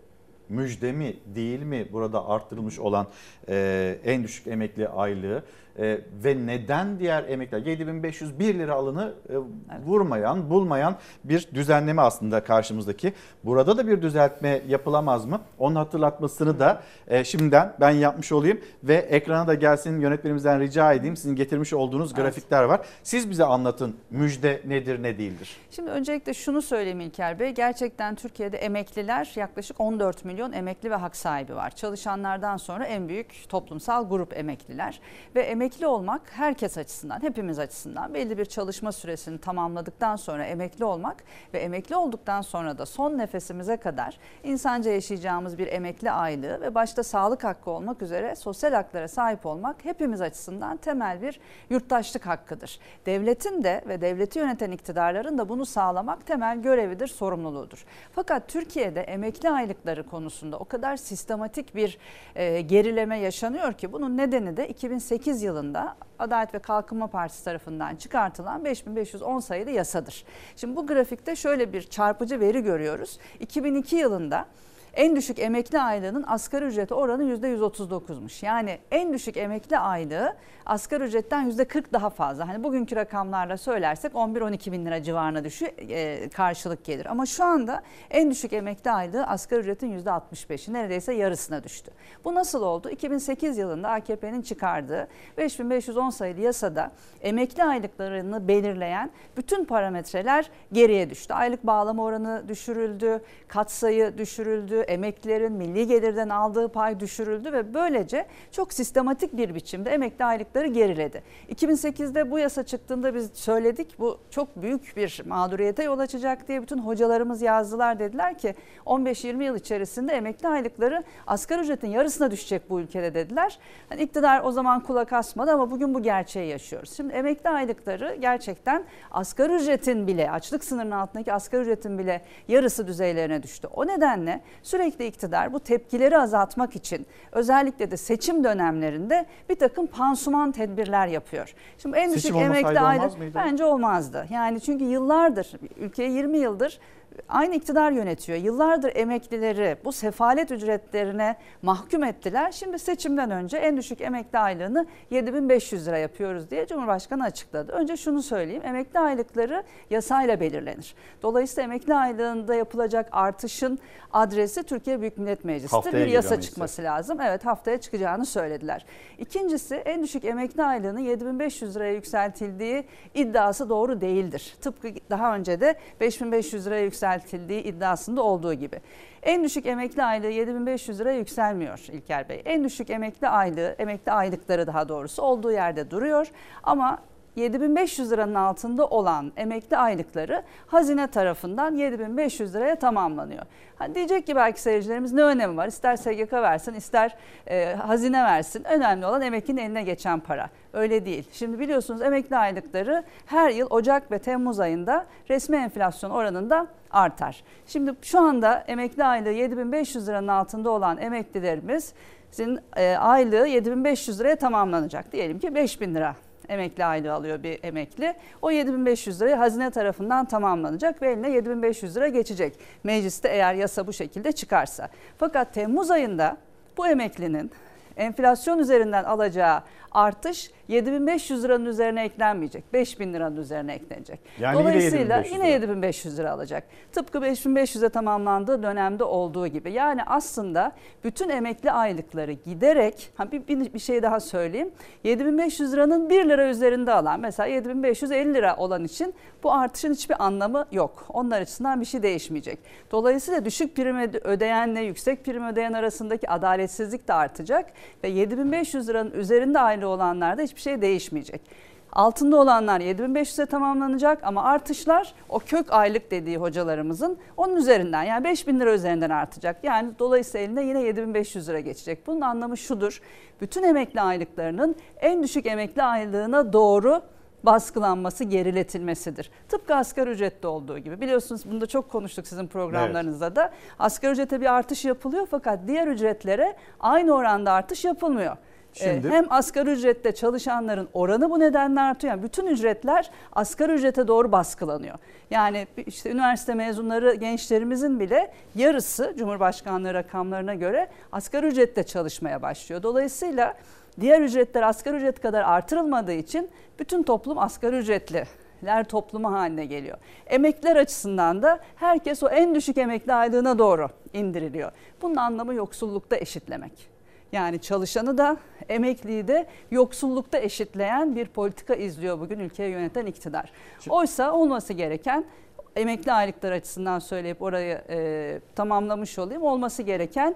Müjde mi değil mi burada arttırılmış olan e, en düşük emekli aylığı? E, ve neden diğer emekliler 7501 lira alını e, vurmayan, bulmayan bir düzenleme aslında karşımızdaki. Burada da bir düzeltme yapılamaz mı? Onun hatırlatmasını da e, şimdiden ben yapmış olayım ve ekrana da gelsin yönetmenimizden rica edeyim. Sizin getirmiş olduğunuz evet. grafikler var. Siz bize anlatın müjde nedir ne değildir? Şimdi öncelikle şunu söyleyeyim İlker Bey. Gerçekten Türkiye'de emekliler yaklaşık 14 milyon emekli ve hak sahibi var. Çalışanlardan sonra en büyük toplumsal grup emekliler ve emekli emekli olmak herkes açısından, hepimiz açısından belli bir çalışma süresini tamamladıktan sonra emekli olmak ve emekli olduktan sonra da son nefesimize kadar insanca yaşayacağımız bir emekli aylığı ve başta sağlık hakkı olmak üzere sosyal haklara sahip olmak hepimiz açısından temel bir yurttaşlık hakkıdır. Devletin de ve devleti yöneten iktidarların da bunu sağlamak temel görevidir, sorumluluğudur. Fakat Türkiye'de emekli aylıkları konusunda o kadar sistematik bir e, gerileme yaşanıyor ki bunun nedeni de 2008 yılı yılında Adalet ve Kalkınma Partisi tarafından çıkartılan 5510 sayılı yasadır. Şimdi bu grafikte şöyle bir çarpıcı veri görüyoruz. 2002 yılında en düşük emekli aylığının asgari ücreti oranı %139'muş. Yani en düşük emekli aylığı asgari ücretten %40 daha fazla. Hani bugünkü rakamlarla söylersek 11-12 bin lira civarına düşü e, karşılık gelir. Ama şu anda en düşük emekli aylığı asgari ücretin %65'i neredeyse yarısına düştü. Bu nasıl oldu? 2008 yılında AKP'nin çıkardığı 5510 sayılı yasada emekli aylıklarını belirleyen bütün parametreler geriye düştü. Aylık bağlama oranı düşürüldü, katsayı düşürüldü, emeklilerin milli gelirden aldığı pay düşürüldü ve böylece çok sistematik bir biçimde emekli aylıkları geriledi. 2008'de bu yasa çıktığında biz söyledik bu çok büyük bir mağduriyete yol açacak diye bütün hocalarımız yazdılar dediler ki 15-20 yıl içerisinde emekli aylıkları asgari ücretin yarısına düşecek bu ülkede dediler. Yani iktidar o zaman kulak asmadı ama bugün bu gerçeği yaşıyoruz. Şimdi emekli aylıkları gerçekten asgari ücretin bile açlık sınırının altındaki asgari ücretin bile yarısı düzeylerine düştü. O nedenle Sürekli iktidar bu tepkileri azaltmak için özellikle de seçim dönemlerinde bir takım pansuman tedbirler yapıyor. Şimdi en düşük emekli aylık bence olmazdı. Yani çünkü yıllardır ülkeye 20 yıldır aynı iktidar yönetiyor. Yıllardır emeklileri bu sefalet ücretlerine mahkum ettiler. Şimdi seçimden önce en düşük emekli aylığını 7500 lira yapıyoruz diye Cumhurbaşkanı açıkladı. Önce şunu söyleyeyim. Emekli aylıkları yasayla belirlenir. Dolayısıyla emekli aylığında yapılacak artışın adresi Türkiye Büyük Millet Meclisi'dir. Haftaya bir yasa çıkması lazım. Evet haftaya çıkacağını söylediler. İkincisi en düşük emekli aylığının 7500 liraya yükseltildiği iddiası doğru değildir. Tıpkı daha önce de 5500 liraya yükseltildiği yükseltildiği iddiasında olduğu gibi. En düşük emekli aylığı 7500 lira yükselmiyor İlker Bey. En düşük emekli aylığı, emekli aylıkları daha doğrusu olduğu yerde duruyor. Ama 7500 liranın altında olan emekli aylıkları hazine tarafından 7500 liraya tamamlanıyor. Hani diyecek ki belki seyircilerimiz ne önemi var? İster SGK versin ister e, hazine versin. Önemli olan emeklinin eline geçen para. Öyle değil. Şimdi biliyorsunuz emekli aylıkları her yıl Ocak ve Temmuz ayında resmi enflasyon oranında artar. Şimdi şu anda emekli aylığı 7500 liranın altında olan emeklilerimiz sizin e, aylığı 7500 liraya tamamlanacak. Diyelim ki 5000 lira emekli aylığı alıyor bir emekli. O 7500 lirayı hazine tarafından tamamlanacak ve eline 7500 lira geçecek. Mecliste eğer yasa bu şekilde çıkarsa. Fakat Temmuz ayında bu emeklinin enflasyon üzerinden alacağı artış 7500 liranın üzerine eklenmeyecek. 5000 liranın üzerine eklenecek. Yani Dolayısıyla yine 7500 yine 7500 lira alacak. Tıpkı 5500'e tamamlandığı dönemde olduğu gibi. Yani aslında bütün emekli aylıkları giderek bir, bir, bir şey daha söyleyeyim. 7500 liranın 1 lira üzerinde alan mesela 7550 lira olan için bu artışın hiçbir anlamı yok. Onlar açısından bir şey değişmeyecek. Dolayısıyla düşük prim ödeyenle yüksek prim ödeyen arasındaki adaletsizlik de artacak ve 7500 liranın üzerinde aylığı olanlarda hiçbir şey değişmeyecek. Altında olanlar 7500'e tamamlanacak ama artışlar o kök aylık dediği hocalarımızın onun üzerinden yani 5000 lira üzerinden artacak. Yani dolayısıyla yine 7500 lira geçecek. Bunun anlamı şudur. Bütün emekli aylıklarının en düşük emekli aylığına doğru baskılanması, geriletilmesidir. Tıpkı asgari ücrette olduğu gibi. Biliyorsunuz bunu da çok konuştuk sizin programlarınızda evet. da. Asgari ücrete bir artış yapılıyor fakat diğer ücretlere aynı oranda artış yapılmıyor. Şimdi, hem asgari ücrette çalışanların oranı bu nedenle artıyor. Yani bütün ücretler asgari ücrete doğru baskılanıyor. Yani işte üniversite mezunları gençlerimizin bile yarısı Cumhurbaşkanlığı rakamlarına göre asgari ücrette çalışmaya başlıyor. Dolayısıyla diğer ücretler asgari ücret kadar artırılmadığı için bütün toplum asgari ücretliler toplumu haline geliyor. Emekliler açısından da herkes o en düşük emekli aylığına doğru indiriliyor. Bunun anlamı yoksullukta eşitlemek. Yani çalışanı da emekliyi de yoksullukta eşitleyen bir politika izliyor bugün ülkeyi yöneten iktidar. Oysa olması gereken emekli aylıklar açısından söyleyip orayı e, tamamlamış olayım olması gereken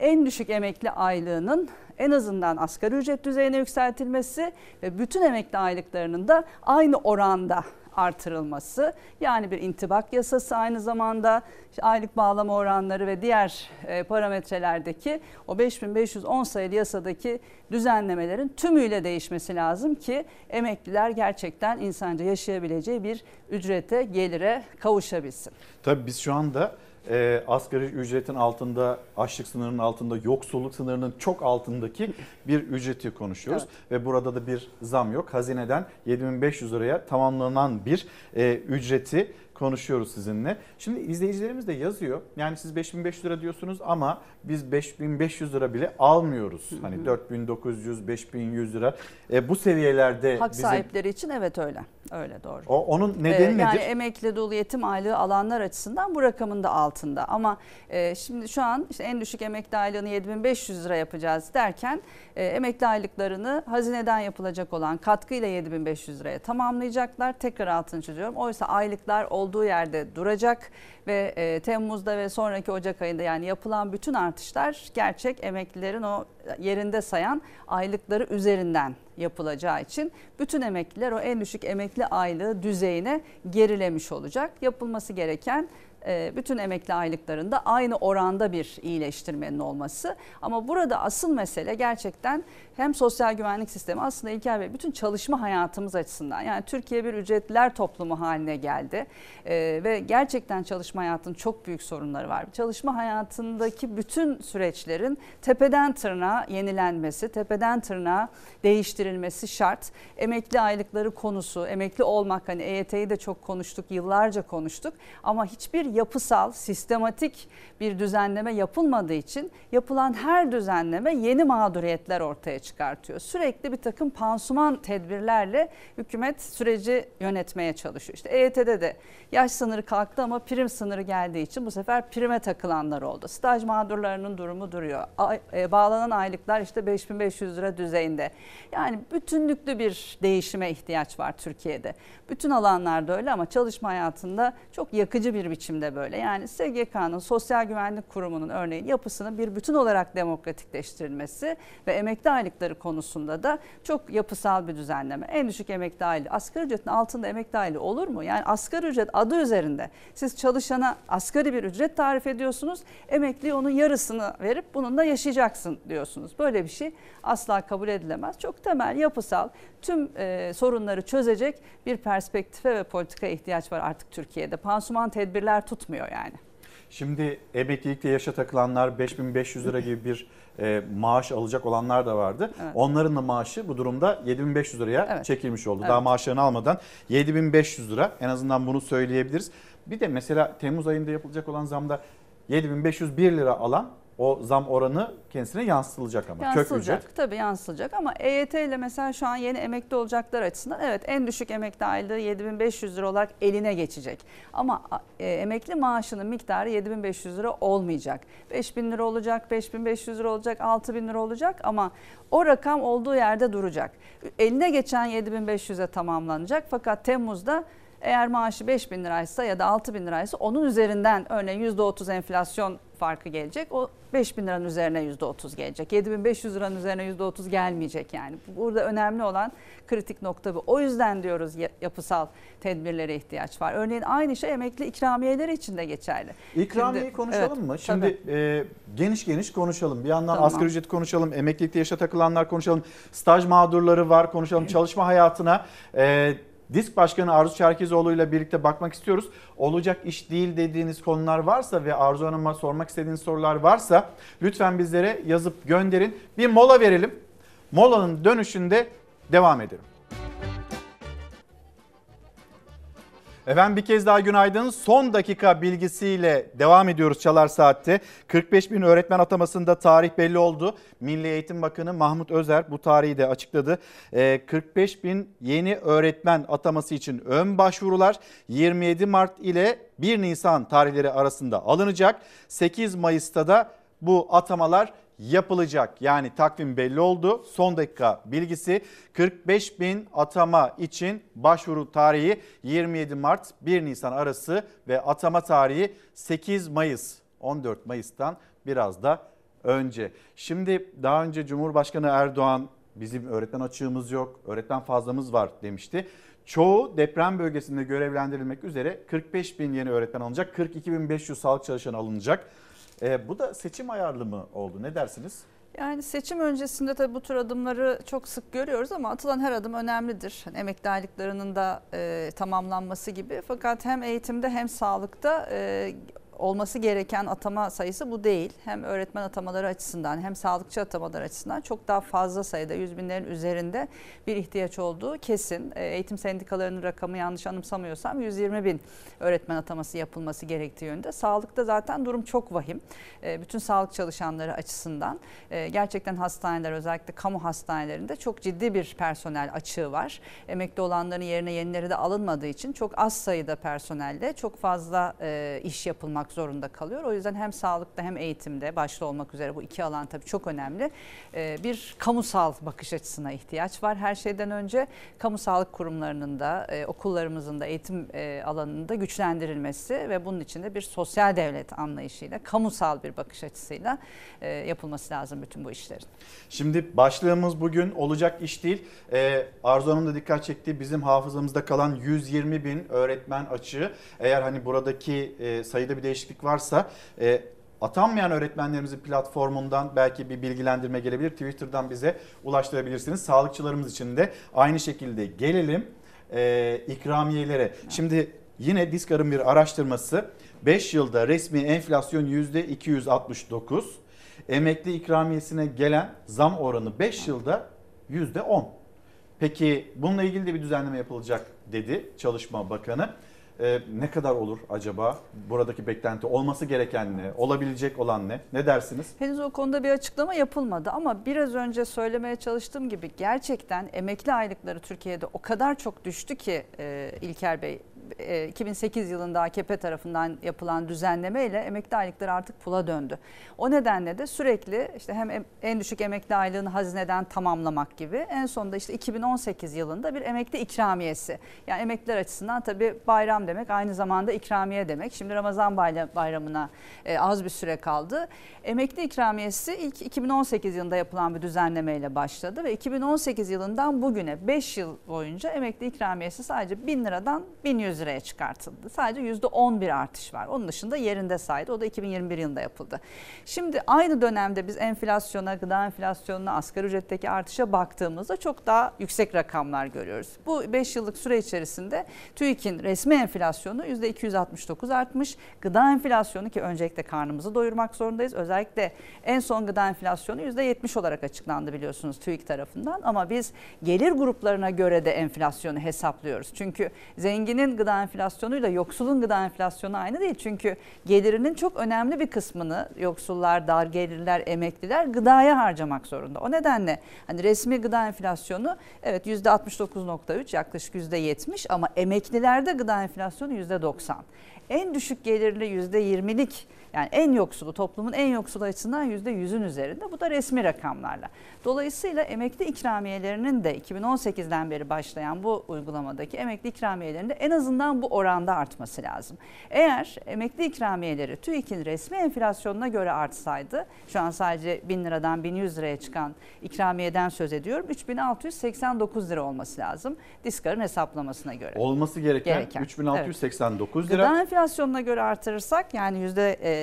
en düşük emekli aylığının en azından asgari ücret düzeyine yükseltilmesi ve bütün emekli aylıklarının da aynı oranda artırılması. Yani bir intibak yasası aynı zamanda işte aylık bağlama oranları ve diğer e, parametrelerdeki o 5510 sayılı yasadaki düzenlemelerin tümüyle değişmesi lazım ki emekliler gerçekten insanca yaşayabileceği bir ücrete gelire kavuşabilsin. Tabii biz şu anda e, asgari ücretin altında, açlık sınırının altında, yoksulluk sınırının çok altındaki bir ücreti konuşuyoruz. Evet. Ve burada da bir zam yok. Hazineden 7500 liraya tamamlanan bir e, ücreti konuşuyoruz sizinle. Şimdi izleyicilerimiz de yazıyor. Yani siz 5500 lira diyorsunuz ama biz 5500 lira bile almıyoruz. Hani 4900, 5100 lira. E, bu seviyelerde hak bize... sahipleri için evet öyle. Öyle doğru. O, onun nedeni ee, yani nedir? Yani emekli dolu yetim aylığı alanlar açısından bu rakamın da altında. Ama e, şimdi şu an işte en düşük emekli aylığını 7500 lira yapacağız derken e, emekli aylıklarını hazineden yapılacak olan katkıyla 7500 liraya tamamlayacaklar. Tekrar altını çiziyorum. Oysa aylıklar olduğu yerde duracak ve e, Temmuz'da ve sonraki Ocak ayında yani yapılan bütün artışlar gerçek emeklilerin o yerinde sayan aylıkları üzerinden yapılacağı için bütün emekliler o en düşük emekli aylığı düzeyine gerilemiş olacak. Yapılması gereken e, bütün emekli aylıklarında aynı oranda bir iyileştirmenin olması. Ama burada asıl mesele gerçekten hem sosyal güvenlik sistemi aslında İlker Bey bütün çalışma hayatımız açısından yani Türkiye bir ücretliler toplumu haline geldi ee, ve gerçekten çalışma hayatının çok büyük sorunları var. Çalışma hayatındaki bütün süreçlerin tepeden tırnağa yenilenmesi, tepeden tırnağa değiştirilmesi şart. Emekli aylıkları konusu, emekli olmak hani EYT'yi de çok konuştuk, yıllarca konuştuk ama hiçbir yapısal, sistematik bir düzenleme yapılmadığı için yapılan her düzenleme yeni mağduriyetler ortaya çıkartıyor. Sürekli bir takım pansuman tedbirlerle hükümet süreci yönetmeye çalışıyor. İşte EYT'de de yaş sınırı kalktı ama prim sınırı geldiği için bu sefer prime takılanlar oldu. Staj mağdurlarının durumu duruyor. E, bağlanan aylıklar işte 5500 lira düzeyinde. Yani bütünlüklü bir değişime ihtiyaç var Türkiye'de. Bütün alanlarda öyle ama çalışma hayatında çok yakıcı bir biçimde de böyle. Yani SGK'nın, Sosyal Güvenlik Kurumu'nun örneğin yapısının bir bütün olarak demokratikleştirilmesi ve emekli aylıkları konusunda da çok yapısal bir düzenleme. En düşük emekli aylığı, asgari ücretin altında emekli aylığı olur mu? Yani asgari ücret adı üzerinde siz çalışana asgari bir ücret tarif ediyorsunuz. Emekli onun yarısını verip bununla yaşayacaksın diyorsunuz. Böyle bir şey asla kabul edilemez. Çok temel, yapısal, tüm e, sorunları çözecek bir perspektife ve politika ihtiyaç var artık Türkiye'de. Pansuman tedbirler tutmuyor yani. Şimdi emeklilikte yaşa takılanlar 5500 lira gibi bir e, maaş alacak olanlar da vardı. Evet. Onların da maaşı bu durumda 7500 liraya Evet. çekilmiş oldu. Evet. Daha maaşlarını almadan 7500 lira en azından bunu söyleyebiliriz. Bir de mesela Temmuz ayında yapılacak olan zamda 7501 lira alan o zam oranı kendisine yansıtılacak ama kök ücret. tabii yansılacak ama EYT ile mesela şu an yeni emekli olacaklar açısından evet en düşük emekli aylığı 7500 lira olarak eline geçecek. Ama e, emekli maaşının miktarı 7500 lira olmayacak. 5000 lira olacak, 5500 lira olacak, 6000 lira olacak ama o rakam olduğu yerde duracak. Eline geçen 7500'e tamamlanacak fakat Temmuz'da eğer maaşı 5000 liraysa ya da 6000 liraysa onun üzerinden örneğin %30 enflasyon farkı gelecek. O 5000 liranın üzerine %30 gelecek. 7500 liranın üzerine %30 gelmeyecek yani. Burada önemli olan kritik nokta bu. O yüzden diyoruz ya- yapısal tedbirlere ihtiyaç var. Örneğin aynı şey emekli ikramiyeleri için de geçerli. İkramiyeyi Şimdi- konuşalım Evet, mı? Şimdi tabii. e, geniş geniş konuşalım. Bir yandan Tamam. asgari ücreti konuşalım, emeklilikte yaşa takılanlar konuşalım, staj mağdurları var konuşalım, çalışma hayatına. E, Disk Başkanı Arzu Çerkezoğlu ile birlikte bakmak istiyoruz. Olacak iş değil dediğiniz konular varsa ve Arzu Hanım'a sormak istediğiniz sorular varsa lütfen bizlere yazıp gönderin. Bir mola verelim. Molanın dönüşünde devam edelim. Efendim bir kez daha günaydın. Son dakika bilgisiyle devam ediyoruz Çalar Saat'te. 45 bin öğretmen atamasında tarih belli oldu. Milli Eğitim Bakanı Mahmut Özer bu tarihi de açıkladı. Ee, 45 bin yeni öğretmen ataması için ön başvurular 27 Mart ile 1 Nisan tarihleri arasında alınacak. 8 Mayıs'ta da bu atamalar yapılacak. Yani takvim belli oldu. Son dakika bilgisi 45 bin atama için başvuru tarihi 27 Mart 1 Nisan arası ve atama tarihi 8 Mayıs 14 Mayıs'tan biraz da önce. Şimdi daha önce Cumhurbaşkanı Erdoğan bizim öğretmen açığımız yok, öğretmen fazlamız var demişti. Çoğu deprem bölgesinde görevlendirilmek üzere 45 bin yeni öğretmen alınacak, 42.500 sağlık çalışanı alınacak. E, bu da seçim ayarlı mı oldu? Ne dersiniz? Yani seçim öncesinde tabii bu tür adımları çok sık görüyoruz ama atılan her adım önemlidir. Hani emekli aylıklarının da e, tamamlanması gibi. Fakat hem eğitimde hem sağlıkta e, olması gereken atama sayısı bu değil. Hem öğretmen atamaları açısından hem sağlıkçı atamaları açısından çok daha fazla sayıda yüz binlerin üzerinde bir ihtiyaç olduğu kesin. E, Eğitim sendikalarının rakamı yanlış anımsamıyorsam 120 bin öğretmen ataması yapılması gerektiği yönde. Sağlıkta zaten durum çok vahim. E, Bütün sağlık çalışanları açısından e, gerçekten hastaneler özellikle kamu hastanelerinde çok ciddi bir personel açığı var. Emekli olanların yerine yenileri de alınmadığı için çok az sayıda personelle çok fazla iş yapılmak zorunda kalıyor. O yüzden hem sağlıkta hem eğitimde başta olmak üzere bu iki alan tabii çok önemli. E, bir kamusal bakış açısına ihtiyaç var. Her şeyden önce kamu sağlık kurumlarının da e, okullarımızın da eğitim e, alanında güçlendirilmesi ve bunun için de bir sosyal devlet anlayışıyla kamusal bir bakış açısıyla e, yapılması lazım bütün bu işlerin. Şimdi başlığımız bugün olacak iş değil. Ee, Arzu Hanım da dikkat çekti. Bizim hafızamızda kalan 120 bin öğretmen açığı. Eğer hani buradaki sayıda bir değişiklik varsa e, atanmayan öğretmenlerimizin platformundan belki bir bilgilendirme gelebilir. Twitter'dan bize ulaştırabilirsiniz. Sağlıkçılarımız için de aynı şekilde gelelim e, ikramiyelere. Şimdi yine Diskar'ın bir araştırması 5 yılda resmi enflasyon %269. Emekli ikramiyesine gelen zam oranı 5 yılda %10. Peki bununla ilgili de bir düzenleme yapılacak dedi Çalışma Bakanı. Ee, ne kadar olur acaba buradaki beklenti? Olması gereken ne? Olabilecek olan ne? Ne dersiniz? Henüz o konuda bir açıklama yapılmadı ama biraz önce söylemeye çalıştığım gibi gerçekten emekli aylıkları Türkiye'de o kadar çok düştü ki e, İlker Bey e, 2008 yılında AKP tarafından yapılan düzenlemeyle emekli aylıkları artık pula döndü. O nedenle de sürekli işte hem em- en düşük emekli aylığını hazineden tamamlamak gibi en sonunda işte 2018 yılında bir emekli ikramiyesi. Yani emekliler açısından tabii bayram demek aynı zamanda ikramiye demek. Şimdi Ramazan bayramına e, az bir süre kaldı. Emekli ikramiyesi ilk 2018 yılında yapılan bir düzenlemeyle başladı ve 2018 yılından bugüne 5 yıl boyunca emekli ikramiyesi sadece 1000 liradan 1100 liraya çıkartıldı. Sadece %11 artış var. Onun dışında yerinde saydı. O da 2021 yılında yapıldı. Şimdi aynı dönemde biz enflasyona, gıda enflasyonuna, asgari ücretteki artışa baktığımızda çok daha yüksek rakamlar görüyoruz. Bu 5 yıllık süre içerisinde TÜİK'in resmi enflasyonu %269 artmış. Gıda enflasyonu ki öncelikle karnımızı doyurmak zorundayız. Özellikle en son gıda enflasyonu %70 olarak açıklandı biliyorsunuz TÜİK tarafından. Ama biz gelir gruplarına göre de enflasyonu hesaplıyoruz. Çünkü zenginin gıda enflasyonuyla yoksulun gıda enflasyonu aynı değil. Çünkü gelirinin çok önemli bir kısmını yoksullar, dar gelirler, emekliler gıdaya harcamak zorunda. O nedenle hani resmi gıda enflasyonu evet %69.3 yaklaşık %70 ama emeklilerde gıda enflasyonu %90. En düşük gelirli %20'lik yani en yoksulu toplumun en yoksulu açısından %100'ün üzerinde. Bu da resmi rakamlarla. Dolayısıyla emekli ikramiyelerinin de 2018'den beri başlayan bu uygulamadaki emekli ikramiyelerinde en azından bu oranda artması lazım. Eğer emekli ikramiyeleri TÜİK'in resmi enflasyonuna göre artsaydı şu an sadece 1000 liradan 1100 liraya çıkan ikramiyeden söz ediyorum. 3689 lira olması lazım. Diskar'ın hesaplamasına göre. Olması gereken, Gereken, 3689 lira. Gıda enflasyonuna göre artırırsak yani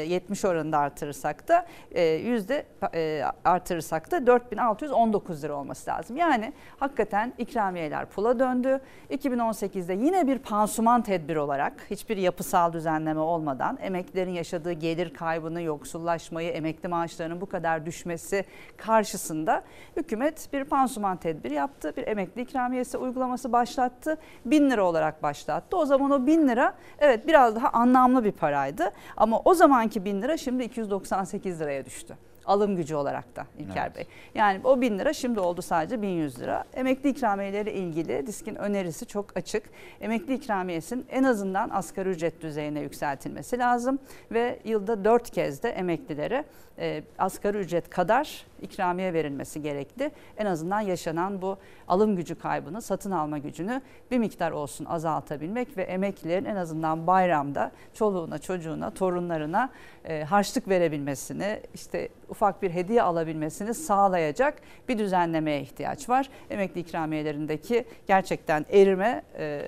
%70 oranında artırırsak da e, yüzde e, artırırsak da 4619 lira olması lazım. Yani hakikaten ikramiyeler pula döndü. 2018'de yine bir pansuman tedbiri olarak hiçbir yapısal düzenleme olmadan emeklilerin yaşadığı gelir kaybını, yoksullaşmayı, emekli maaşlarının bu kadar düşmesi karşısında hükümet bir pansuman tedbiri yaptı. Bir emekli ikramiyesi uygulaması başlattı. 1000 lira olarak başlattı. O zaman o 1000 lira evet biraz daha anlamlı bir paraydı. Ama o zamanki 1000 lira şimdi 298 liraya düştü. Alım gücü olarak da İlker Evet. Bey. Yani o 1000 lira şimdi oldu sadece 1100 lira. Emekli ikramiyeleri ilgili DİSK'in önerisi çok açık. Emekli ikramiyesinin en azından asgari ücret düzeyine yükseltilmesi lazım. Ve yılda 4 kez de emeklilere e, asgari ücret kadar ikramiye verilmesi gerekli. En azından yaşanan bu alım gücü kaybını, satın alma gücünü bir miktar olsun azaltabilmek ve emeklilerin en azından bayramda çoluğuna, çocuğuna, torunlarına e, harçlık verebilmesini, işte ufak bir hediye alabilmesini sağlayacak bir düzenlemeye ihtiyaç var. Emekli ikramiyelerindeki gerçekten erime e,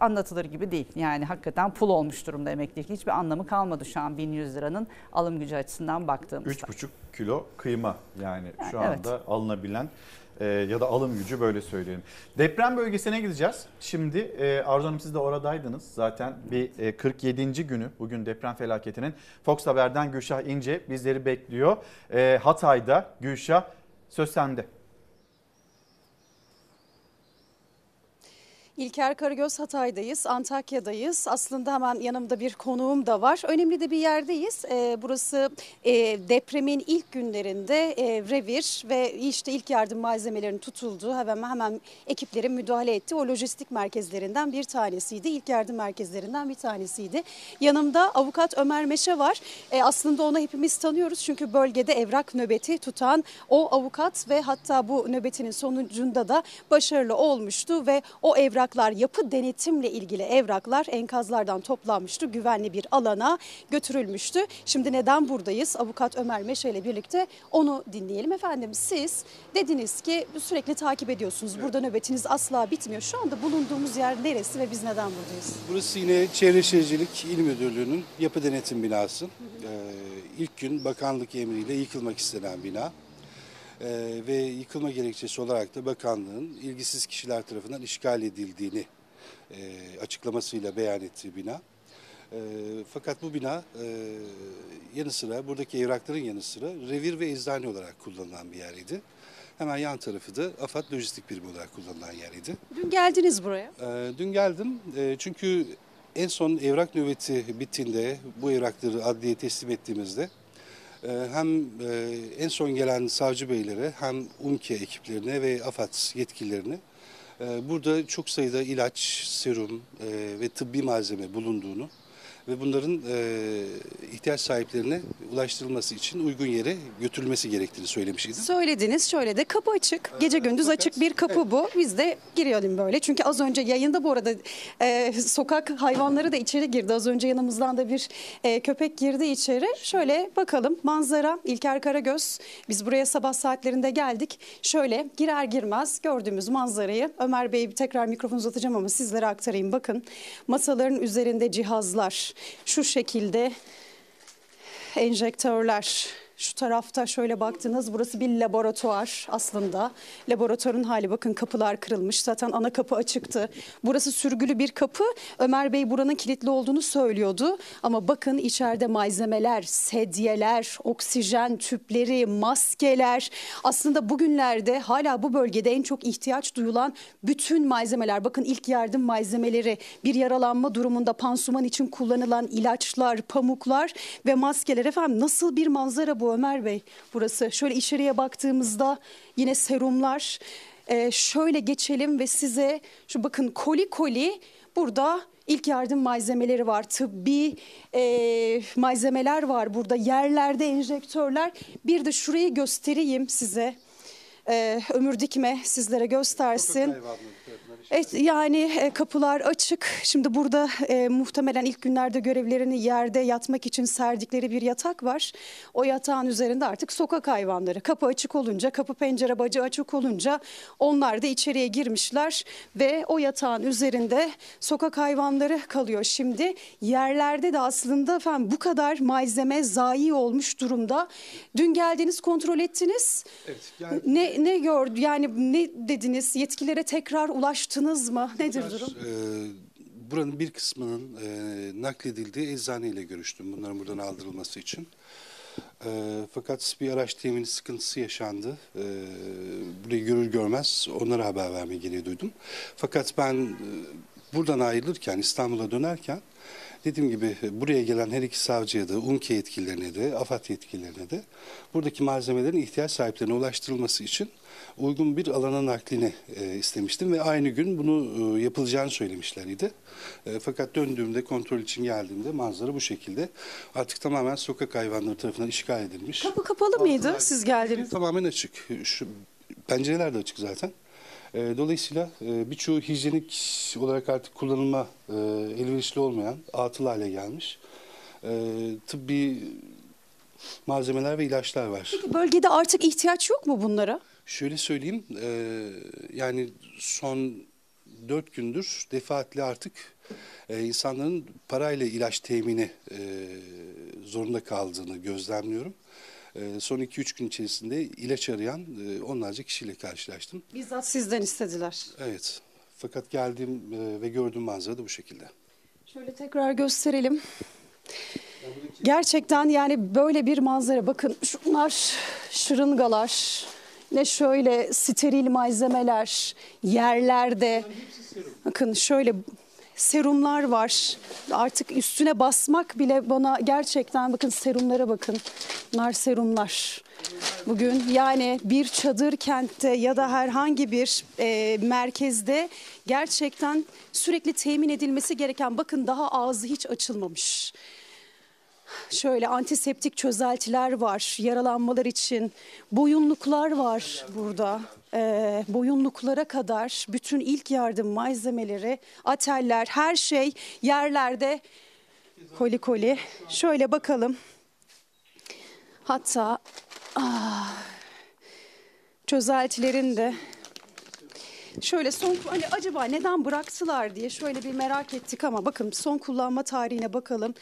anlatılır gibi değil. Yani hakikaten pul olmuş durumda emeklilik. Hiçbir anlamı kalmadı şu an 1100 liranın alım gücü açısından baktığımızda. 3,5 kilo kıyma yani, Yani şu evet. anda alınabilen e, ya da alım gücü böyle söyleyelim. Deprem bölgesine gideceğiz. Şimdi e, Arzu Hanım siz de oradaydınız. Zaten bir e, 47. günü bugün deprem felaketinin. Fox Haber'den Gülşah İnce bizleri bekliyor. E, Hatay'da Gülşah söz sende. İlker Karagöz Hatay'dayız, Antakya'dayız. Aslında hemen yanımda bir konuğum da var. Önemli de bir yerdeyiz. Ee, burası e, depremin ilk günlerinde e, revir ve işte ilk yardım malzemelerinin tutulduğu hemen hemen ekiplerin müdahale ettiği o lojistik merkezlerinden bir tanesiydi. İlk yardım merkezlerinden bir tanesiydi. Yanımda avukat Ömer Meşe var. E, aslında onu hepimiz tanıyoruz çünkü bölgede evrak nöbeti tutan o avukat ve hatta bu nöbetinin sonucunda da başarılı olmuştu ve o evraklar yapı denetimle ilgili evraklar enkazlardan toplanmıştı. Güvenli bir alana götürülmüştü. Şimdi neden buradayız? Avukat Ömer Meşe ile birlikte onu dinleyelim. Efendim siz dediniz ki sürekli takip ediyorsunuz. Burada nöbetiniz asla bitmiyor. Şu anda bulunduğumuz yer neresi ve biz neden buradayız? Burası yine Çevre Şehircilik İl Müdürlüğü'nün yapı denetim binası. Ee, ilk gün bakanlık emriyle yıkılmak istenen bina. Ee, ve yıkılma gerekçesi olarak da bakanlığın ilgisiz kişiler tarafından işgal edildiğini e, açıklamasıyla beyan ettiği bina. E, fakat bu bina e, yanı sıra buradaki evrakların yanı sıra revir ve eczane olarak kullanılan bir yeriydi. Hemen yan tarafı da AFAD lojistik birimi olarak kullanılan yeriydi. Dün geldiniz buraya. Ee, Dün geldim Ee, çünkü en son evrak nöbeti bittiğinde bu evrakları adliyeye teslim ettiğimizde e, hem e, en son gelen savcı beylere hem UMKE ekiplerine ve AFAD yetkililerine Ee, Burada çok sayıda ilaç, serum e, ve tıbbi malzeme bulunduğunu ve bunların e, ihtiyaç sahiplerine ulaştırılması için uygun yere götürülmesi gerektiğini söylemiştim. Söylediniz şöyle de kapı açık. Gece gündüz açık bir kapı bu. Biz de girelim böyle. Çünkü az önce yayında bu arada e, sokak hayvanları da içeri girdi. Az önce yanımızdan da bir e, köpek girdi içeri. Şöyle bakalım manzara İlker Karagöz. Biz buraya sabah saatlerinde geldik. Şöyle girer girmez gördüğümüz manzarayı Ömer Bey tekrar mikrofon uzatacağım ama sizlere aktarayım. Bakın masaların üzerinde cihazlar şu şekilde enjektörler. Şu tarafta şöyle baktınız burası bir laboratuvar aslında. Laboratuvarın hali bakın kapılar kırılmış. Zaten ana kapı açıktı. Burası sürgülü bir kapı. Ömer Bey buranın kilitli olduğunu söylüyordu. Ama bakın içeride malzemeler, sedyeler, oksijen tüpleri, maskeler. Aslında bugünlerde hala bu bölgede en çok ihtiyaç duyulan bütün malzemeler. Bakın ilk yardım malzemeleri, bir yaralanma durumunda pansuman için kullanılan ilaçlar, pamuklar ve maskeler. Efendim nasıl bir manzara bu Ömer Bey burası? Şöyle içeriye baktığımızda yine serumlar. Ee, şöyle geçelim ve size şu bakın koli koli burada ilk yardım malzemeleri var. Tıbbi e, malzemeler var burada. Yerlerde enjektörler. Bir de şurayı göstereyim size. Ee, ömür dikme sizlere göstersin. Evet, yani e, kapılar açık. Şimdi burada e, muhtemelen ilk günlerde görevlerini yerde yatmak için serdikleri bir yatak var. O yatağın üzerinde artık sokak hayvanları. Kapı açık olunca, kapı pencere bacı açık olunca onlar da içeriye girmişler ve o yatağın üzerinde sokak hayvanları kalıyor. Şimdi yerlerde de aslında efendim bu kadar malzeme zayi olmuş durumda. Dün geldiniz kontrol ettiniz. Evet, yani- Ne ne gördü yani ne dediniz? Yetkililere tekrar ulaştınız mı? Nedir durum? Ee, buranın bir kısmının e, nakledildiği eczaneyle görüştüm bunların buradan aldırılması için. Ee, fakat bir araç temini sıkıntısı yaşandı. Ee, burayı görür görmez onlara haber vermeyi gereği duydum. Fakat ben e, buradan ayrılırken İstanbul'a dönerken dediğim gibi e, buraya gelen her iki savcıya da UMKE yetkililerine de AFAD yetkililerine de buradaki malzemelerin ihtiyaç sahiplerine ulaştırılması için uygun bir alana naklini e, istemiştim ve aynı gün bunu e, yapılacağını söylemişlerdi. E, fakat döndüğümde kontrol için geldiğimde manzara bu şekilde. Artık tamamen sokak hayvanları tarafından işgal edilmiş. Kapı kapalı mıydı siz geldiğiniz? Tamamen açık. Şu pencereler de açık zaten. E, dolayısıyla e, birçoğu hijyenik olarak artık kullanılma e, elverişli olmayan atıl hale gelmiş. E, tıbbi malzemeler ve ilaçlar var. Peki bölgede artık ihtiyaç yok mu bunlara? Şöyle söyleyeyim, e, yani son dört gündür defaatle artık e, insanların parayla ilaç temini e, zorunda kaldığını gözlemliyorum. E, son iki üç gün içerisinde ilaç arayan e, onlarca kişiyle karşılaştım. Bizzat sizden istediler. Evet, fakat geldiğim e, ve gördüğüm manzara da bu şekilde. Şöyle tekrar gösterelim. Gerçekten yani böyle bir manzara. Bakın şunlar şırıngalar. Ne şöyle steril malzemeler yerlerde. Bakın şöyle serumlar var. Artık üstüne basmak bile bana gerçekten bakın serumlara bakın. Bunlar serumlar. Bugün yani bir çadır kentte ya da herhangi bir e, merkezde gerçekten sürekli temin edilmesi gereken bakın daha ağzı hiç açılmamış. Şöyle antiseptik çözeltiler var yaralanmalar için. Boyunluklar var burada. Ee, boyunluklara kadar bütün ilk yardım malzemeleri, ateller, her şey yerlerde. Koli koli. Şöyle bakalım. Hatta ah, çözeltilerin de Şöyle son hani acaba neden bıraktılar diye şöyle bir merak ettik ama bakın son kullanma tarihine bakalım.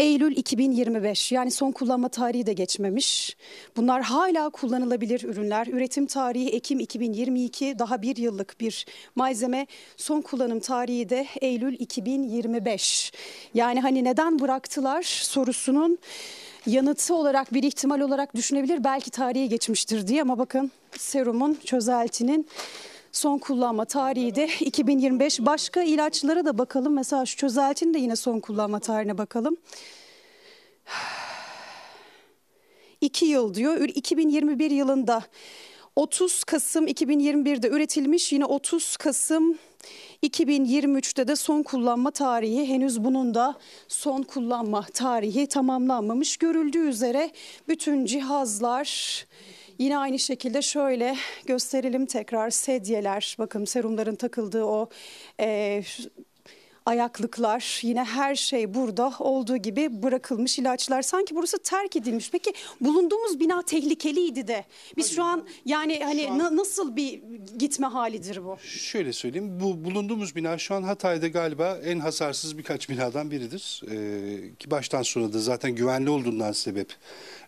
Eylül 2025 yani son kullanma tarihi de geçmemiş. Bunlar hala kullanılabilir ürünler. Üretim tarihi Ekim 2022 daha bir yıllık bir malzeme. Son kullanım tarihi de Eylül 2025. Yani hani neden bıraktılar sorusunun yanıtı olarak bir ihtimal olarak düşünebilir. Belki tarihi geçmiştir diye ama bakın serumun çözeltinin son kullanma tarihi de 2025. Başka ilaçlara da bakalım. Mesela şu çözeltinin de yine son kullanma tarihine bakalım. 2 yıl diyor. 2021 yılında 30 Kasım 2021'de üretilmiş. Yine 30 Kasım 2023'te de son kullanma tarihi henüz bunun da son kullanma tarihi tamamlanmamış. Görüldüğü üzere bütün cihazlar yine aynı şekilde şöyle gösterelim tekrar sedyeler bakın serumların takıldığı o e, ayaklıklar yine her şey burada olduğu gibi bırakılmış ilaçlar sanki burası terk edilmiş. Peki bulunduğumuz bina tehlikeliydi de biz şu an yani hani na- nasıl bir gitme halidir bu? Şöyle söyleyeyim, bu bulunduğumuz bina şu an Hatay'da galiba en hasarsız birkaç binadan biridir. Ee, ki baştan sona da zaten güvenli olduğundan sebep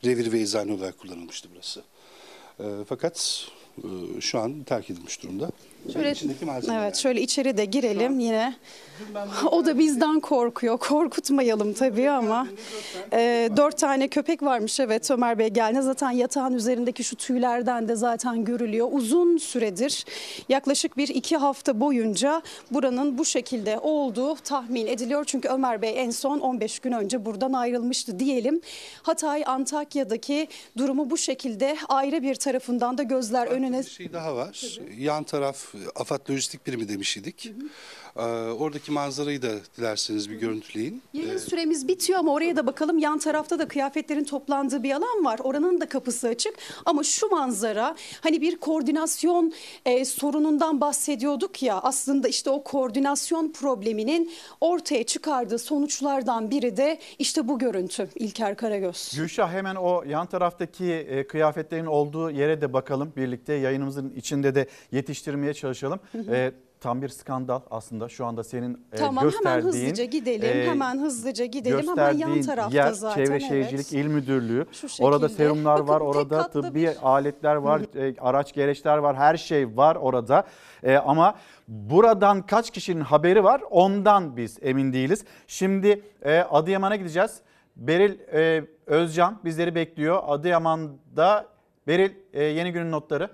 revir ve eczane olarak kullanılmıştı burası. Ee, fakat e, şu an terk edilmiş durumda. Şöyle, içindeki malzemeler. evet şöyle içeri de girelim yine. O da bizden korkuyor. Korkutmayalım tabii ama. E, dört tane köpek varmış evet Ömer Bey geldi. Zaten yatağın üzerindeki şu tüylerden de zaten görülüyor. Uzun süredir yaklaşık bir iki hafta boyunca buranın bu şekilde olduğu tahmin ediliyor. Çünkü Ömer Bey en son 15 gün önce buradan ayrılmıştı diyelim. Hatay Antakya'daki durumu bu şekilde ayrı bir tarafından da gözler önüne Bir şey daha var. Yan taraf AFAD Lojistik Birimi demiş idik. Ee, oradaki manzarayı da dilerseniz bir görüntüleyin. Yayın süremiz bitiyor ama oraya da bakalım. Yan tarafta da kıyafetlerin toplandığı bir alan var. Oranın da kapısı açık. Ama şu manzara hani bir koordinasyon e, sorunundan bahsediyorduk ya. Aslında işte o koordinasyon probleminin ortaya çıkardığı sonuçlardan biri de işte bu görüntü İlker Karagöz. Gülşah hemen o yan taraftaki e, kıyafetlerin olduğu yere de bakalım birlikte yayınımızın içinde de yetiştirmeye çalışalım. Hı hı. E, tam bir skandal aslında şu anda senin e, Tamam hemen gösterdiğin. hızlıca gidelim. e, hemen hızlıca gidelim. Hemen yan gösterdiğin tarafta yer zaten. Çevre evet. Şehircilik İl Müdürlüğü. Şu Orada serumlar Bakın var, orada tıbbi bir- aletler var, e, araç gereçler var, her şey var orada. E, ama buradan kaç kişinin haberi var ondan biz emin değiliz. Şimdi e, Adıyaman'a gideceğiz. Beril e, Özcan bizleri bekliyor. Adıyaman'da Beril e, yeni günün notları.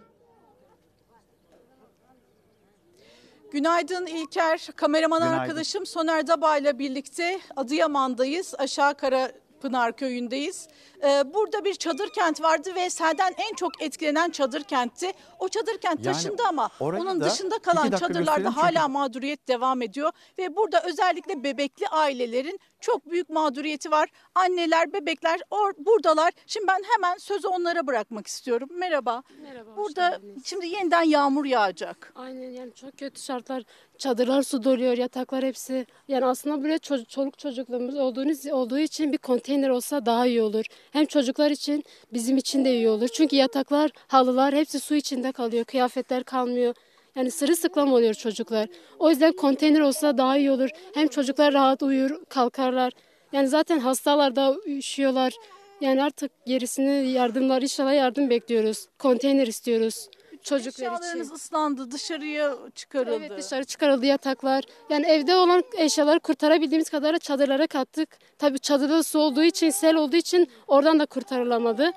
Günaydın İlker. Kameraman Günaydın. arkadaşım Soner Daba ile birlikte Adıyaman'dayız. Aşağı Kara Pınar köyündeyiz. Ee, burada bir çadır kent vardı ve selden en çok etkilenen çadır kentti. O çadır kent Yani taşındı ama onun da dışında kalan çadırlarda gösterelim çünkü- hala mağduriyet devam ediyor. Ve burada özellikle bebekli ailelerin çok büyük mağduriyeti var. Anneler, bebekler or, buradalar. Şimdi ben hemen sözü onlara bırakmak istiyorum. Merhaba. Merhaba. Burada şimdi yeniden yağmur yağacak. Aynen yani çok kötü şartlar. Çadırlar su doluyor, yataklar hepsi. Yani aslında böyle ço- çoluk çocukluğumuz olduğunuz olduğu için bir konteyner olsa daha iyi olur. Hem çocuklar için bizim için de iyi olur. Çünkü yataklar, halılar hepsi su içinde kalıyor. Kıyafetler kalmıyor. Yani sırılsıklam oluyor çocuklar. O yüzden konteyner olsa daha iyi olur. Hem çocuklar rahat uyur, kalkarlar. Yani zaten hastalar da üşüyorlar. Yani artık gerisini yardımlar inşallah yardım bekliyoruz. Konteyner istiyoruz. Çocuklar için. Eşyalarınız ıslandı, dışarıya çıkarıldı. Evet dışarı çıkarıldı yataklar. Yani evde olan eşyaları kurtarabildiğimiz kadar çadırlara kattık. Tabii çadırda su olduğu için, sel olduğu için oradan da kurtarılamadı.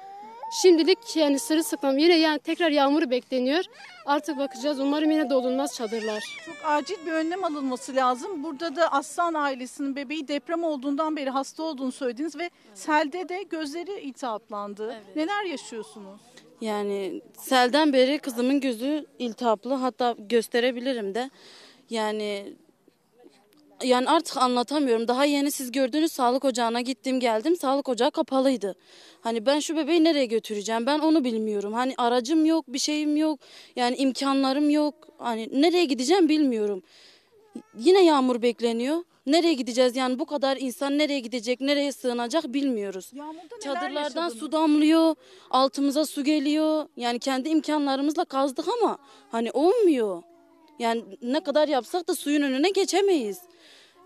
Şimdilik yani sırılsıklam yine yani tekrar yağmur bekleniyor. Artık bakacağız. Umarım yine dolunmaz çadırlar. Çok acil bir önlem alınması lazım. Burada da Aslan ailesinin bebeği deprem olduğundan beri hasta olduğunu söylediniz ve selde de gözleri iltihaplandı. Neler yaşıyorsunuz? Yani selden beri kızımın gözü iltihaplı hatta gösterebilirim de. Yani yani artık anlatamıyorum. Daha yeni siz gördünüz sağlık ocağına gittim geldim. Sağlık ocağı kapalıydı. Hani ben şu bebeği nereye götüreceğim? Ben onu bilmiyorum. Hani aracım yok, bir şeyim yok. Yani imkanlarım yok. Hani nereye gideceğim bilmiyorum. Yine yağmur bekleniyor. Nereye gideceğiz? Yani bu kadar insan nereye gidecek, nereye sığınacak bilmiyoruz. Çadırlardan yaşadınız? su damlıyor, altımıza su geliyor. Yani kendi imkanlarımızla kazdık ama hani olmuyor. Yani ne kadar yapsak da suyun önüne geçemeyiz.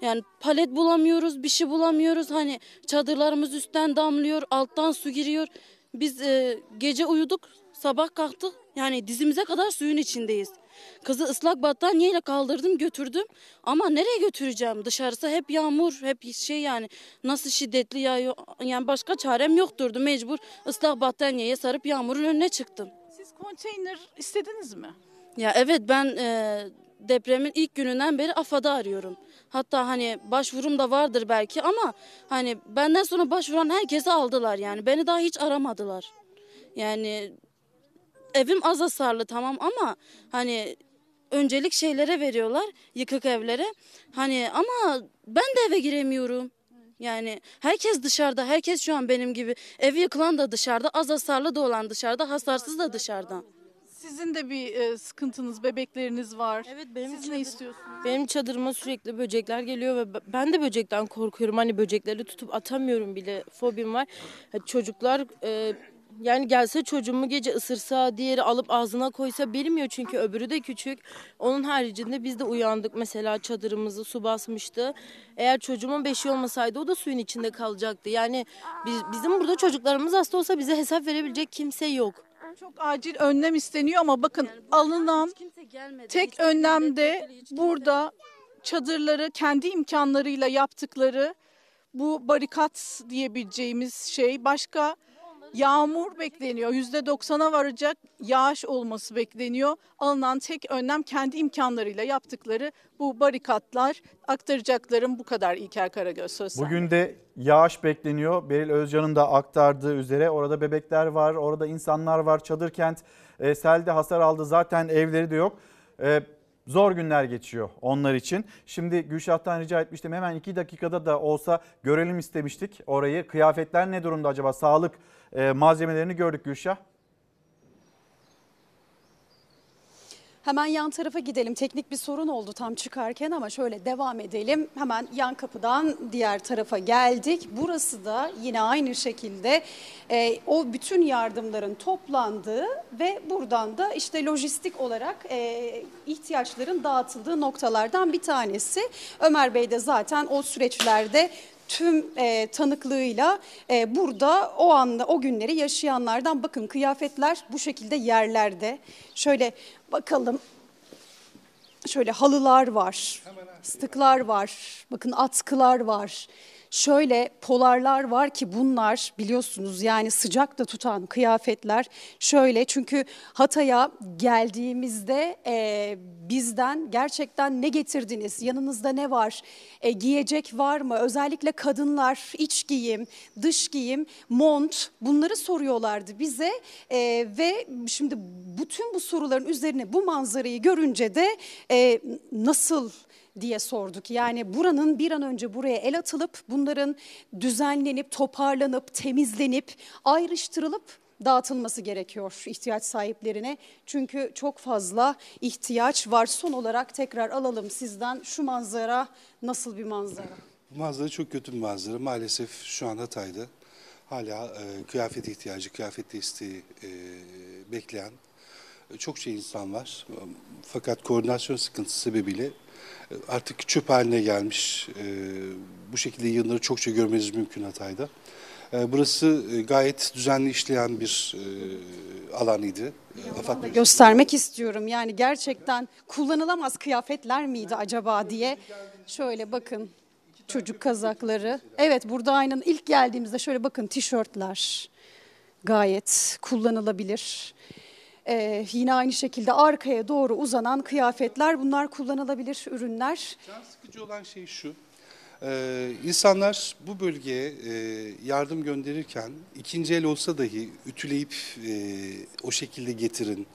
Yani palet bulamıyoruz, bir şey bulamıyoruz. Hani çadırlarımız üstten damlıyor, alttan su giriyor. Biz e, gece uyuduk, sabah kalktık. Yani dizimize kadar suyun içindeyiz. Kızı ıslak battaniyeyle kaldırdım, götürdüm. Ama nereye götüreceğim? Dışarısı hep yağmur, hep şey yani nasıl şiddetli yağıyor. Yani başka çarem yokturdu. Mecbur ıslak battaniyeye sarıp yağmurun önüne çıktım. Siz konteyner istediniz mi? Ya evet ben e, depremin ilk gününden beri AFAD'ı arıyorum. Hatta hani başvurum da vardır belki ama hani benden sonra başvuran herkesi aldılar yani. Beni daha hiç aramadılar. Yani evim az hasarlı tamam ama hani öncelik şeylere veriyorlar yıkık evlere. Hani ama ben de eve giremiyorum. Yani herkes dışarıda, herkes şu an benim gibi. Evi yıkılan da dışarıda, az hasarlı da olan dışarıda, hasarsız da dışarıda. Sizin de bir e, sıkıntınız, bebekleriniz var. Evet benim Siz ne istiyorsunuz? Benim çadırıma sürekli böcekler geliyor ve ben de böcekten korkuyorum. Hani böcekleri tutup atamıyorum bile. Fobim var. Çocuklar e, yani gelse çocuğumu gece ısırsa, diğeri alıp ağzına koysa bilmiyor çünkü öbürü de küçük. Onun haricinde biz de uyandık mesela çadırımızı su basmıştı. Eğer çocuğumun beşi olmasaydı o da suyun içinde kalacaktı. Yani biz, bizim burada çocuklarımız hasta olsa bize hesap verebilecek kimse yok. Çok acil önlem isteniyor ama bakın alınan tek önlemde burada çadırları kendi imkanlarıyla yaptıkları bu barikat diyebileceğimiz şey başka yağmur bekleniyor. Yüzde doksana varacak yağış olması bekleniyor. Alınan tek önlem kendi imkanlarıyla yaptıkları bu barikatlar. Aktaracaklarım bu kadar İlker Karagöz söz sende. Bugün de yağış bekleniyor. Beril Özcan'ın da aktardığı üzere orada bebekler var, orada insanlar var. Çadır kent e, selde hasar aldı. Zaten evleri de yok. E, zor günler geçiyor onlar için. Şimdi Gülşah'tan rica etmiştim. Hemen iki dakikada da olsa görelim istemiştik orayı. Kıyafetler ne durumda acaba? Sağlık e, malzemelerini gördük Gülşah. Hemen yan tarafa gidelim. Teknik bir sorun oldu tam çıkarken ama şöyle devam edelim. Hemen yan kapıdan diğer tarafa geldik. Burası da yine aynı şekilde e, o bütün yardımların toplandığı ve buradan da işte lojistik olarak e, ihtiyaçların dağıtıldığı noktalardan bir tanesi. Ömer Bey de zaten o süreçlerde tüm e, tanıklığıyla e, burada o anda o günleri yaşayanlardan bakın kıyafetler bu şekilde yerlerde. Şöyle bakalım. Şöyle halılar var. Stıklar var. Bakın atkılar var. Şöyle polarlar var ki bunlar biliyorsunuz yani sıcak da tutan kıyafetler. Şöyle çünkü Hatay'a geldiğimizde e, bizden gerçekten ne getirdiniz? Yanınızda ne var? E, giyecek var mı? Özellikle kadınlar iç giyim, dış giyim, mont bunları soruyorlardı bize. E, ve şimdi bütün bu soruların üzerine bu manzarayı görünce de e, nasıl diye sorduk. Yani buranın bir an önce buraya el atılıp bunların düzenlenip, toparlanıp, temizlenip, ayrıştırılıp dağıtılması gerekiyor ihtiyaç sahiplerine. Çünkü çok fazla ihtiyaç var. Son olarak tekrar alalım sizden şu manzara nasıl bir manzara? Bu manzara çok kötü bir manzara. Maalesef şu an Hatay'da hala e, kıyafet ihtiyacı, kıyafet desteği e, bekleyen e, çok şey insan var. Fakat koordinasyon sıkıntısı sebebiyle artık çöp haline gelmiş. E, bu şekilde yığınları çokça görmeniz mümkün Hatay'da. E, burası e, gayet düzenli işleyen bir e, alan idi. Göstermek istiyorum yani gerçekten kullanılamaz kıyafetler miydi acaba diye. Şöyle bakın çocuk kazakları. Evet burada aynen ilk geldiğimizde şöyle bakın tişörtler gayet kullanılabilir. Ee, yine aynı şekilde arkaya doğru uzanan kıyafetler bunlar kullanılabilir ürünler. Can sıkıcı olan şey şu. Ee, insanlar bu bölgeye e, yardım gönderirken ikinci el olsa dahi ütüleyip e, o şekilde getirin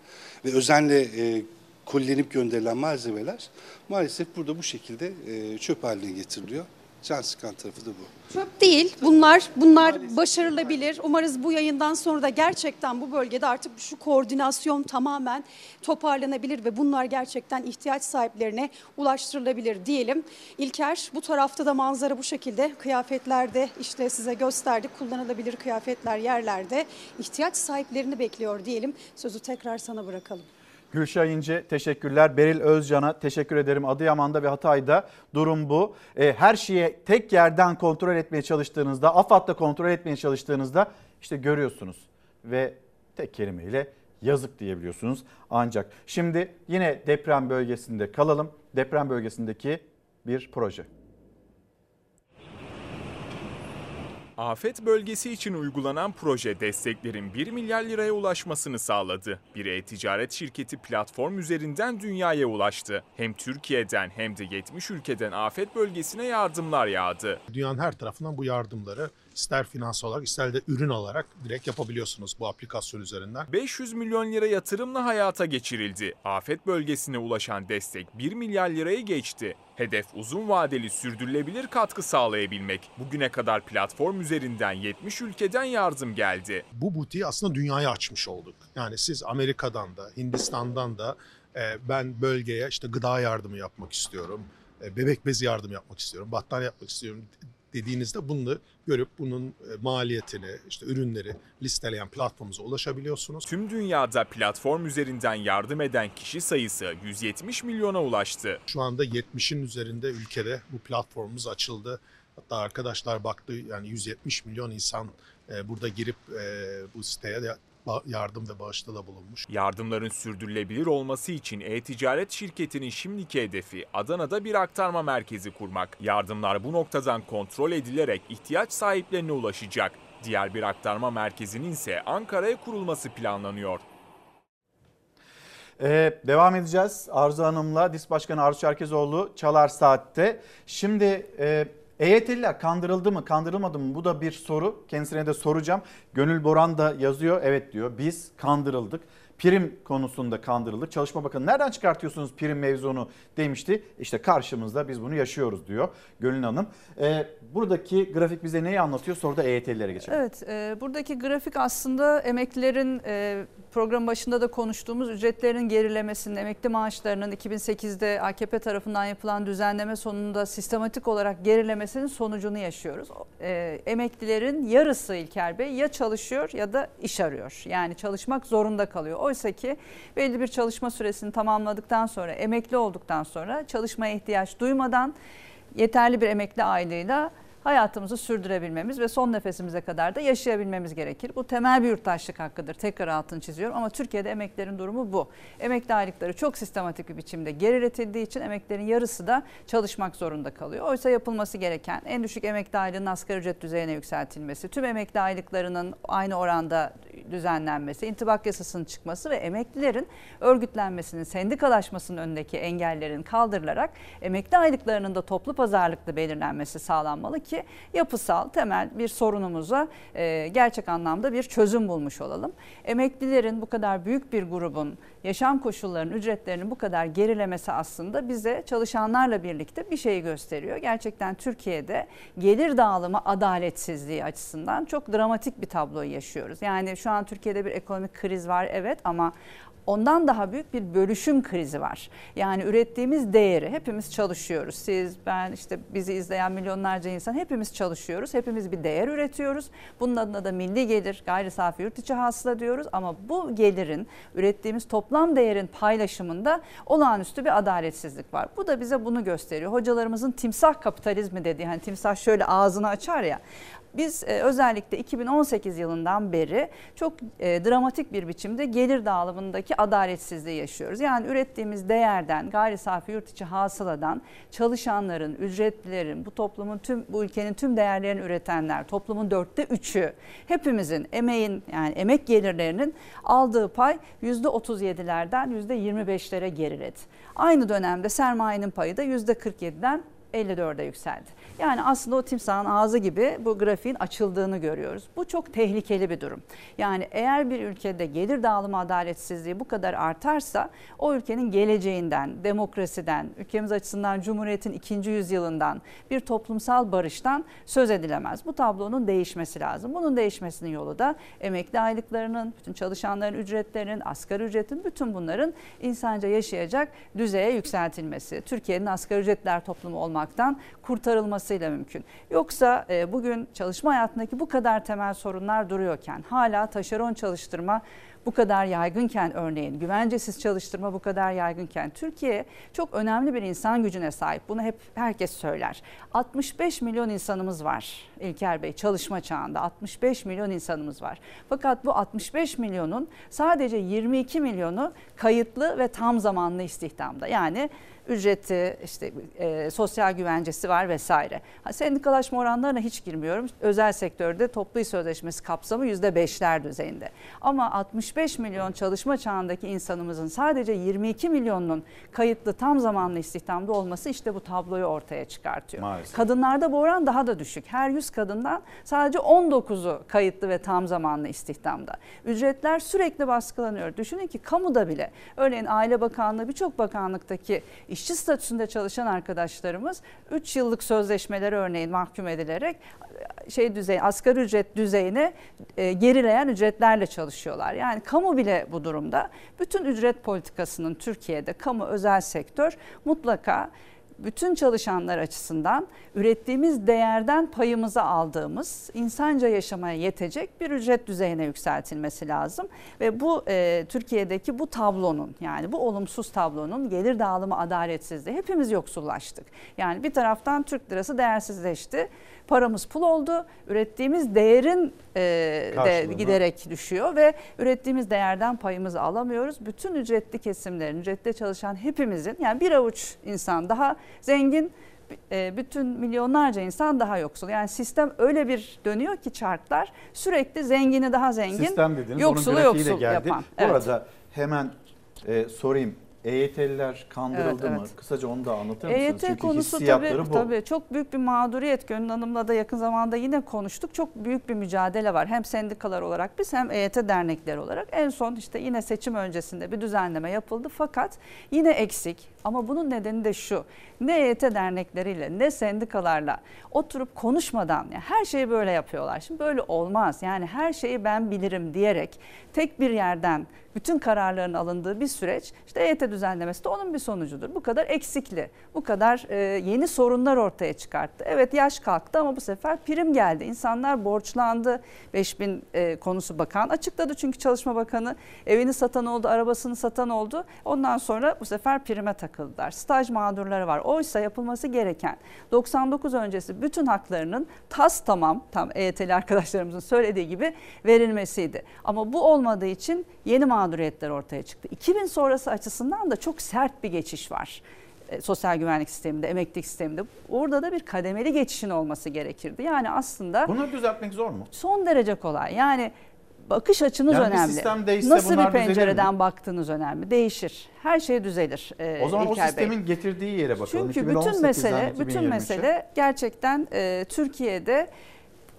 ve özenle e, kolilenip gönderilen malzemeler maalesef burada bu şekilde e, çöp haline getiriliyor. Can sıkan tarafı da bu. Çöp değil bunlar bunlar başarılabilir. Umarız bu yayından sonra da gerçekten bu bölgede artık şu koordinasyon tamamen toparlanabilir ve bunlar gerçekten ihtiyaç sahiplerine ulaştırılabilir diyelim. İlker bu tarafta da manzara bu şekilde kıyafetlerde işte size gösterdik kullanılabilir kıyafetler yerlerde ihtiyaç sahiplerini bekliyor diyelim. Sözü tekrar sana bırakalım. Gülşah İnce teşekkürler. Beril Özcan'a teşekkür ederim. Adıyaman'da ve Hatay'da durum bu. E, her şeyi tek yerden kontrol etmeye çalıştığınızda, AFAD'da kontrol etmeye çalıştığınızda işte görüyorsunuz. Ve tek kelimeyle yazık diyebiliyorsunuz ancak. Şimdi yine deprem bölgesinde kalalım. Deprem bölgesindeki bir proje. Afet bölgesi için uygulanan proje desteklerin 1 milyar liraya ulaşmasını sağladı. Bir e-ticaret şirketi platform üzerinden dünyaya ulaştı. Hem Türkiye'den hem de 70 ülkeden afet bölgesine yardımlar yağdı. Dünyanın her tarafından bu yardımları ister finans olarak ister de ürün olarak direkt yapabiliyorsunuz bu aplikasyon üzerinden. 500 milyon lira yatırımla hayata geçirildi. Afet bölgesine ulaşan destek 1 milyar lirayı geçti. Hedef uzun vadeli sürdürülebilir katkı sağlayabilmek. Bugüne kadar platform üzerinden 70 ülkeden yardım geldi. Bu butiği aslında dünyaya açmış olduk. Yani siz Amerika'dan da Hindistan'dan da e, ben bölgeye işte gıda yardımı yapmak istiyorum, e, bebek bezi yardım yapmak istiyorum, battaniye yapmak istiyorum dediğinizde bunu görüp bunun e, maliyetini, işte ürünleri listeleyen platformumuza ulaşabiliyorsunuz. Tüm dünyada platform üzerinden yardım eden kişi sayısı 170 milyona ulaştı. Şu anda 70'in üzerinde ülkede bu platformumuz açıldı. Hatta arkadaşlar baktı yani 170 milyon insan e, burada girip e, bu siteye yardım ve bağışta da bulunmuş. Yardımların sürdürülebilir olması için e-ticaret şirketinin şimdiki hedefi Adana'da bir aktarma merkezi kurmak. Yardımlar bu noktadan kontrol edilerek ihtiyaç sahiplerine ulaşacak. Diğer bir aktarma merkezinin ise Ankara'ya kurulması planlanıyor. Ee, devam edeceğiz Arzu Hanım'la. DİS Başkanı Arzu Çerkezoğlu Çalar Saat'te. Şimdi e, EYT'liler kandırıldı mı kandırılmadı mı bu da bir soru. Kendisine de soracağım. Gönül Boran da yazıyor evet diyor biz kandırıldık. Prim konusunda kandırıldık. Çalışma Bakanı nereden çıkartıyorsunuz prim mevzunu demişti. İşte karşımızda biz bunu yaşıyoruz diyor Gönül Hanım. Ee, buradaki grafik bize neyi anlatıyor? Sonra da EYT'lilere geçelim. Evet e, buradaki grafik aslında emeklilerin e, program başında da konuştuğumuz ücretlerin gerilemesinin, emekli maaşlarının 2008'de AKP tarafından yapılan düzenleme sonunda sistematik olarak gerilemesinin sonucunu yaşıyoruz. E, emeklilerin yarısı İlker Bey ya çalışıyor ya da iş arıyor. Yani çalışmak zorunda kalıyor. Oysa ki belli bir çalışma süresini tamamladıktan sonra, emekli olduktan sonra çalışmaya ihtiyaç duymadan yeterli bir emekli aylığıyla hayatımızı sürdürebilmemiz ve son nefesimize kadar da yaşayabilmemiz gerekir. Bu temel bir yurttaşlık hakkıdır. Tekrar altını çiziyorum ama Türkiye'de emeklerin durumu bu. Emekli aylıkları çok sistematik bir biçimde geriletildiği için emeklerin yarısı da çalışmak zorunda kalıyor. Oysa yapılması gereken en düşük emekli aylığının asgari ücret düzeyine yükseltilmesi, tüm emekli aylıklarının aynı oranda düzenlenmesi, intibak yasasının çıkması ve emeklilerin örgütlenmesinin, sendikalaşmasının önündeki engellerin kaldırılarak emekli aylıklarının da toplu pazarlıklı belirlenmesi sağlanmalı ki yapısal temel bir sorunumuza e, gerçek anlamda bir çözüm bulmuş olalım. Emeklilerin bu kadar büyük bir grubun yaşam koşullarının, ücretlerinin bu kadar gerilemesi aslında bize çalışanlarla birlikte bir şeyi gösteriyor. Gerçekten Türkiye'de gelir dağılımı adaletsizliği açısından çok dramatik bir tabloyu yaşıyoruz. Yani şu an Türkiye'de bir ekonomik kriz var evet ama ondan daha büyük bir bölüşüm krizi var. Yani ürettiğimiz değeri hepimiz çalışıyoruz. Siz, ben, işte bizi izleyen milyonlarca insan hepimiz çalışıyoruz. Hepimiz bir değer üretiyoruz. Bunun adına da milli gelir, gayri safi yurt içi hasıla diyoruz. Ama bu gelirin, ürettiğimiz toplam değerin paylaşımında olağanüstü bir adaletsizlik var. Bu da bize bunu gösteriyor. Hocalarımızın timsah kapitalizmi dediği, hani timsah şöyle ağzını açar ya biz e, özellikle 2018 yılından beri çok e, dramatik bir biçimde gelir dağılımındaki adaletsizliği yaşıyoruz. Yani ürettiğimiz değerden, gayri safi yurt içi hasıladan çalışanların, ücretlilerin, bu toplumun tüm bu ülkenin tüm değerlerini üretenler, toplumun dörtte üçü hepimizin emeğin yani emek gelirlerinin aldığı pay %37'lerden %25'lere geriledi. Aynı dönemde sermayenin payı da %47'den 54'e yükseldi. Yani aslında o timsahın ağzı gibi bu grafiğin açıldığını görüyoruz. Bu çok tehlikeli bir durum. Yani eğer bir ülkede gelir dağılımı adaletsizliği bu kadar artarsa o ülkenin geleceğinden, demokrasiden, ülkemiz açısından Cumhuriyet'in ikinci yüzyılından, bir toplumsal barıştan söz edilemez. Bu tablonun değişmesi lazım. Bunun değişmesinin yolu da emekli aylıklarının, bütün çalışanların ücretlerinin, asgari ücretin bütün bunların insanca yaşayacak düzeye yükseltilmesi. Türkiye'nin asgari ücretler toplumu olmaktan kurtarılması olmasıyla mümkün. Yoksa e, bugün çalışma hayatındaki bu kadar temel sorunlar duruyorken hala taşeron çalıştırma bu kadar yaygınken örneğin güvencesiz çalıştırma bu kadar yaygınken Türkiye çok önemli bir insan gücüne sahip. Bunu hep herkes söyler. 65 milyon insanımız var İlker Bey çalışma çağında 65 milyon insanımız var. Fakat bu 65 milyonun sadece 22 milyonu kayıtlı ve tam zamanlı istihdamda. Yani ücreti, işte e, sosyal güvencesi var vesaire. Ha, sendikalaşma oranlarına hiç girmiyorum. Özel sektörde toplu iş sözleşmesi kapsamı %5'ler düzeyinde. Ama 65 milyon çalışma çağındaki insanımızın sadece 22 milyonunun kayıtlı tam zamanlı istihdamda olması işte bu tabloyu ortaya çıkartıyor. Maalesef. Kadınlarda bu oran daha da düşük. Her 100 kadından sadece 19'u kayıtlı ve tam zamanlı istihdamda. Ücretler sürekli baskılanıyor. Düşünün ki kamuda bile örneğin Aile Bakanlığı birçok bakanlıktaki işçi statüsünde çalışan arkadaşlarımız 3 yıllık sözleşmeleri örneğin mahkum edilerek şey düzey asgari ücret düzeyine gerileyen ücretlerle çalışıyorlar. Yani kamu bile bu durumda. Bütün ücret politikasının Türkiye'de kamu özel sektör mutlaka bütün çalışanlar açısından ürettiğimiz değerden payımızı aldığımız insanca yaşamaya yetecek bir ücret düzeyine yükseltilmesi lazım. Ve bu e, Türkiye'deki bu tablonun yani bu olumsuz tablonun gelir dağılımı adaletsizliği hepimiz yoksullaştık. Yani bir taraftan Türk lirası değersizleşti paramız pul oldu. Ürettiğimiz değerin e, de giderek düşüyor ve ürettiğimiz değerden payımızı alamıyoruz. Bütün ücretli kesimlerin, ücrette çalışan hepimizin yani bir avuç insan daha zengin, e, bütün milyonlarca insan daha yoksul. Yani sistem öyle bir dönüyor ki çarklar sürekli zengini daha zengin, Sistem dediniz, yoksulu yoksul geldi. yapan. Bu arada hemen e, sorayım. EYT'liler kandırıldı Evet, mı? evet. Kısaca onu da anlatır mısınız? EYT Çünkü konusu tabii, bu. tabii çok büyük bir mağduriyet. Gönül Hanım'la da yakın zamanda yine konuştuk. Çok büyük bir mücadele var. Hem sendikalar olarak biz hem EYT dernekleri olarak. En son işte yine seçim öncesinde bir düzenleme yapıldı. Fakat yine eksik. Ama bunun nedeni de şu. Ne EYT dernekleriyle ne sendikalarla oturup konuşmadan yani her şeyi böyle yapıyorlar. Şimdi böyle olmaz. Yani her şeyi ben bilirim diyerek tek bir yerden bütün kararların alındığı bir süreç işte EYT düzenlemesi de onun bir sonucudur. Bu kadar eksikli, bu kadar e, yeni sorunlar ortaya çıkarttı. Evet yaş kalktı ama bu sefer prim geldi. İnsanlar borçlandı. 5000 e, konusu bakan açıkladı çünkü Çalışma Bakanı evini satan oldu, arabasını satan oldu. Ondan sonra bu sefer prime takıldılar. Staj mağdurları var. Oysa yapılması gereken 99 öncesi bütün haklarının tas tamam tam EYT'li arkadaşlarımızın söylediği gibi verilmesiydi. Ama bu olmadığı için yeni mağduriyetler ortaya çıktı. 2000 sonrası açısından da çok sert bir geçiş var e, sosyal güvenlik sisteminde, emeklilik sisteminde. Orada da bir kademeli geçişin olması gerekirdi. Yani aslında Bunları düzeltmek zor mu? son derece kolay. Yani bakış açınız Yani önemli. sistem değişse Nasıl bir pencereden baktığınız önemli. Değişir. Her şey düzelir. e, O zaman o İlker Bey. sistemin getirdiği yere bakalım. Çünkü bütün 2018'den mesele, bütün 2023'e. mesele gerçekten e, Türkiye'de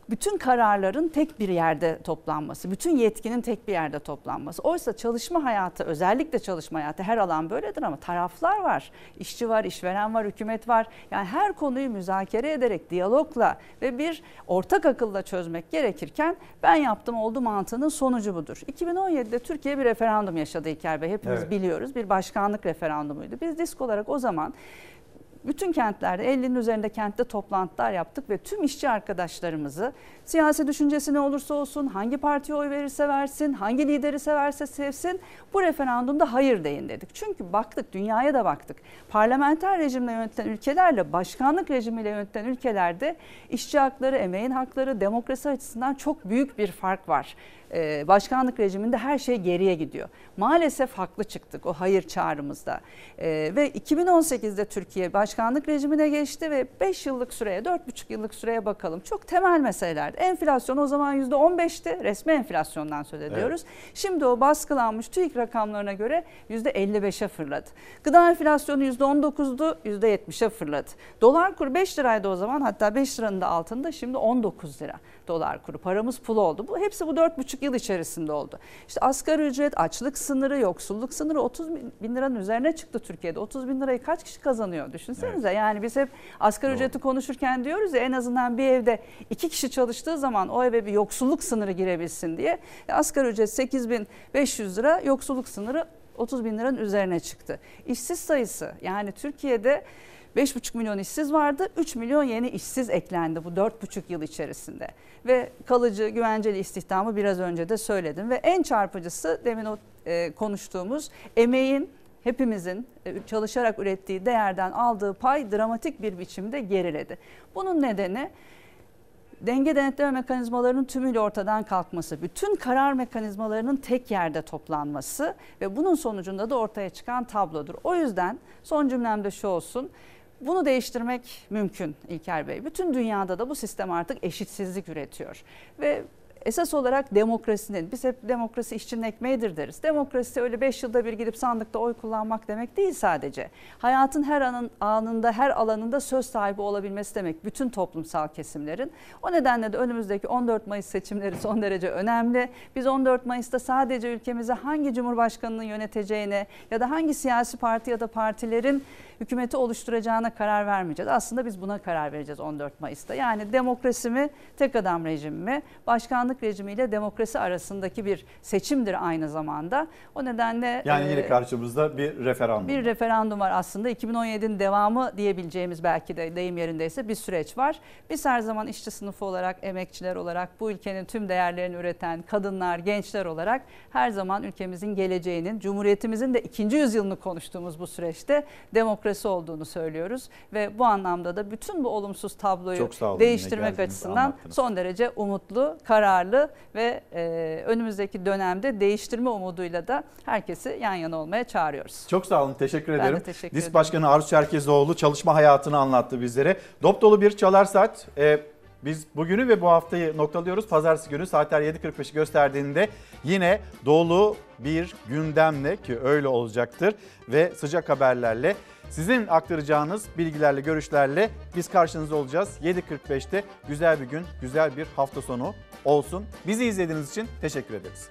bütün kararların tek bir yerde toplanması, bütün yetkinin tek bir yerde toplanması. Oysa çalışma hayatı, özellikle çalışma hayatı her alan böyledir ama taraflar var. İşçi var, işveren var, hükümet var. Yani her konuyu müzakere ederek, diyalogla ve bir ortak akılla çözmek gerekirken ben yaptım oldu mantığının sonucu budur. 2017'de Türkiye bir referandum yaşadı İlker Bey. Hepimiz Evet. biliyoruz. Bir başkanlık referandumuydu. Biz disk olarak o zaman bütün kentlerde 50'nin üzerinde kentte toplantılar yaptık ve tüm işçi arkadaşlarımızı siyasi düşüncesi ne olursa olsun, hangi partiye oy verirse versin, hangi lideri severse sevsin bu referandumda hayır deyin dedik. Çünkü baktık dünyaya da baktık. Parlamenter rejimle yönetilen ülkelerle başkanlık rejimiyle yönetilen ülkelerde işçi hakları, emeğin hakları, demokrasi açısından çok büyük bir fark var. Ee, başkanlık rejiminde her şey geriye gidiyor. Maalesef haklı çıktık o hayır çağrımızda. Ee, ve 2018'de Türkiye başkanlık rejimine geçti ve 5 yıllık süreye, 4,5 yıllık süreye bakalım. Çok temel meselelerdi. Enflasyon o zaman %15'ti. Resmi enflasyondan söz ediyoruz. Şimdi o baskılanmış TÜİK rakamlarına göre %55'e fırladı. Gıda enflasyonu %19'du, %70'e fırladı. Dolar kuru 5 liraydı o zaman hatta 5 liranın da altında şimdi 19 lira dolar kuru. Paramız pul oldu. Bu hepsi bu 4,5 yıl içerisinde oldu. İşte asgari ücret, açlık sınırı, yoksulluk sınırı 30 bin liranın üzerine çıktı Türkiye'de. 30 bin lirayı kaç kişi kazanıyor düşünsenize. Yani biz hep asgari ücreti konuşurken diyoruz ya en azından bir evde iki kişi çalıştığı zaman o eve bir yoksulluk sınırı girebilsin diye. E, asgari ücret 8500 lira, yoksulluk sınırı 30 bin liranın üzerine çıktı. İşsiz sayısı yani Türkiye'de 5,5 milyon işsiz vardı. 3 milyon yeni işsiz eklendi bu 4,5 yıl içerisinde. Ve kalıcı güvenceli istihdamı biraz önce de söyledim. Ve en çarpıcısı demin o e, konuştuğumuz emeğin hepimizin e, çalışarak ürettiği değerden aldığı pay dramatik bir biçimde geriledi. Bunun nedeni denge denetleme mekanizmalarının tümüyle ortadan kalkması, bütün karar mekanizmalarının tek yerde toplanması ve bunun sonucunda da ortaya çıkan tablodur. O yüzden son cümlem de şu olsun. Bunu değiştirmek mümkün İlker Bey. Bütün dünyada da bu sistem artık eşitsizlik üretiyor. Ve esas olarak demokrasinin, biz hep demokrasi işçinin ekmeğidir deriz. Demokrasi öyle 5 yılda bir gidip sandıkta oy kullanmak demek değil sadece. Hayatın her anın, anında, her alanında söz sahibi olabilmesi demek bütün toplumsal kesimlerin. O nedenle de önümüzdeki 14 Mayıs seçimleri son derece önemli. Biz 14 Mayıs'ta sadece ülkemizi hangi cumhurbaşkanının yöneteceğine ya da hangi siyasi parti ya da partilerin hükümeti oluşturacağına karar vermeyeceğiz. Aslında biz buna karar vereceğiz 14 Mayıs'ta. Yani demokrasi mi, tek adam rejimi mi, başkanlık rejimiyle demokrasi arasındaki bir seçimdir aynı zamanda. O nedenle Yani yine e, karşımızda bir referandum. bir referandum var aslında. 2017'nin devamı diyebileceğimiz belki de deyim yerindeyse bir süreç var. Biz her zaman işçi sınıfı olarak, emekçiler olarak, bu ülkenin tüm değerlerini üreten kadınlar, gençler olarak her zaman ülkemizin geleceğinin, cumhuriyetimizin de ikinci yüzyılını konuştuğumuz bu süreçte demokrasi olduğunu söylüyoruz. Ve bu anlamda da bütün bu olumsuz tabloyu olun, değiştirmek açısından anlattınız. son derece umutlu, kararlı ve e, önümüzdeki dönemde değiştirme umuduyla da herkesi yan yana olmaya çağırıyoruz. Çok sağ olun, teşekkür Ben de ederim. teşekkür DİS ederim. Başkanı Arzu Çerkezoğlu çalışma hayatını anlattı bizlere. Dop dolu bir çalar saat. Ee, biz bugünü ve bu haftayı noktalıyoruz. Pazartesi günü saatler 7.45'i gösterdiğinde yine dolu bir gündemle ki öyle olacaktır ve sıcak haberlerle sizin aktaracağınız bilgilerle, görüşlerle biz karşınızda olacağız. 7.45'te güzel bir gün, güzel bir hafta sonu olsun. Bizi izlediğiniz için teşekkür ederiz.